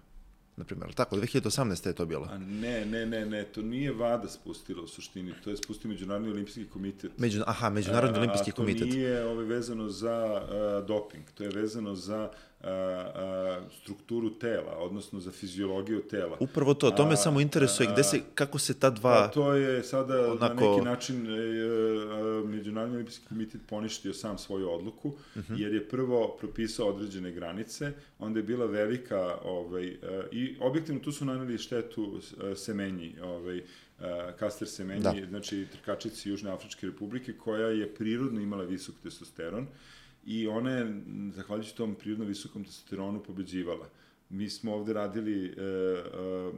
A: na primjer, tako, 2018. je to bilo.
B: A ne, ne, ne, ne, to nije VADA spustila u suštini, to je spustio Međunarodni olimpijski komitet.
A: Među, aha, Međunarodni olimpijski komitet.
B: A to nije ovaj, vezano za uh, doping, to je vezano za a, a, strukturu tela, odnosno za fiziologiju tela.
A: Upravo to, to me samo interesuje, gde se, kako se ta dva...
B: Pa to je sada onako... na neki način e, e, Međunarodni olimpijski komitet poništio sam svoju odluku, uh mhm. -huh. jer je prvo propisao određene granice, onda je bila velika, ovaj, e, i objektivno tu su naneli štetu semenji, ovaj, Kaster Semenji, da. znači trkačici Južne Afričke republike, koja je prirodno imala visok testosteron i ona je, zahvaljujući tom prirodno visokom testosteronu, pobeđivala. Mi smo ovde radili e, e,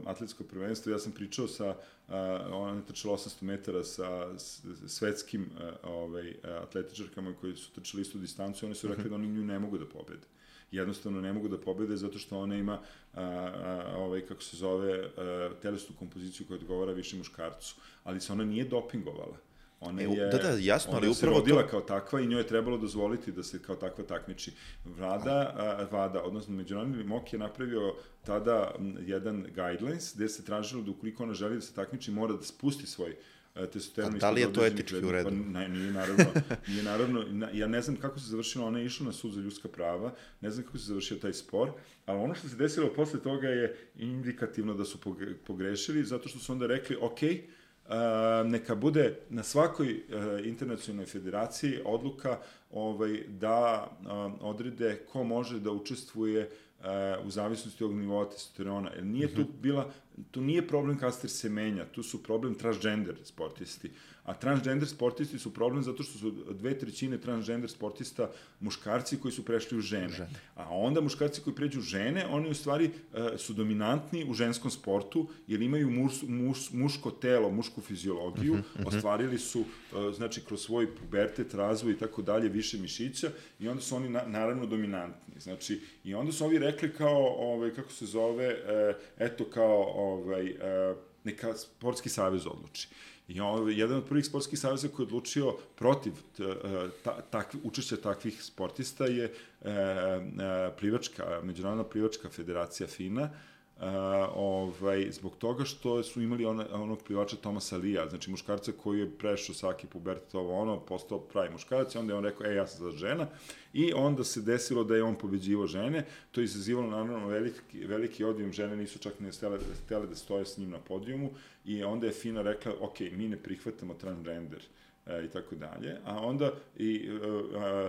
B: atletsko prvenstvo, ja sam pričao sa, a, ona je trčala 800 metara sa svetskim a, e, ovaj, atletičarkama koji su trčali istu distancu i oni su rekli mhm. da oni nju ne mogu da pobede jednostavno ne mogu da pobede zato što ona ima a, a, ovaj kako se zove a, telesnu kompoziciju koja odgovara više muškarcu, ali se ona nije dopingovala. Ona e, je,
A: da, da, jasno, ali
B: upravo rodila to... kao takva i njoj je trebalo dozvoliti da se kao takva takmiči. Vlada, a, Vada, odnosno Međunarodni MOK je napravio tada jedan guidelines gde se tražilo da ukoliko ona želi da se takmiči mora da spusti svoj E, testosteron...
A: A da li je to etički u redu? Pa,
B: ne, nije naravno, nije naravno, ja ne znam kako se završilo, ona je išla na sud za ljudska prava, ne znam kako se završio taj spor, ali ono što se desilo posle toga je indikativno da su pogrešili, zato što su onda rekli, ok, Uh, neka bude na svakoj uh, internacionalnoj federaciji odluka ovaj, da uh, odrede ko može da učestvuje u zavisnosti od nivoa testosterona. Jer nije tu mhm. bila, tu nije problem kaster semenja, tu su problem transgender sportisti. A transgender sportisti su problem zato što su dve trećine transgender sportista muškarci koji su prešli u žene. žene. A onda muškarci koji pređu žene, oni u stvari uh, su dominantni u ženskom sportu, jer imaju muš, muš, muško telo, mušku fiziologiju, uh -huh, uh -huh. ostvarili su, uh, znači, kroz svoj pubertet, razvoj i tako dalje, više mišića i onda su oni na, naravno dominantni. Znači, i onda su ovi rekli kao, ovaj, kako se zove, uh, eto kao, ovaj, uh, neka sportski savez odluči. I on, jedan od prvih sportskih savjeza koji je odlučio protiv ta, takvi, učešća takvih sportista je e, e, plivačka, Međunarodna plivačka federacija FINA, Uh, ovaj, zbog toga što su imali ona, onog plivača Tomasa Lija, znači muškarca koji je prešao svaki pubertet ovo ono, postao pravi muškarac i onda je on rekao, e, ja sam za žena. I onda se desilo da je on pobeđivo žene, to je izazivalo naravno veliki, veliki odijum, žene nisu čak ne stele, stele da stoje s njim na podijumu i onda je Fina rekla, ok, mi ne prihvatamo transgender. Uh, e, i tako dalje. A onda i e,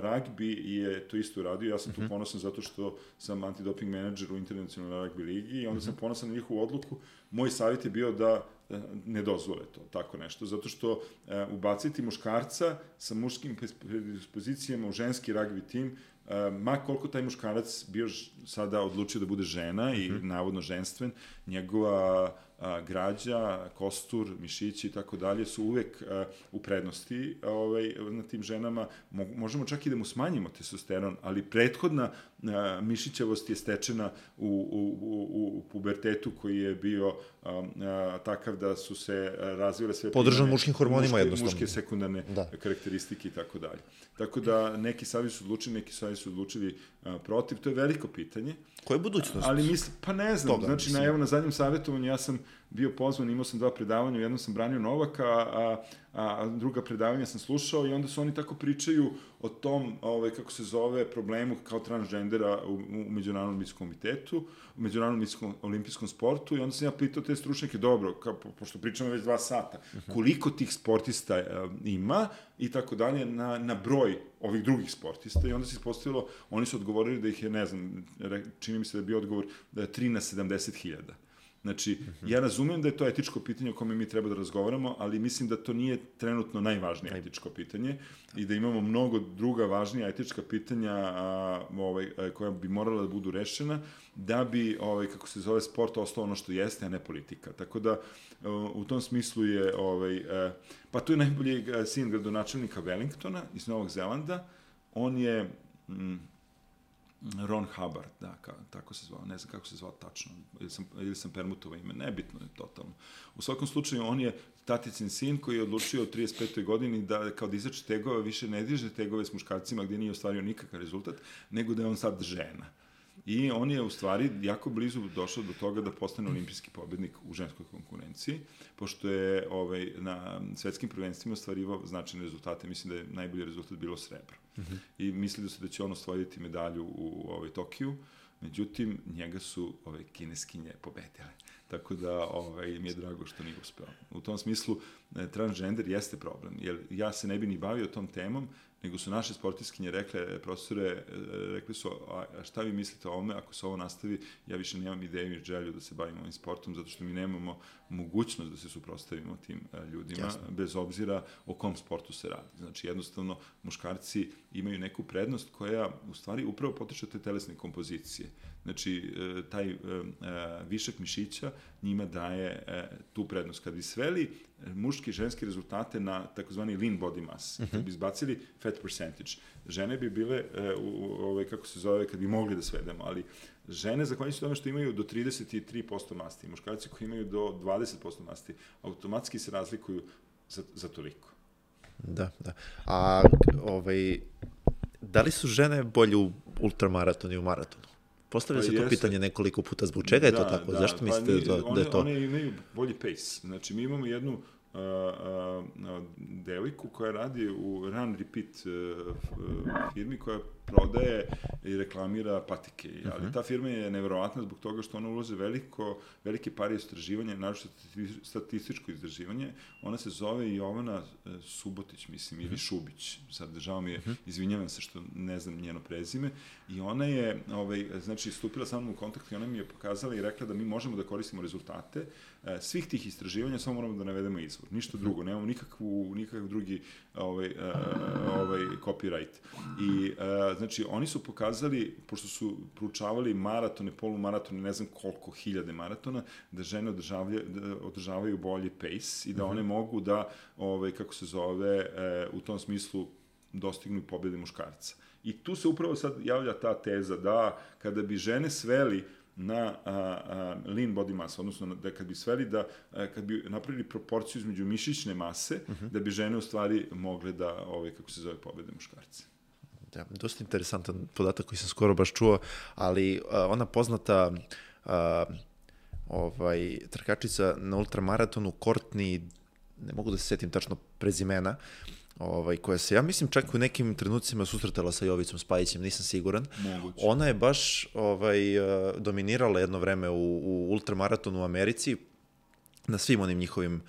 B: rugby je to isto radio. Ja sam tu mhm. ponosan zato što sam antidoping menadžer u internacionalnoj rugby ligi i onda sam mhm. ponosan na njihovu odluku. Moj savjet je bio da e, ne dozvole to, tako nešto, zato što e, ubaciti muškarca sa muškim predispozicijama u ženski rugby tim, e, ma koliko taj muškarac bio sada odlučio da bude žena i mm -hmm. navodno ženstven, njegova građa, kostur, mišići i tako dalje su uvek u prednosti ovaj, na tim ženama. Mo, možemo čak i da mu smanjimo testosteron, ali prethodna mišićavost je stečena u, u, u, u pubertetu koji je bio takav da su se razvile sve...
A: Podržan muškim hormonima
B: muške,
A: jednostavno.
B: Muške sekundarne da. karakteristike i tako dalje. Tako da neki savi su odlučili, neki savi su odlučili a, protiv. To je veliko pitanje.
A: Koja je budućnost?
B: Ali mislim, pa ne znam, toga, znači mislim. na, evo, na zadnjem savjetovanju ja sam bio pozvan, imao sam dva predavanja, jednom sam branio Novaka, a, a, a druga predavanja sam slušao i onda su oni tako pričaju o tom, ovaj, kako se zove, problemu kao transgendera u, u Međunarodnom olimpijskom komitetu, u Međunarodnom olimpijskom, olimpijskom sportu i onda sam ja pitao te stručnjake, dobro, kao, pošto pričamo već dva sata, mhm. koliko tih sportista uh, ima i tako dalje na, na broj ovih drugih sportista i onda se ispostavilo, oni su odgovorili da ih je, ne znam, čini mi se da je bio odgovor da je 3 na 70 hiljada. Znači, ja razumem da je to etičko pitanje o kome mi treba da razgovaramo, ali mislim da to nije trenutno najvažnije etičko pitanje i da imamo mnogo druga važnija etička pitanja a, ovaj, a, koja bi morala da budu rešena da bi, ovaj, kako se zove, sport ostao ono što jeste, a ne politika. Tako da, u tom smislu je, ovaj, a, pa tu je najbolji sin gradonačelnika Wellingtona iz Novog Zelanda, on je, mm, Ron Hubbard, da, ka, tako se zvao, ne znam kako se zvao tačno, ili sam, ili sam permutovao ime, nebitno je totalno. U svakom slučaju, on je taticin sin koji je odlučio u 35. godini da kao da izače tegove, više ne diže tegove s muškarcima gde nije ostvario nikakav rezultat, nego da je on sad žena. I on je u stvari jako blizu došao do toga da postane olimpijski pobednik u ženskoj konkurenciji, pošto je ovaj, na svetskim prvenstvima ostvarivao značajne rezultate. Mislim da je najbolji rezultat bilo srebro. Mm -hmm. I mislili su da će on ostvariti medalju u ovaj, Tokiju, međutim, njega su ove kineskinje pobedile. Tako da ovaj, mi je drago što nije uspeo. U tom smislu, e, transgender jeste problem, jer ja se ne bi ni bavio tom temom, nego su naše sportiskinje rekle, profesore, e, rekli su, a šta vi mislite o ovome, ako se ovo nastavi, ja više nemam ideju i želju da se bavim ovim sportom, zato što mi nemamo mogućnost da se suprostavimo tim e, ljudima, Jasne. bez obzira o kom sportu se radi. Znači, jednostavno, muškarci imaju neku prednost koja, u stvari, upravo potiče te telesne kompozicije. Znači, e, taj višak mišića njima daje tu prednost. Kad bi sveli muški i ženski rezultate na takozvani lean body mass. Uh -huh. Kad bi izbacili fat percentage, žene bi bile, e, u, ovaj, kako se zove, kad bi mogli da svedemo, ali žene, zahvaljujući tome što imaju do 33% masti, muškarci koji imaju do 20% masti, automatski se razlikuju za, za toliko.
A: Da, da. A, ovaj, da li su žene bolje u ultramaratonu i u maratonu? Postavlja pa se to pitanje nekoliko puta, zbog čega je da, to tako? Da, Zašto pa mislite da, da je to?
B: One imaju bolji pace. Znači, mi imamo jednu uh, uh, devojku koja radi u Run Repeat uh, firmi koja prodaje i reklamira patike. Ali uh. -huh. ta firma je nevjerovatna zbog toga što ona ulaze veliko, velike pare istraživanja, naroče statističko istraživanje. Ona se zove Jovana e, Subotić, mislim, uh -huh. ili mhm. Šubić. Sad, žao mi je, uh mhm. -huh. izvinjavam se što ne znam njeno prezime. I ona je, ovaj, znači, stupila sa mnom u kontakt i ona mi je pokazala i rekla da mi možemo da koristimo rezultate e, svih tih istraživanja, samo moramo da navedemo izvor. Ništa drugo, nemamo nikakvu, nikakav drugi ovaj, uh, ovaj copyright. I uh, znači oni su pokazali pošto su proučavali maratone, polumaratone, ne znam koliko hiljade maratona, da žene održavaju da održavaju bolji pace i da -huh. one mogu da ovaj kako se zove u tom smislu dostignu pobede muškarca. I tu se upravo sad javlja ta teza da kada bi žene sveli na a, a, lean body mass, odnosno da kad bi sveli da, a, kad bi napravili proporciju između mišićne mase, uh mhm. -huh. da bi žene u stvari mogle da, ove, kako se zove, pobede muškarce.
A: Da, dosta interesantan podatak koji sam skoro baš čuo, ali a, ona poznata a, ovaj, trkačica na ultramaratonu, Courtney, ne mogu da se setim tačno prezimena, ovaj, koja se, ja mislim, čak u nekim trenucima susretala sa Jovicom Spajićem, nisam siguran. Moguće. Ona je baš ovaj, eh, dominirala jedno vreme u, u ultramaratonu u Americi, na svim onim njihovim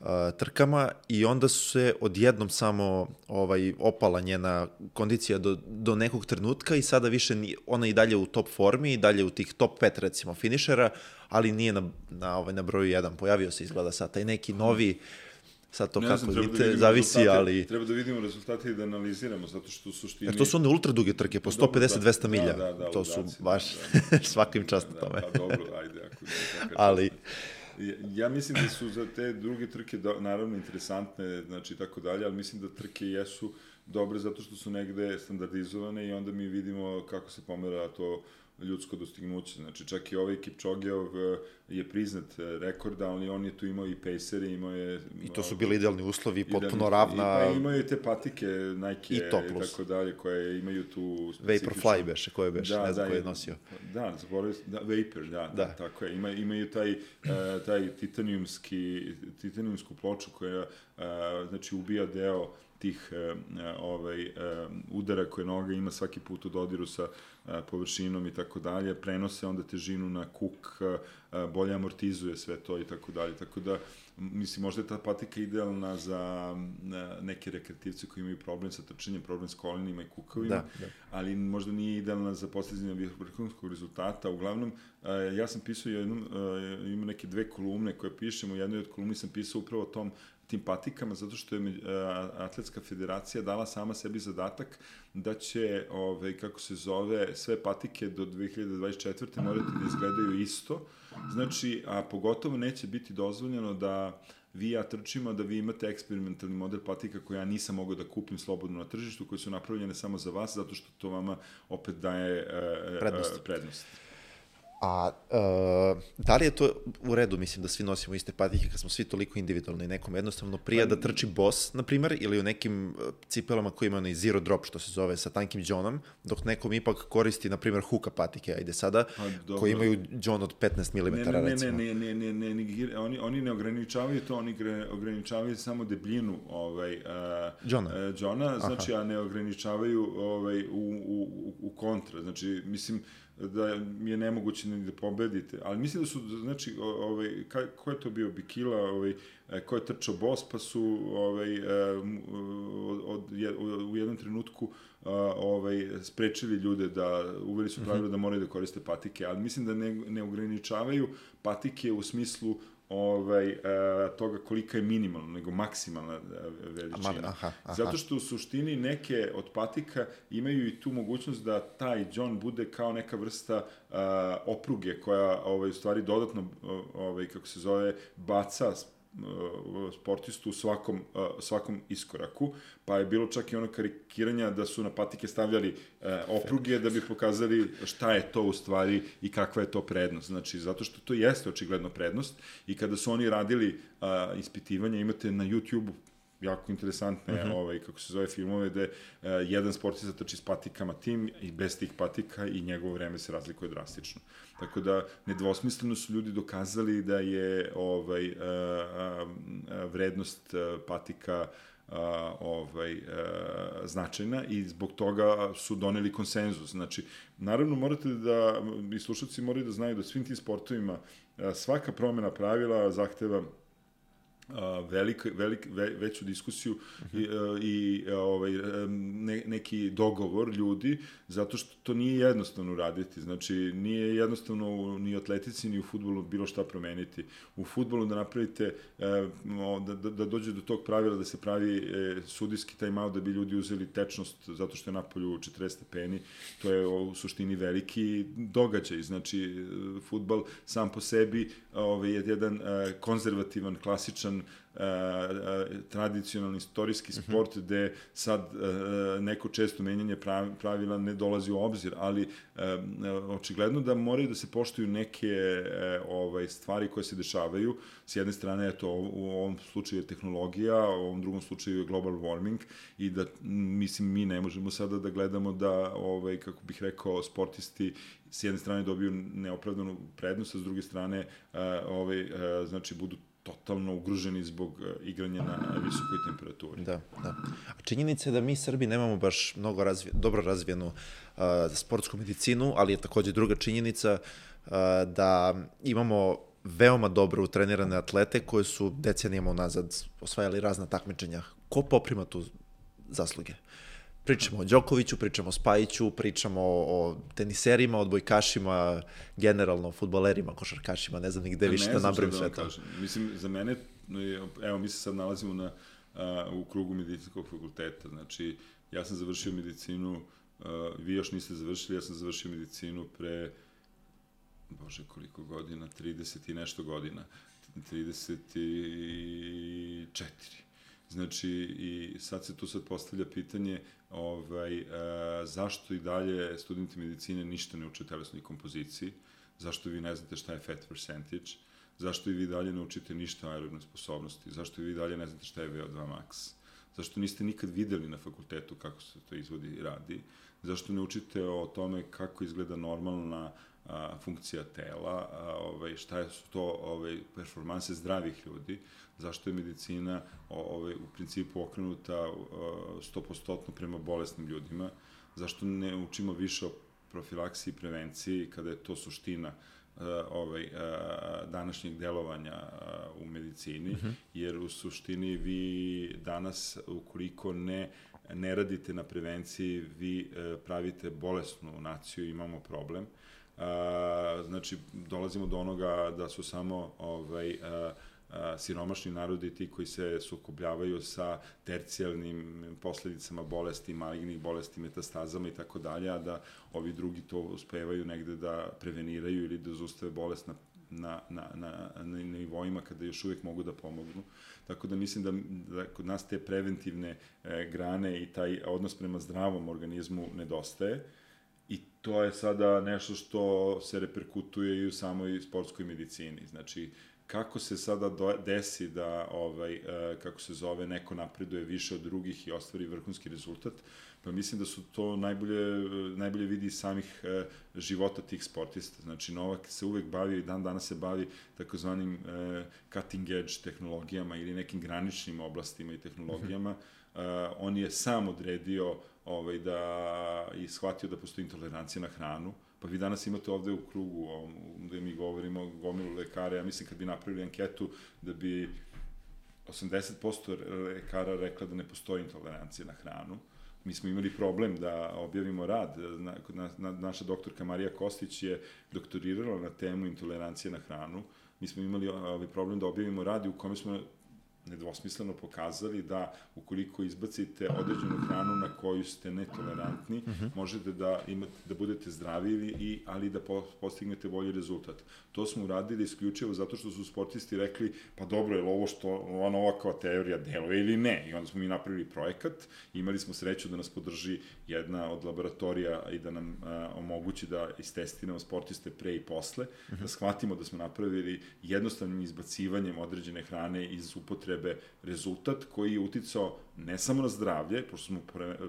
A: uh, trkama i onda su se odjednom samo ovaj opala njena kondicija do, do nekog trenutka i sada više ni, ona i dalje u top formi i dalje u tih top 5 recimo finišera, ali nije na, na, ovaj, na broju 1. Pojavio se izgleda sad taj neki novi uh, Sad to ne kako znam, vidite, da zavisi, ali...
B: Treba da vidimo rezultate i da analiziramo, zato što u suštini...
A: Jer to su one ultra duge trke, po 150-200 da, milja. Da, da, da, to su baš da, da. svakim čast da, tome.
B: Pa dobro, ajde, ako
A: ne, ali...
B: Ja, ja mislim da su za te druge trke naravno interesantne, znači tako dalje, ali mislim da trke jesu dobre zato što su negde standardizovane i onda mi vidimo kako se pomera to ljudsko dostignuće. Znači, čak i ovaj Kipčogeov eh, je priznat eh, rekord, ali on je tu imao i pacere, imao je...
A: I to su bili idealni uslovi, potpuno ravna... I,
B: pa imaju te patike, Nike i, i tako dalje, koje imaju tu
A: specifično... Vaporfly beše, koje beše, da, ne znam da, koje je nosio.
B: Da, zaboravio da, Vapor, da, da, da, tako je. Ima, imaju taj, taj titanijumski, titanijumsku ploču koja, znači, ubija deo tih ovaj, udara koje noga ima svaki put u dodiru sa površinom i tako dalje, prenose onda težinu na kuk, bolje amortizuje sve to i tako dalje. Tako da, mislim, možda je ta patika idealna za neke rekreativce koji imaju problem sa trčanjem, problem s kolenima i kukovima, da, da. ali možda nije idealna za postizanje vrhunskog rezultata. Uglavnom, ja sam pisao jednom, ima neke dve kolumne koje pišem, u jednoj od kolumni sam pisao upravo o tom tim patikama, zato što je Atletska federacija dala sama sebi zadatak da će, ovaj, kako se zove, sve patike do 2024. morati da izgledaju isto. Znači, a pogotovo neće biti dozvoljeno da vi ja trčimo da vi imate eksperimentalni model patika koje ja nisam mogao da kupim slobodno na tržištu, koje su napravljene samo za vas, zato što to vama opet daje e, prednost. prednost.
A: A uh, da li je to u redu, mislim, da svi nosimo iste patike kad smo svi toliko individualni, nekom jednostavno prija da trči bos, na primer, ili u nekim cipelama koji ima onaj zero drop, što se zove, sa tankim džonom, dok nekom ipak koristi, na primer, huka patike, ajde sada, pa, koji imaju džon od 15 mm, ne,
B: ne,
A: recimo.
B: Ne, ne, ne, ne, ne, ne, oni, oni ne ograničavaju to, oni ograničavaju samo debljinu ovaj, uh,
A: džona.
B: Uh, džona, znači, Aha. a ne ograničavaju ovaj, u, u, u kontra, znači, mislim, da je nemoguće ni da pobedite, ali mislim da su, znači, ovaj, kaj, ko je to bio Bikila, ovaj, e, ko je trčao bos, pa su ovaj, e, od, od, u jednom trenutku ovaj, sprečili ljude da uveli su pravilo mhm. da moraju da koriste patike, ali mislim da ne, ne ograničavaju patike u smislu ovaj, e, toga kolika je minimalna, nego maksimalna e, veličina. Aha, aha. Zato što u suštini neke od patika imaju i tu mogućnost da taj John bude kao neka vrsta uh, opruge koja ovaj, u stvari dodatno, ovaj, kako se zove, baca sportistu u svakom, uh, svakom iskoraku, pa je bilo čak i ono karikiranja da su na patike stavljali uh, opruge da bi pokazali šta je to u stvari i kakva je to prednost. Znači, zato što to jeste očigledno prednost i kada su oni radili ispitivanja, imate na YouTube jako interesantne, uh mhm. -huh. ovaj, kako se zove, filmove, gde uh, jedan sportista trči s patikama tim i bez tih patika i njegovo vreme se razlikuje drastično. Tako da, nedvosmisleno su ljudi dokazali da je ovaj, uh, uh, vrednost uh, patika uh, ovaj, uh, značajna i zbog toga su doneli konsenzus. Znači, naravno morate da, i slušalci moraju da znaju da svim tim sportovima uh, svaka promena pravila zahteva velik, velik, ve, veću diskusiju uh -huh. i, i ovaj, ne, neki dogovor ljudi, zato što to nije jednostavno raditi. Znači, nije jednostavno ni u atletici, ni u futbolu bilo šta promeniti. U futbolu da napravite, da, da, da dođe do tog pravila da se pravi e, sudijski timeout da bi ljudi uzeli tečnost zato što je napolju 40 stepeni, to je u suštini veliki događaj. Znači, futbal sam po sebi ovaj, je jedan e, konzervativan, klasičan uh, tradicionalni istorijski mhm. sport uh -huh. gde sad uh, neko često menjanje pravila ne dolazi u obzir, ali uh, očigledno da moraju da se poštuju neke uh, ovaj stvari koje se dešavaju. S jedne strane je to u ovom slučaju je tehnologija, u ovom drugom slučaju je global warming i da mislim mi ne možemo sada da gledamo da ovaj kako bih rekao sportisti s jedne strane dobiju neopravdanu prednost, a s druge strane uh, ovaj, uh, znači budu totalno ugroženi zbog uh, igranja na visokoj temperaturi.
A: Da, da. A činjenica je da mi Srbi nemamo baš mnogo razvi, dobro razvijenu uh, sportsku medicinu, ali je takođe druga činjenica uh, da imamo veoma dobro utrenirane atlete koje su decenijama unazad osvajali razna takmičenja. Ko poprima tu zasluge? Pričamo o Đokoviću, pričamo o Spajiću, pričamo o teniserima, odbojkašima, generalno o futbolerima, košarkašima, ne znam ni gde više da nabrim da sve to. Kažem.
B: Mislim, za mene, evo, mi se sad nalazimo na, a, u krugu medicinskog fakulteta, znači, ja sam završio medicinu, a, vi još niste završili, ja sam završio medicinu pre, bože, koliko godina, 30 i nešto godina, 34. Znači, i sad se tu sad postavlja pitanje ovaj, e, zašto i dalje studenti medicine ništa ne uče telesnoj kompoziciji, zašto vi ne znate šta je fat percentage, zašto i vi dalje ne učite ništa o aerobnoj sposobnosti, zašto i vi dalje ne znate šta je VO2 max, zašto niste nikad videli na fakultetu kako se to izvodi i radi, zašto ne učite o tome kako izgleda normalna a, funkcija tela, a, ovaj, šta su to ovaj, performanse zdravih ljudi, zašto je medicina ovaj, u principu okrenuta 100% prema bolesnim ljudima, zašto ne učimo više o profilaksiji i prevenciji kada je to suština ovaj današnjeg delovanja u medicini, uh mhm. -huh. jer u suštini vi danas ukoliko ne ne radite na prevenciji, vi e, pravite bolesnu naciju, imamo problem. znači dolazimo do onoga da su samo ovaj siromašni narodi ti koji se sukobljavaju sa tercijalnim posledicama bolesti, malignih bolesti, metastazama i tako dalje, a da ovi drugi to uspevaju negde da preveniraju ili da zustave bolest na na, na, na, na nivoima kada još uvek mogu da pomognu. Tako da mislim da, da kod nas te preventivne e, grane i taj odnos prema zdravom organizmu nedostaje i to je sada nešto što se reperkutuje i u samoj sportskoj medicini. Znači, kako se sada do, desi da, ovaj, e, kako se zove, neko napreduje više od drugih i ostvari vrhunski rezultat, pa mislim da su to najbolje, najbolje vidi iz samih e, života tih sportista. Znači, Novak se uvek bavi i dan danas se bavi takozvanim e, cutting edge tehnologijama ili nekim graničnim oblastima i tehnologijama. Mm -hmm. e, on je sam odredio ovaj, da i shvatio da postoji intolerancija na hranu, pa vi danas imate ovde u krugu, gde mi govorimo gomilu lekara, ja mislim kad bi napravili anketu da bi 80% lekara rekla da ne postoji intolerancija na hranu. Mi smo imali problem da objavimo rad. Na, na, na, naša doktorka Marija Kostić je doktorirala na temu intolerancije na hranu. Mi smo imali ovaj problem da objavimo rad u kome smo nedvosmisleno pokazali da ukoliko izbacite određenu hranu na koju ste netolerantni, uh mhm. -huh. možete da imate da budete zdravi i ali da po, postignete bolji rezultat. To smo uradili isključivo zato što su sportisti rekli pa dobro je ovo što ova nova kao teorija deluje ili ne. I onda smo mi napravili projekat, imali smo sreću da nas podrži jedna od laboratorija i da nam a, omogući da istestiramo sportiste pre i posle, uh -huh. da mhm. shvatimo da smo napravili jednostavnim izbacivanjem određene hrane iz upotrebe upotrebe rezultat koji je uticao ne samo na zdravlje, pošto smo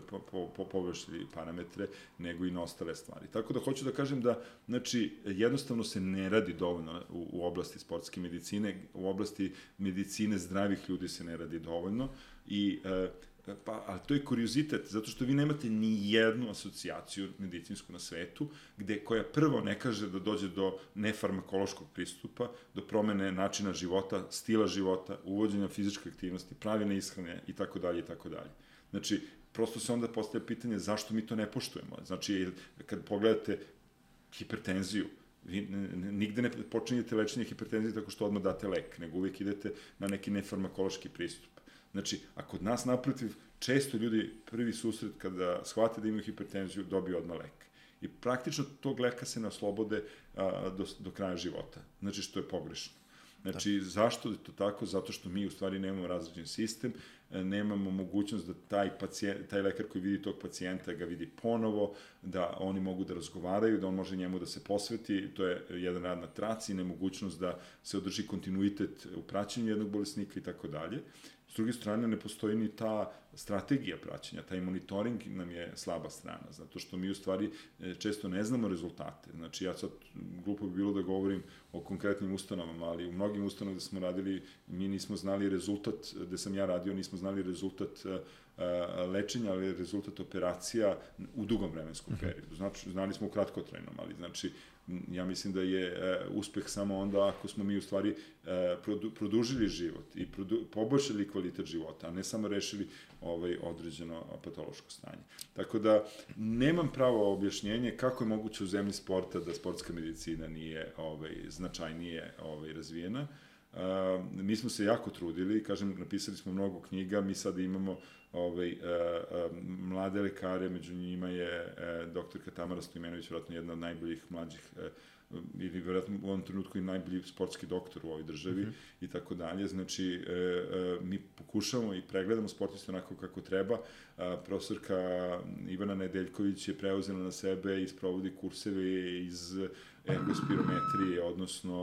B: po, po, po, površili parametre, nego i na ostale stvari. Tako da hoću da kažem da, znači, jednostavno se ne radi dovoljno u, u oblasti sportske medicine, u oblasti medicine zdravih ljudi se ne radi dovoljno i e, Pa, ali to je kuriozitet, zato što vi nemate ni jednu asocijaciju medicinsku na svetu, gde koja prvo ne kaže da dođe do nefarmakološkog pristupa, do promene načina života, stila života, uvođenja fizičke aktivnosti, pravilne ishrane i tako dalje i tako dalje. Znači, prosto se onda postavlja pitanje zašto mi to ne poštujemo. Znači, kad pogledate hipertenziju, vi nigde ne počinjete lečenje hipertenzije tako što odmah date lek, nego uvijek idete na neki nefarmakološki pristup. Znači, a kod nas naprotiv, često ljudi prvi susret kada shvate da imaju hipertenziju dobiju odmah lek. I praktično tog leka se ne oslobode a, do, do kraja života. Znači, što je pogrešno. Znači, da. zašto je to tako? Zato što mi u stvari nemamo različen sistem, e, nemamo mogućnost da taj, pacijent, taj lekar koji vidi tog pacijenta ga vidi ponovo, da oni mogu da razgovaraju, da on može njemu da se posveti, to je jedan rad na traci, nemogućnost da se održi kontinuitet u praćenju jednog bolesnika i tako dalje. S druge strane, ne postoji ni ta strategija praćenja, taj monitoring nam je slaba strana, zato što mi u stvari e, često ne znamo rezultate. Znači, ja sad, glupo bi bilo da govorim o konkretnim ustanovama, ali u mnogim ustanovama gde smo radili, mi nismo znali rezultat, gde sam ja radio, nismo znali rezultat e, e, lečenja, ali rezultat operacija u dugom vremenskom mhm. periodu. Znači, znali smo u kratkotrajnom, ali znači, ja mislim da je e, uspeh samo onda ako smo mi u stvari e, produ, produžili život i produ, poboljšali kvalitet života, a ne samo rešili ovaj određeno patološko stanje. Tako da nemam pravo objašnjenje kako je moguće u zemlji sporta da sportska medicina nije ovaj značajnije ovaj razvijena. Uh, mi smo se jako trudili, kažem, napisali smo mnogo knjiga, mi sad imamo ovaj, uh, uh, mlade lekare, među njima je uh, doktorka Tamara Stojmenović, vjerojatno jedna od najboljih mlađih uh, ili vjerojatno u ovom trenutku i najbolji sportski doktor u ovoj državi mm -hmm. i tako dalje. Znači, e, e, mi pokušavamo i pregledamo sportiste onako kako treba. E, profesorka Ivana Nedeljković je preuzela na sebe i sprovodi kurseve iz ergospirometrije, odnosno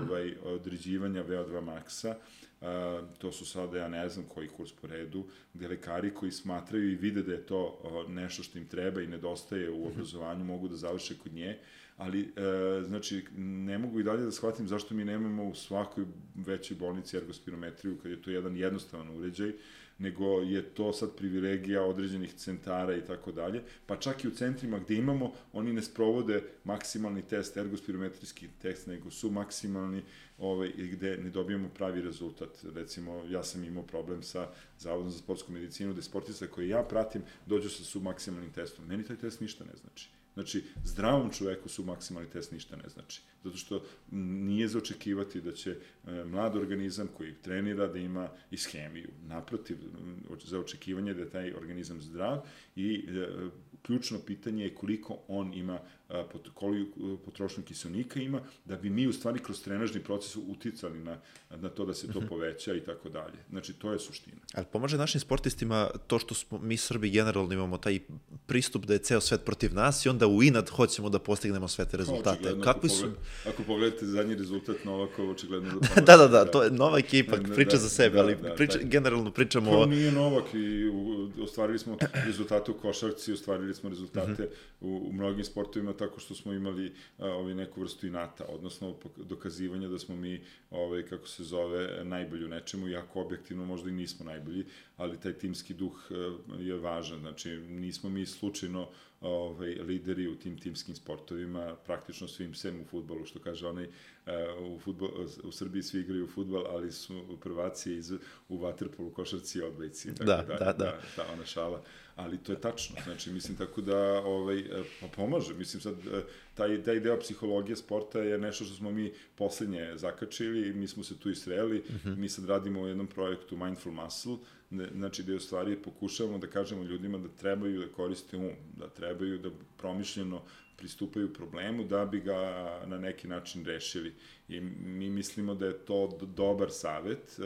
B: ovaj, određivanja VO2 maksa. Uh, to su sada, ja ne znam koji kurs po redu, gde lekari koji smatraju i vide da je to uh, nešto što im treba i nedostaje u mhm. obrazovanju, mogu da završe kod nje ali znači ne mogu i dalje da shvatim zašto mi nemamo u svakoj većoj bolnici ergospirometriju kad je to jedan jednostavan uređaj nego je to sad privilegija određenih centara i tako dalje, pa čak i u centrima gde imamo, oni ne sprovode maksimalni test, ergospirometrijski test, nego su maksimalni ovaj, gde ne dobijamo pravi rezultat. Recimo, ja sam imao problem sa Zavodom za sportsku medicinu, gde sportista koje ja pratim dođu sa submaksimalnim testom. Meni taj test ništa ne znači. Znači, zdravom čoveku su maksimalni test ništa ne znači. Zato što nije za očekivati da će e, mlad organizam koji trenira da ima ischemiju. Naprotiv, za očekivanje da je taj organizam zdrav i e, ključno pitanje je koliko on ima koliko potrošnju kiselnika ima, da bi mi u stvari kroz trenažni proces uticali na, na to da se to poveća i tako dalje. Znači, to je suština.
A: Ali pomaže našim sportistima to što smo, mi Srbi generalno imamo taj pristup da je ceo svet protiv nas i onda u inad hoćemo da postignemo sve te rezultate.
B: Kakvi su... Ako pogledate zadnji rezultat Novakova, očigledno da
A: da, da, da, to je Novak ipak priča da, za sebe, da, ali da, priča, taj... generalno pričamo
B: o... nije Novak i ostvarili smo rezultate u košarci, ostvarili smo rezultate mhm. -huh. u, u mnogim sportovima tako što smo imali a, ovaj, neku vrstu inata, odnosno dokazivanja da smo mi, ovaj, kako se zove, najbolji u nečemu, iako objektivno možda i nismo najbolji, ali taj timski duh je važan, znači nismo mi slučajno ovaj, lideri u tim timskim sportovima, praktično svim sem u futbolu, što kaže onaj, u, futbol, u Srbiji svi igraju u futbol, ali su prvaci iz, u vaterpolu, košarci i odbojci.
A: Da, da, da, da,
B: da. Ona šala. Ali to je tačno, znači, mislim, tako da, ovaj, pa pomaže, mislim, sad, taj, taj deo psihologije sporta je nešto što smo mi poslednje zakačili, mi smo se tu isreli, uh mhm. -huh. mi sad radimo u jednom projektu Mindful Muscle, znači da je u stvari pokušavamo da kažemo ljudima da trebaju da koriste um, da trebaju da promišljeno pristupaju problemu da bi ga na neki način rešili. I mi mislimo da je to dobar savet.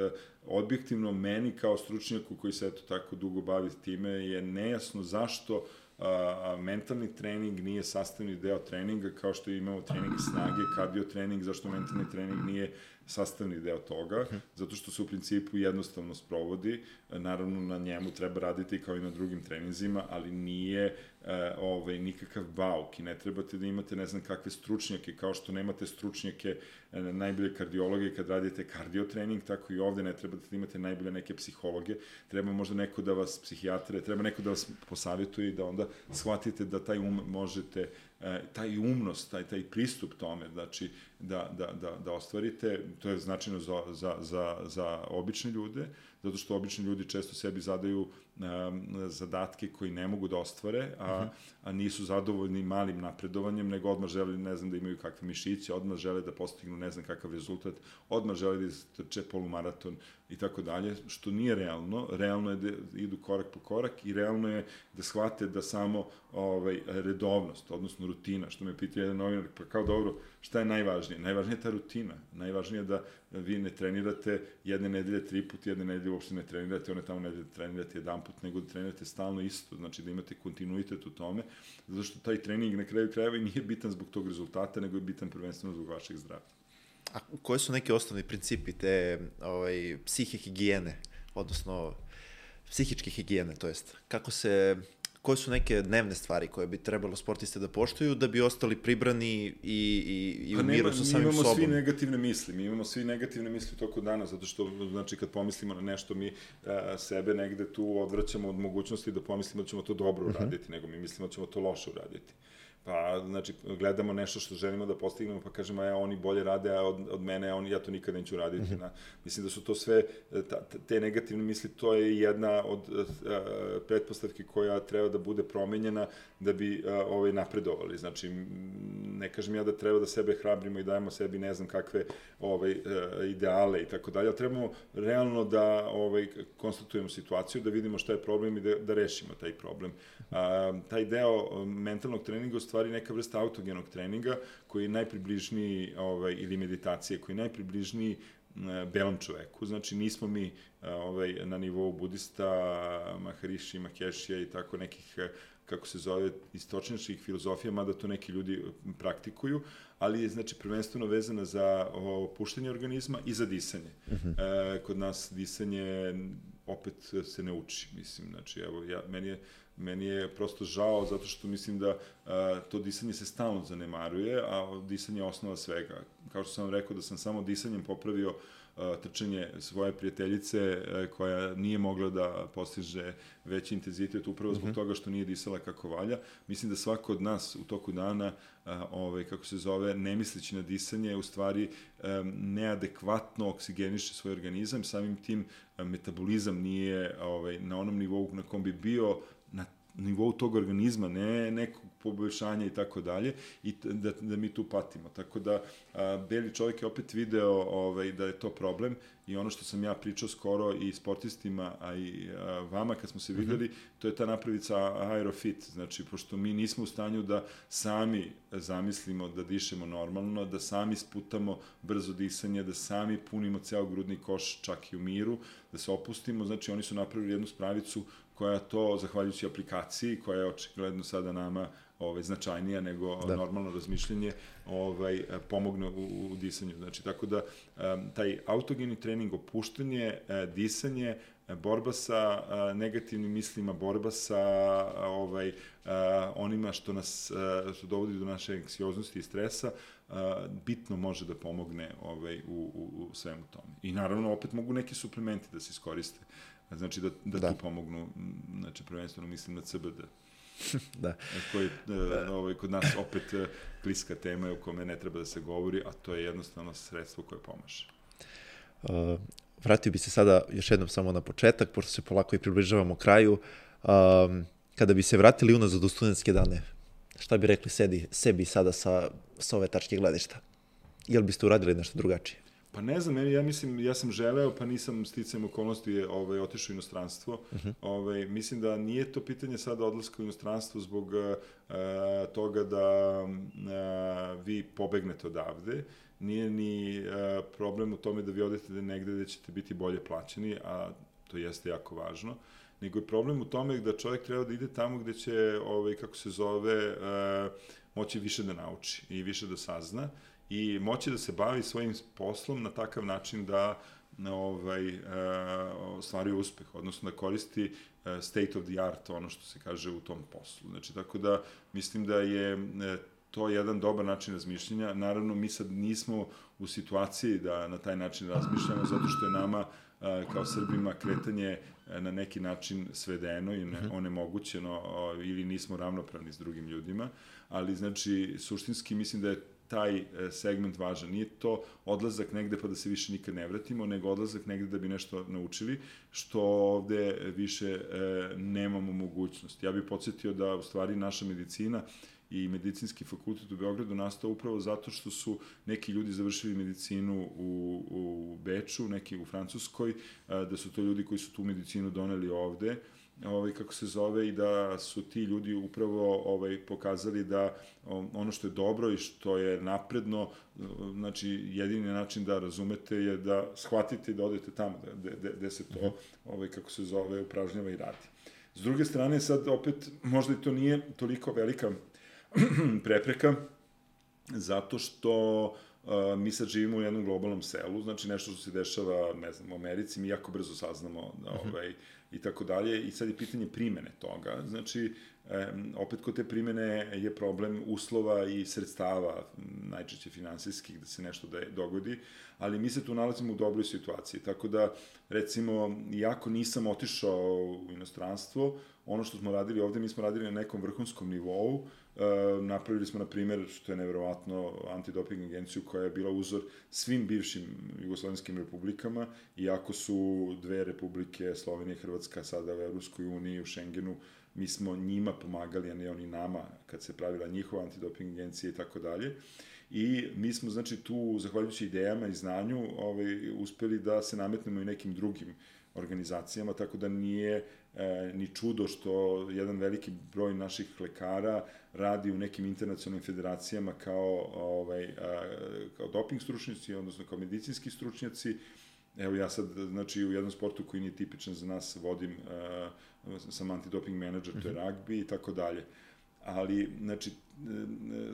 B: Objektivno meni kao stručnjaku koji se eto tako dugo bavi time je nejasno zašto a, mentalni trening nije sastavni deo treninga kao što imamo trening snage, kardio trening, zašto mentalni trening nije sastavni deo toga, zato što se u principu jednostavno sprovodi, naravno na njemu treba raditi kao i na drugim treninzima, ali nije e, ovaj, nikakav bauk i ne trebate da imate ne znam kakve stručnjake, kao što nemate stručnjake, e, najbolje kardiologe kad radite kardio trening, tako i ovde ne trebate da imate najbolje neke psihologe, treba možda neko da vas, psihijatre, treba neko da vas posavjetuje i da onda shvatite da taj um možete taj umnost, taj, taj pristup tome, znači da, da, da, da ostvarite, to je značajno za, za, za, za obične ljude, zato što obični ljudi često sebi zadaju um, zadatke koji ne mogu da ostvare, a, a nisu zadovoljni malim napredovanjem, nego odmah žele, ne znam, da imaju kakve mišiće, odmah žele da postignu ne znam kakav rezultat, odmah žele da istrče polumaraton i tako dalje, što nije realno. Realno je da idu korak po korak i realno je da shvate da samo ovaj, redovnost, odnosno rutina, što me pita jedan novinar, pa kao dobro, šta je najvažnije? Najvažnije je ta rutina. Najvažnije je da vi ne trenirate jedne nedelje tri put, jedne nedelje uopšte ne trenirate, one tamo nedelje trenirate jedan put, nego da trenirate stalno isto, znači da imate kontinuitet u tome, zato što taj trening na kraju krajeva i nije bitan zbog tog rezultata, nego je bitan prvenstveno zbog vašeg zdravlja.
A: A koji su neki osnovni principi te ovaj, psihe higijene, odnosno psihičke higijene, to jest kako se koje su neke dnevne stvari koje bi trebalo sportiste da poštuju da bi ostali pribrani i, i, i u miru sa samim sobom?
B: Mi imamo svi negativne misli, mi imamo svi negativne misli u toku dana, zato što, znači, kad pomislimo na nešto, mi a, sebe negde tu odvraćamo od mogućnosti da pomislimo da ćemo to dobro mhm. uraditi, uh -huh. nego mi mislimo da ćemo to loše uraditi. Pa, znači, gledamo nešto što želimo da postignemo, pa kažemo, ja, oni bolje rade a od, od mene, a oni, ja to nikad neću raditi. Mm -hmm. na, mislim da su to sve, ta, te negativne misli, to je jedna od a, pretpostavki koja treba da bude promenjena da bi a, ovaj, napredovali. Znači, ne kažem ja da treba da sebe hrabrimo i dajemo sebi ne znam kakve ovaj, a, ideale i tako dalje, ali trebamo realno da ovaj, konstatujemo situaciju, da vidimo šta je problem i da, da rešimo taj problem. A, taj deo mentalnog treninga stvari neka vrsta autogenog treninga koji je najpribližniji, ovaj, ili meditacije, koji je najpribližniji belom čoveku. Znači, nismo mi ovaj, na nivou budista, Maharishi, Makešija i tako nekih kako se zove, istočničkih filozofija, mada to neki ljudi praktikuju, ali je znači prvenstveno vezana za opuštanje organizma i za disanje. Uh. -huh. e, kod nas disanje opet se ne uči, mislim, znači, evo, ja, meni je Meni je prosto žao zato što mislim da a, to disanje se stalno zanemaruje, a disanje je osnova svega. Kao što sam vam rekao da sam samo disanjem popravio a, trčanje svoje prijateljice a, koja nije mogla da postiže veći intenzitet upravo zbog mm -hmm. toga što nije disala kako valja. Mislim da svako od nas u toku dana a, ovaj, kako se zove, ne misleći na disanje, u stvari a, neadekvatno oksigeniše svoj organizam, samim tim a, metabolizam nije ovaj, na onom nivou na kom bi bio nivou tog organizma, ne nekog poboljšanja i tako dalje, i da, da mi tu patimo. Tako da, a, beli čovjek je opet video ovaj, da je to problem i ono što sam ja pričao skoro i sportistima, a i a, vama kad smo se mhm. videli, mm -hmm. to je ta napravica aerofit, znači, pošto mi nismo u stanju da sami zamislimo da dišemo normalno, da sami sputamo brzo disanje, da sami punimo ceo grudni koš čak i u miru, da se opustimo, znači oni su napravili jednu spravicu koja to, zahvaljujući aplikaciji, koja je očigledno sada nama ovaj, značajnija nego da. normalno razmišljanje, ovaj, pomogne u, u disanju. Znači, tako da, taj autogeni trening, opuštanje, e, disanje, e, borba sa negativnim mislima, borba sa ovaj, onima što nas što dovodi do naše anksioznosti i stresa, bitno može da pomogne ovaj, u, u, u svemu tome. I naravno, opet mogu neki suplementi da se iskoriste Znači da, da, da. tu pomognu, znači prvenstveno mislim na CBD. da. Koji da. ovaj, kod nas opet e, kliska tema u kome ne treba da se govori, a to je jednostavno sredstvo koje pomaže.
A: Uh, vratio bi se sada još jednom samo na početak, pošto se polako i približavamo kraju. Um, kada bi se vratili unazad u studentske dane, šta bi rekli sebi, sebi sada sa, sa ove tačke gledišta? Ili biste uradili nešto drugačije?
B: Pa ne znam, ja mislim, ja sam želeo, pa nisam sticajem okolnosti ovaj, otišao u inostranstvo. Uh mhm. -huh. ovaj, mislim da nije to pitanje sada odlaska u inostranstvo zbog uh, toga da uh, vi pobegnete odavde. Nije ni uh, problem u tome da vi odete negde gde ćete biti bolje plaćeni, a to jeste jako važno nego je problem u tome da čovjek treba da ide tamo gde će, ovaj, kako se zove, uh, moći više da nauči i više da sazna. I moći da se bavi svojim poslom na takav način da ovaj, uh, ostvaruje uspeh, odnosno da koristi uh, state of the art, ono što se kaže u tom poslu. Znači, tako da mislim da je uh, to jedan dobar način razmišljanja. Naravno, mi sad nismo u situaciji da na taj način razmišljamo, zato što je nama kao Srbima kretanje na neki način svedeno i ne, mhm. onemogućeno ili nismo ravnopravni s drugim ljudima, ali znači suštinski mislim da je taj e, segment važan. Nije to odlazak negde pa da se više nikad ne vratimo, nego odlazak negde da bi nešto naučili, što ovde više e, nemamo mogućnost. Ja bih podsjetio da u stvari naša medicina i medicinski fakultet u Beogradu nastao upravo zato što su neki ljudi završili medicinu u, u Beču, neki u Francuskoj, e, da su to ljudi koji su tu medicinu doneli ovde, ovaj, kako se zove, i da su ti ljudi upravo ovaj, pokazali da ono što je dobro i što je napredno, znači jedini način da razumete je da shvatite i da odete tamo, da, gde se to, ovaj, kako se zove, upražnjava i radi. S druge strane, sad opet, možda i to nije toliko velika prepreka, zato što uh, mi sad živimo u jednom globalnom selu, znači nešto što se dešava, ne znam, u Americi, mi jako brzo saznamo da, ovaj, i tako dalje, i sad je pitanje primene toga, znači, opet kod te primene je problem uslova i sredstava, najčešće finansijskih, da se nešto da dogodi, ali mi se tu nalazimo u dobroj situaciji, tako da, recimo, iako nisam otišao u inostranstvo, ono što smo radili ovde, mi smo radili na nekom vrhunskom nivou, E, napravili smo, na primjer, što je nevjerovatno, antidoping agenciju koja je bila uzor svim bivšim jugoslovenskim republikama, iako su dve republike, Slovenija i Hrvatska, sada u Evropskoj uniji, u Schengenu, mi smo njima pomagali, a ne oni nama, kad se pravila njihova antidoping agencija i tako dalje. I mi smo, znači, tu, zahvaljujući idejama i znanju, ovaj, uspeli da se nametnemo i nekim drugim organizacijama, tako da nije e, ni čudo što jedan veliki broj naših lekara radi u nekim internacionalnim federacijama kao, ovaj, a, kao doping stručnjaci, odnosno kao medicinski stručnjaci. Evo ja sad, znači, u jednom sportu koji nije tipičan za nas vodim, a, sam antidoping menadžer, to je mhm. rugby i tako dalje. Ali, znači,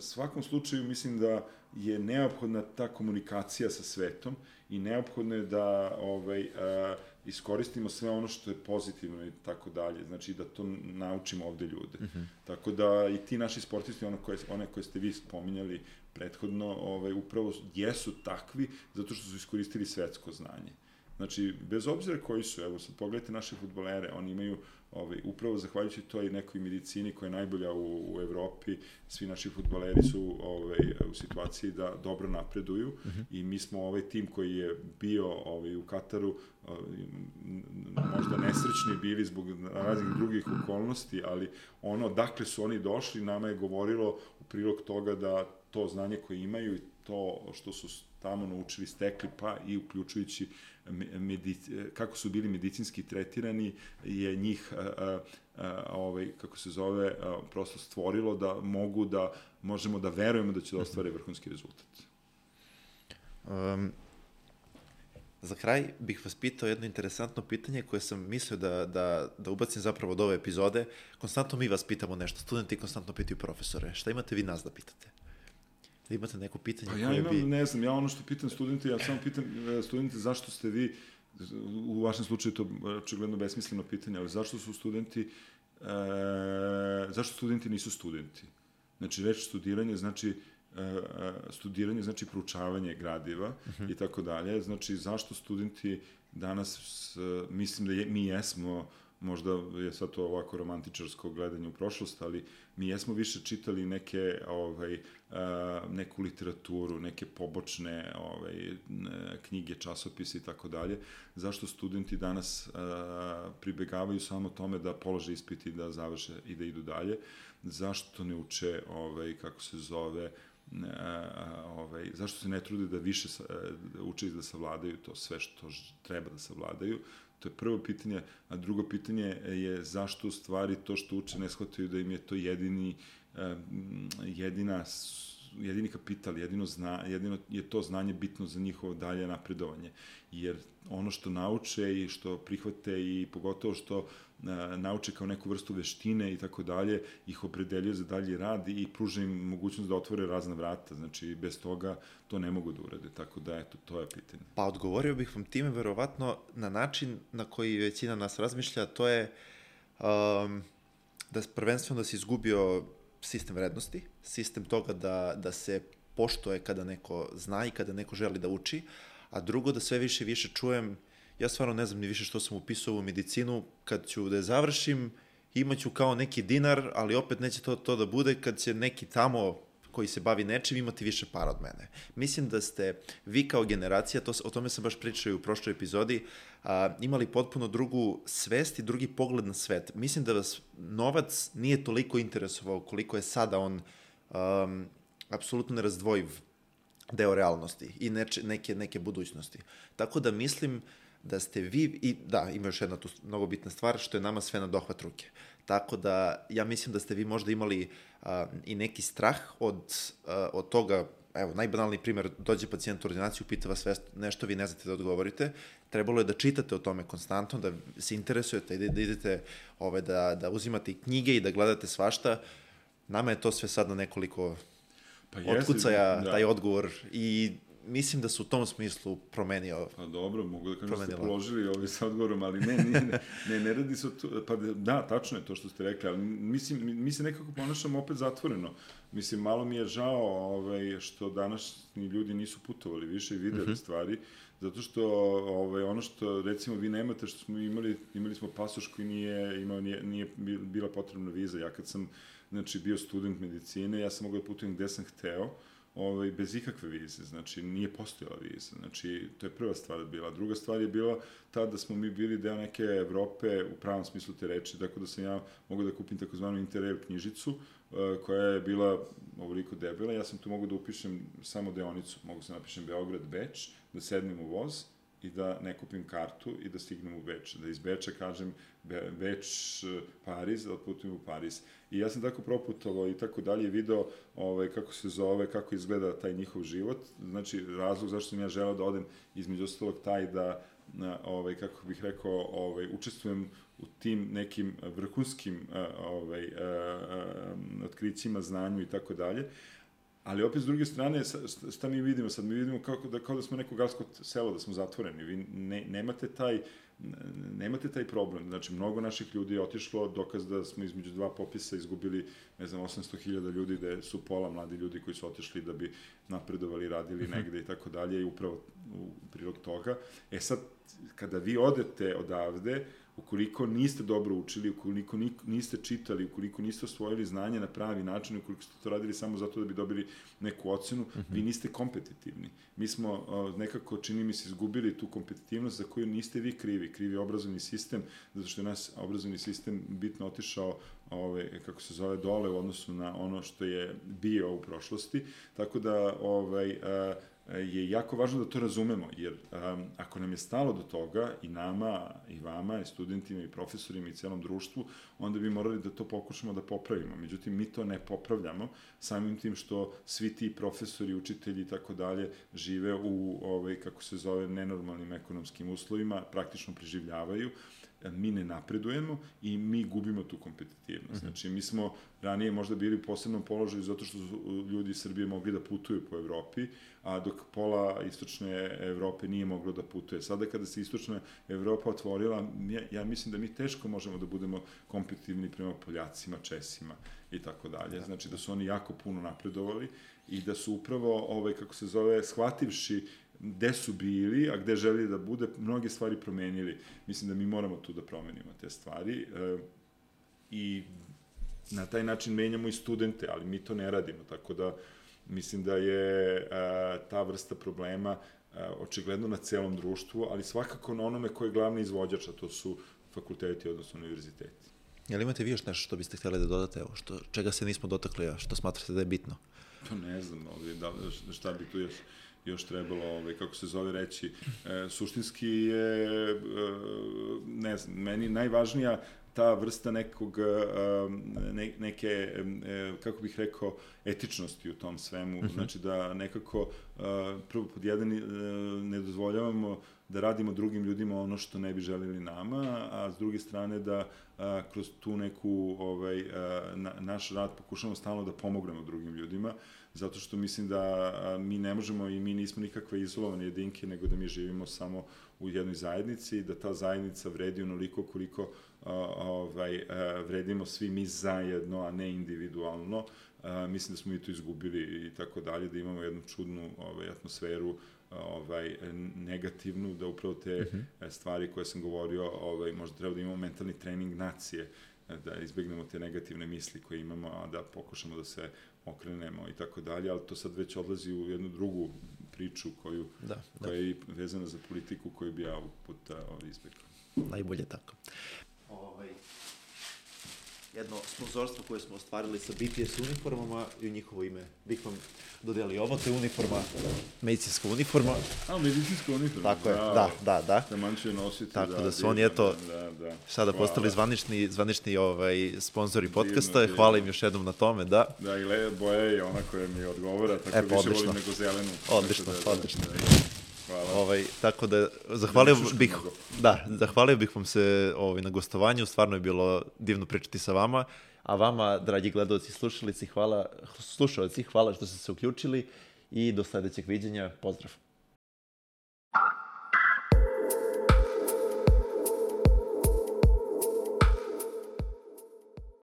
B: svakom slučaju mislim da je neophodna ta komunikacija sa svetom i neophodno je da ovaj, a, iskoristimo sve ono što je pozitivno i tako dalje, znači da to naučimo ovde ljude. Uh mhm. -huh. Tako da i ti naši sportisti, ono koje, one koje ste vi spominjali prethodno, ovaj, upravo jesu takvi zato što su iskoristili svetsko znanje. Znači, bez obzira koji su, evo sad pogledajte naše futbolere, oni imaju ovaj, upravo zahvaljujući toj nekoj medicini koja je najbolja u, u Evropi, svi naši futboleri su ovaj, u situaciji da dobro napreduju uh -huh. i mi smo ovaj tim koji je bio ovaj, u Kataru ovaj, možda nesrećni bili zbog raznih drugih okolnosti, ali ono, dakle su oni došli, nama je govorilo u prilog toga da to znanje koje imaju i to što su tamo naučili, stekli, pa i uključujući medici, kako su bili medicinski tretirani, je njih, a, a, ovaj, kako se zove, a, prosto stvorilo da mogu da, možemo da verujemo da će da ostvare vrhunski rezultat.
A: Um, za kraj bih vas pitao jedno interesantno pitanje koje sam mislio da, da, da ubacim zapravo od ove epizode. Konstantno mi vas pitamo nešto, studenti konstantno pitaju profesore. Šta imate vi nas da pitate? Da imate neko pitanje
B: pa ja koje imam, bi... ne znam, ja ono što pitam studente, ja samo pitam e, studente zašto ste vi, u vašem slučaju to očigledno besmisleno pitanje, ali zašto su studenti, e, zašto studenti nisu studenti? Znači, reč studiranje znači e, e studiranje znači proučavanje gradiva mhm. i tako dalje. Znači, zašto studenti danas, mislim da je, mi jesmo možda je sad to ovako romantičarsko gledanje u prošlost, ali mi jesmo više čitali neke, ovaj, neku literaturu, neke pobočne ovaj, knjige, časopise i tako dalje. Zašto studenti danas pribegavaju samo tome da polože ispiti, da završe i da idu dalje? Zašto ne uče, ovaj, kako se zove, ovaj, zašto se ne trude da više sa, da uče da savladaju to sve što treba da savladaju, To je prvo pitanje, a drugo pitanje je zašto u stvari to što uče ne shvataju da im je to jedini, jedina jedini kapital, jedino, zna, jedino je to znanje bitno za njihovo dalje napredovanje. Jer ono što nauče i što prihvate i pogotovo što nauče kao neku vrstu veštine i tako dalje, ih opredeljuje za dalji rad i pruža im mogućnost da otvore razna vrata. Znači, bez toga to ne mogu da urade. Tako da, eto, to je pitanje.
A: Pa odgovorio bih vam time, verovatno, na način na koji većina nas razmišlja, to je um, da prvenstveno da se izgubio sistem vrednosti, sistem toga da, da se poštoje kada neko zna i kada neko želi da uči, a drugo da sve više i više čujem ja stvarno ne znam ni više što sam upisao u medicinu, kad ću da je završim, imaću kao neki dinar, ali opet neće to, to da bude kad će neki tamo koji se bavi nečim imati više para od mene. Mislim da ste vi kao generacija, to, o tome sam baš pričao i u prošloj epizodi, a, imali potpuno drugu svest i drugi pogled na svet. Mislim da vas novac nije toliko interesovao koliko je sada on um, apsolutno nerazdvojiv deo realnosti i neče, neke, neke budućnosti. Tako da mislim da ste vi, i da, ima još jedna tu mnogo bitna stvar, što je nama sve na dohvat ruke. Tako da, ja mislim da ste vi možda imali a, i neki strah od, a, od toga, evo, najbanalniji primer, dođe pacijent u ordinaciju, pita vas nešto, vi ne znate da odgovorite, trebalo je da čitate o tome konstantno, da se interesujete, da, da idete, ove, da, da uzimate knjige i da gledate svašta. Nama je to sve sad na nekoliko pa otkucaja, da. taj odgovor i mislim da su u tom smislu promenio.
B: Pa dobro, mogu da kažem da ste položili ovi sa odgovorom, ali ne, ne, ne, ne, radi se o to, pa da, tačno je to što ste rekli, ali mislim, mi, mi se nekako ponašamo opet zatvoreno. Mislim, malo mi je žao ovaj, što današnji ljudi nisu putovali više i videli uh mhm. -huh. stvari, zato što ovaj, ono što recimo vi nemate, što smo imali, imali smo pasoš koji nije, imao, nije, nije bila potrebna viza. Ja kad sam znači, bio student medicine, ja sam mogao da putujem gde sam hteo, ovaj, bez ikakve vize, znači nije postojala viza, znači to je prva stvar bila. Druga stvar je bila ta da smo mi bili deo neke Evrope u pravom smislu te reči, tako da sam ja mogao da kupim takozvanu Interrail knjižicu, uh, koja je bila ovoliko debela, ja sam tu mogu da upišem samo deonicu, mogu da napišem Beograd, Beč, da sednem u voz, i da ne kupim kartu i da stignem u Beč. Da iz Beča kažem Beč, Pariz, da otputujem u Pariz. I ja sam tako proputovao i tako dalje video ovaj, kako se zove, kako izgleda taj njihov život. Znači, razlog zašto sam ja želao da odem između ostalog taj da ovaj, kako bih rekao, ovaj, učestvujem u tim nekim vrhunskim ovaj, otkrićima, znanju i tako dalje Ali opet s druge strane, šta mi vidimo? Sad mi vidimo kao da, kao da smo neko galsko selo, da smo zatvoreni. Vi ne, nemate taj nemate taj problem. Znači, mnogo naših ljudi je otišlo, dokaz da smo između dva popisa izgubili, ne znam, 800.000 ljudi, da su pola mladi ljudi koji su otišli da bi napredovali, radili mhm. negde i tako dalje i upravo u prilog toga. E sad, kada vi odete odavde, ukoliko niste dobro učili, ukoliko niste čitali, ukoliko niste osvojili znanje na pravi način, ukoliko ste to radili samo zato da bi dobili neku ocenu, mm -hmm. vi niste kompetitivni. Mi smo uh, nekako, čini mi se, izgubili tu kompetitivnost za koju niste vi krivi. Krivi je obrazovni sistem, zato što je nas obrazovni sistem bitno otišao ove, kako se zove, dole u odnosu na ono što je bio u prošlosti. Tako da, ovaj, uh, je jako važno da to razumemo, jer um, ako nam je stalo do toga, i nama, i vama, i studentima, i profesorima, i celom društvu, onda bi morali da to pokušamo da popravimo. Međutim, mi to ne popravljamo, samim tim što svi ti profesori, učitelji i tako dalje žive u, ovaj, kako se zove, nenormalnim ekonomskim uslovima, praktično preživljavaju, mi ne napredujemo i mi gubimo tu kompetitivnost. Mhm. Znači, mi smo ranije možda bili u posebnom položaju zato što su ljudi iz Srbije mogli da putuju po Evropi, a dok pola istočne Evrope nije moglo da putuje. Sada kada se istočna Evropa otvorila, ja, ja mislim da mi teško možemo da budemo kompetitivni prema Poljacima, Česima i tako dalje. Da. Znači da su oni jako puno napredovali i da su upravo, ovaj, kako se zove, shvativši gde su bili, a gde želi da bude, mnoge stvari promenili. Mislim da mi moramo tu da promenimo te stvari e, i na taj način menjamo i studente, ali mi to ne radimo, tako da mislim da je e, ta vrsta problema e, očigledno na celom društvu, ali svakako na onome ko je glavni izvođač, a to su fakulteti, odnosno univerziteti.
A: Jel imate vi još nešto što biste htjeli da dodate, evo, što, čega se nismo dotakli, a što smatrate da je bitno?
B: To ne znam, ovdje, da, šta bi tu još još trebalo, ovaj, kako se zove reći, e, suštinski je, e, ne znam, meni najvažnija ta vrsta nekog, e, ne, neke, e, kako bih rekao, etičnosti u tom svemu. Mhm. Znači da nekako, e, prvo pod jedan, ne dozvoljavamo da radimo drugim ljudima ono što ne bi želili nama, a s druge strane da a, kroz tu neku, ovaj, a, na, naš rad pokušamo stalno da pomognemo drugim ljudima, zato što mislim da mi ne možemo i mi nismo nikakve izolovane jedinke, nego da mi živimo samo u jednoj zajednici, da ta zajednica vredi onoliko koliko ovaj, vredimo svi mi zajedno, a ne individualno. Mislim da smo i to izgubili i tako dalje, da imamo jednu čudnu ovaj, atmosferu ovaj, negativnu, da upravo te uh mhm. -huh. stvari koje sam govorio, ovaj, možda treba da imamo mentalni trening nacije, da izbegnemo te negativne misli koje imamo, a da pokušamo da se okrenemo i tako dalje, ali to sad već odlazi u jednu drugu priču koju, da, da. koja da. je vezana za politiku koju bi ja ovog puta ovaj, izbegao.
A: Najbolje tako jedno sponzorstvo koje smo ostvarili sa BPS uniformama i u njihovo ime bih vam dodeli ovo, to je uniforma, medicinska uniforma.
B: A, medicinska uniforma.
A: Tako je, da, da, da. da.
B: Tamanče nositi,
A: Tako da, da su oni, eto, da, da. sada postali zvanični, zvanični ovaj, sponzori podcasta. Divno, Hvala im još jednom na tome, da.
B: Da, i le, boja je ona koja mi odgovara, tako e, pa, više odlično. volim nego zelenu.
A: Odlično, da, odlično. Da, da. Hvala. Ovaj, tako da, zahvalio bih, da, zahvalio bih vam se ovaj, na gostovanju, stvarno je bilo divno pričati sa vama, a vama, dragi gledalci i slušalici, hvala, slušalci, hvala što ste se uključili i do sledećeg viđenja, pozdrav.